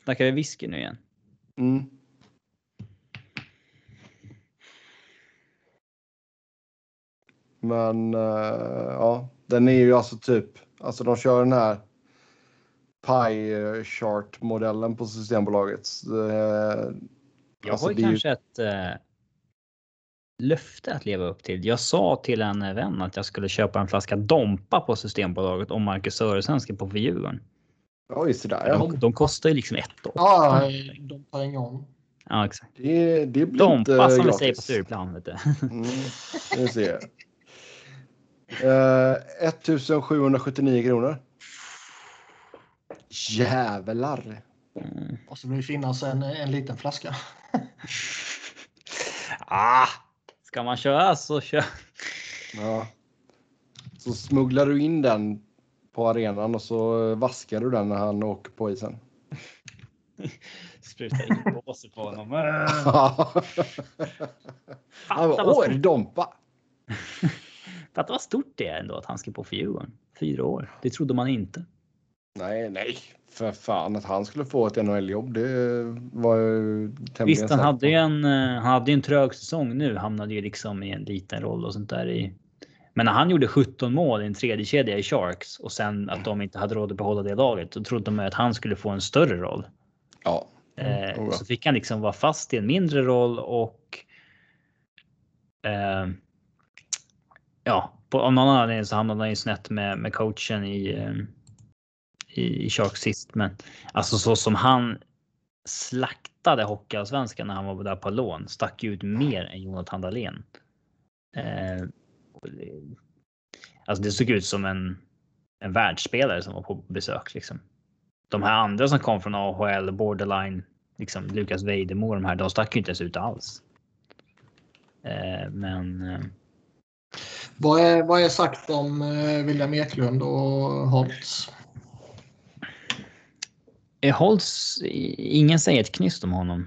Snackar vi whisky nu igen? Mm. Men eh, ja, den är ju alltså typ, alltså de kör den här Pie chart modellen på Systembolaget. Eh, Jag Alltså, har ju är ju- kanske ett eh, löfte att leva upp till. Jag sa till en vän att jag skulle köpa en flaska Dompa på Systembolaget om Marcus Sörensen ska på för Djurgården. Oj, sådär ja. De, de kostar ju liksom ett år. Ja, de tar ingen Ja, exakt. Det, det blir Dompa inte som vi gratis. säger på Stureplan. Vet du. Mm, vi ser. Uh, 1779 kronor. Jävlar. Mm. Och så blir det finnas en, en liten flaska. Ah, ska man köra så kör. Ja. Så smugglar du in den på arenan och så vaskar du den när han åker på isen. Spruta in båset på honom. Han bara, Åh, är det Dompa? fatta vad stort det är ändå att han ska på för Djurgården. Fyra år. Det trodde man inte. Nej, nej. För fan att han skulle få ett NHL-jobb, det var ju tämligen Visst, han hade en, eh, han hade en trög säsong nu. Hamnade ju liksom i en liten roll och sånt där i. Men när han gjorde 17 mål i en tredje kedja i Sharks och sen att de inte hade råd att behålla det laget, då trodde man att han skulle få en större roll. Ja. Eh, Oh ja. Så fick han liksom vara fast i en mindre roll och. Eh, ja, på, av någon anledning så hamnade han ju snett med, med coachen i, eh, i, i Shark sist. Men alltså så som han slaktade Hockeyallsvenskan när han var där på lån stack ut mer än Jonathan Dahlén. Eh, alltså det såg ut som en, en världsspelare som var på besök liksom. De här andra som kom från AHL, borderline, liksom Lukas Vejdemo och de här, de stack ju inte ens ut alls. Eh, men eh, Vad är, vad är sagt om eh, William Eklund och Holtz? Eh, hålls, ingen säger ett knyst om honom.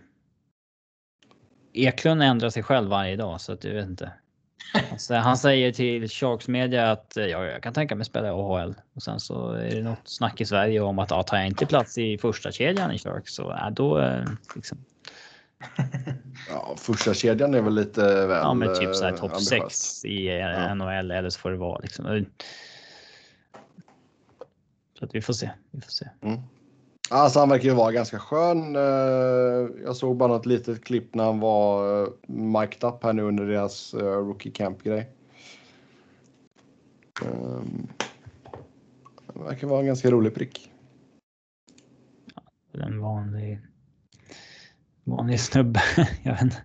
Eklund ändrar sig själv varje dag så att jag vet inte. Alltså, han säger till Sharks Media att eh, ja, jag kan tänka mig spela i AHL. Och sen så är det något snack i Sverige om att ja, tar jag inte plats i första kedjan i Sharks så ja, då eh, liksom. ja, första kedjan är väl lite väl Ja, men typ så här eh, topp ambitiöst. 6 i eh, Ja. NHL eller så får det vara liksom. Så att vi får se. Vi får se. Alltså han verkar ju vara ganska skön. Eh, Jag såg bara något litet klipp när han var eh, mic'd up här nu under deras eh, rookie camp grej. Um, han verkar vara en ganska rolig prick. En vanlig. Vanlig snubbe. jag vet inte.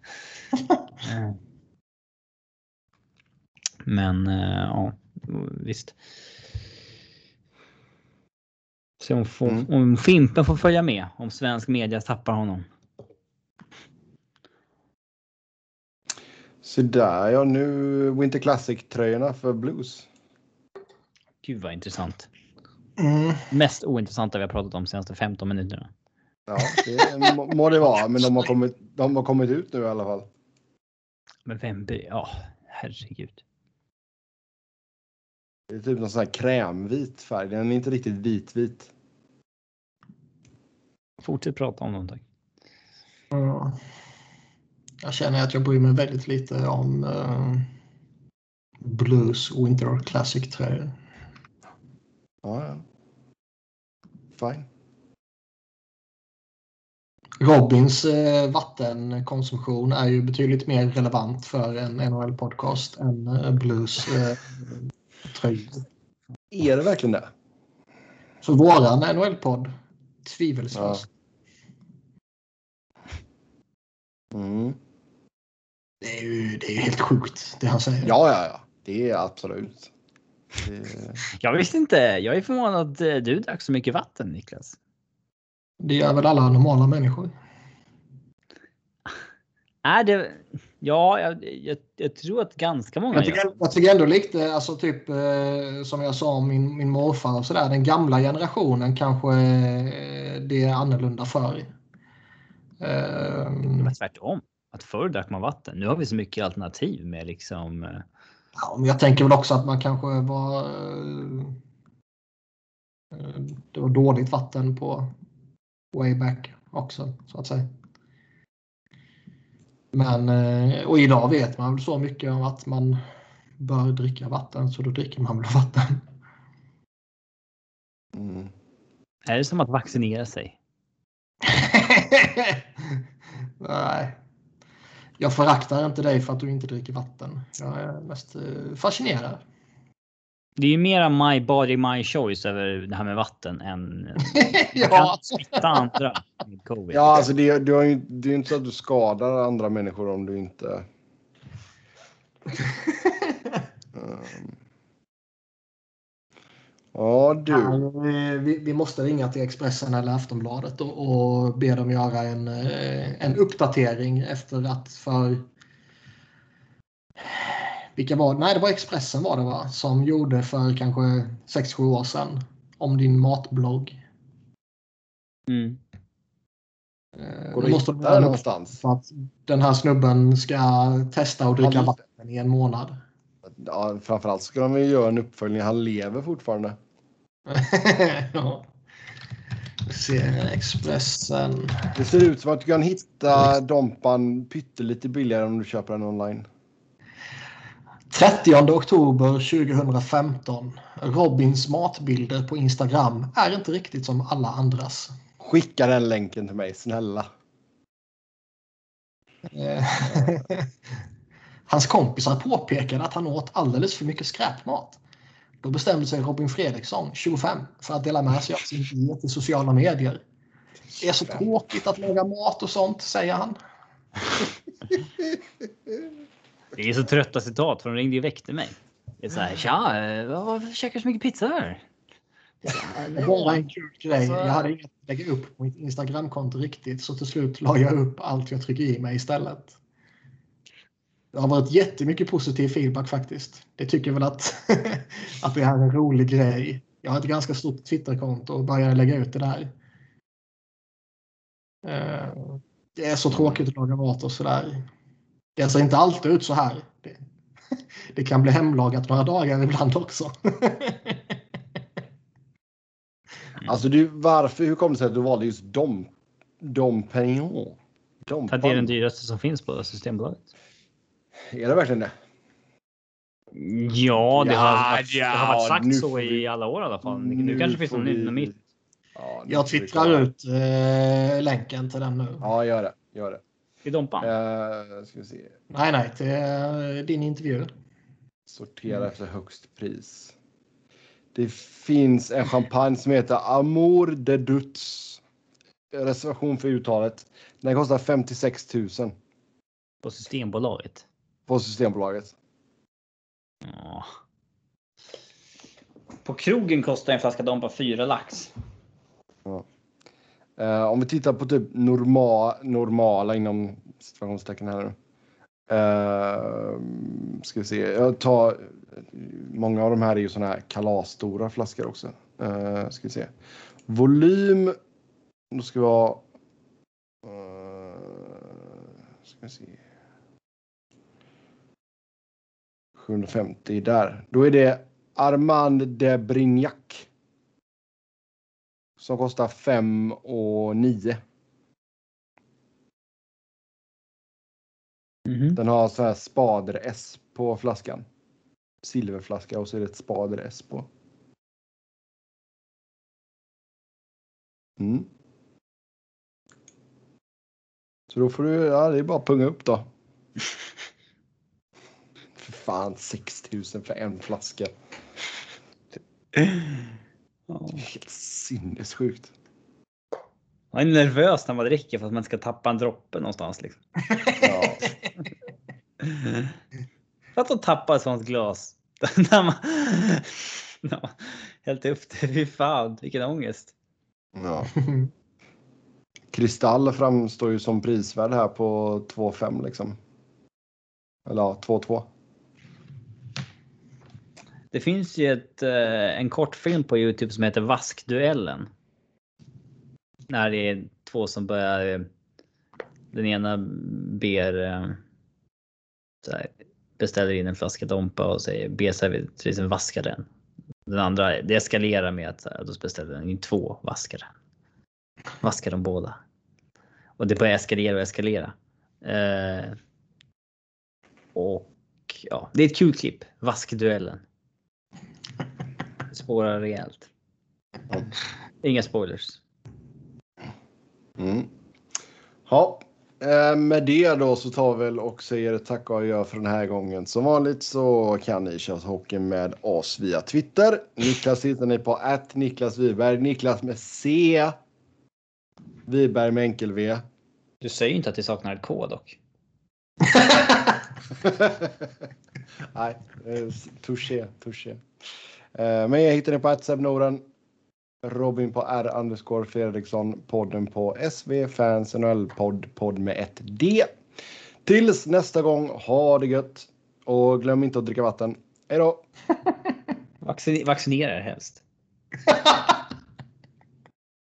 Men ja, visst. Se om, får, Mm. om Fimpen får följa med. Om svensk media tappar honom. Så där ja, nu Winter Classic-tröjorna för Blues. Gud vad intressant. Mm. Mest ointressanta vi har pratat om de senaste 15 minuterna. Ja, det må, må det vara, men de har, kommit, de har kommit ut nu i alla fall. Men vem bryr Ja, herregud. Det är typ någon sån här krämvit färg. Den är inte riktigt vitvit. Fortsätt prata om dem tack. Jag känner att jag bryr mig väldigt lite om eh, Blues Winter Classic tröjor. Ja, ja. Fine. Robins eh, vattenkonsumtion är ju betydligt mer relevant för en NHL-podcast än eh, Blues eh, tröjor. Är det verkligen det? För våran NHL-podd, tvivelslöst. Mm. Det, är ju, det är ju helt sjukt det han säger. Ja, ja, ja. Det är absolut. Det... Jag visste inte. Jag är förvånad att eh, du drack så mycket vatten Niklas. Det gör väl alla normala människor. Är det? Ja, jag, jag, jag tror att ganska många Jag gör. tycker, jag tycker ändå lite, alltså typ eh, som jag sa om min, min morfar och sådär, den gamla generationen kanske eh, det är annorlunda för. Eh, Men tvärtom. Att förr drack man vatten. Nu har vi så mycket alternativ med liksom. eh, ja, men jag tänker väl också att man kanske var... eh, det var dåligt vatten på way back också, så att säga. Men, eh, och idag vet man väl så mycket om att man bör dricka vatten, så då dricker man väl vatten. Mm. Är det som att vaccinera sig? Nej. Jag föraktar inte dig för att du inte dricker vatten. Jag är mest eh, fascinerad. Det är ju mera my body my choice över det här med vatten än ja, smitta andra med covid. Ja, alltså det, du har ju, det är ju inte så att du skadar andra människor om du inte... Um. Ja, du. Vi, vi måste ringa till Expressen eller Aftonbladet och, och be dem göra en, eh, en uppdatering efter att för vilka var Nej, det var Expressen var det va? Som gjorde för kanske 6-7 år sedan om din matblogg. Mm. Eh, Går det måste hitta någonstans? för att den här snubben ska testa att dricka vatten i en månad. Ja, framförallt ska de ju göra en uppföljning. Han lever fortfarande. ja. Vi ser Expressen. Det ser ut som att du kan hitta Dompan pyttelite billigare om du köper den online. 30 oktober 2015. Robins matbilder på Instagram är inte riktigt som alla andras. Skicka den länken till mig, snälla. Eh, Hans kompisar påpekade att han åt alldeles för mycket skräpmat. Då bestämde sig Robin Fredriksson, 25, för att dela med sig av sin diet i sociala medier. Det är så tråkigt att laga mat och sånt, säger han. Det är så trötta citat för de ringde och väckte mig. Det är så här, tja, eh, varför käkar du så mycket pizza här? Bara en kul grej. Jag hade inget att lägga upp på mitt Instagramkonto riktigt så till slut la jag upp allt jag trycker i mig istället. Det har varit jättemycket positiv feedback faktiskt. Det tycker väl att, att det är en rolig grej. Jag har ett ganska stort Twitterkonto och började lägga ut det där. Eh, Det är så tråkigt att laga mat och sådär. Det ser inte alltid ut så här. Det, det kan bli hemlagat några dagar ibland också. Alltså du, varför, hur kom det sig att du valde just Dom, Dom Perignon? Dom För att det är den dyraste som finns på Systembolaget. Är det verkligen det? Ja, det har, Ja, varit, det har varit sagt så får i vi- alla år i alla fall. Nu, Nu kanske finns vi- något nytt. Ja, Jag vi twittrar ut eh, länken till den nu. Ja, gör det. Gör det. I Dompan. Uh, ska vi se. Nej, nej, till eh, din intervju. Sortera efter högst pris. Det finns en champagne som heter Amour de Dutz. Reservation för uttalet. Den kostar 56 000 På Systembolaget. På Systembolaget. Ja. På krogen kostar en flaska Dompa 4 lax. Eh, om vi tittar på typ norma, normala inom situationstecken här. Uh, ska vi se. Jag tar. Många av de här är ju såna här kalasstora flaskor också. Uh, ska vi se. Volym. Då ska vi ha. Uh, ska vi se. 750 där. Då är det Armand de Brignac. Som kostar 5 och 9. Mhm. Den har så här spader S på flaskan. Silverflaska och så är det ett spader S på. Mm. Så då får du, ja det är bara att punga upp då. fan 6000 för en flaska. Ja. Helt sinnessjukt. Man är nervös när man dricker för att man ska tappa en droppe någonstans. Liksom. Ja. För att tappa ett sånt glas. när man, när man helt upp det. Fy fan vilken ångest. ja. Kristall framstår ju som prisvärd här på 2,5 liksom. Eller ja, 2,2. Det finns ju ett, eh, en kortfilm på Youtube som heter Vaskduellen. När det är två som börjar. Eh, den ena ber. eh, Så här, beställer in en flaska Dompa och säger be servitrisen vaska den. Den andra, det eskalerar med att här, då beställer den in två vaskare. Vaskar de båda. Och det börjar eskalera och eskalera. Eh, och ja, det är ett kul klipp. Vaskduellen. Spårar rejält. Inga spoilers. Mm. Ja, eh, med det då så tar vi väl och säger tack och adjö för den här gången. Som vanligt så kan ni köra hockey med oss via Twitter. Niklas hittar ni på att Niklas Wiberg. Niklas med C. Wiberg med enkel V. Du säger inte att det saknar K dock. Nej, eh, touché, touché. Eh, Men jag hittar ni på att Noren. Robin på R underscore Fredriksson. Podden på SV Fans NHL-podd. Podd med ett D. Tills nästa gång, ha det gött. Och glöm inte att dricka vatten. Hej då! Vaccin- vaccinera er helst.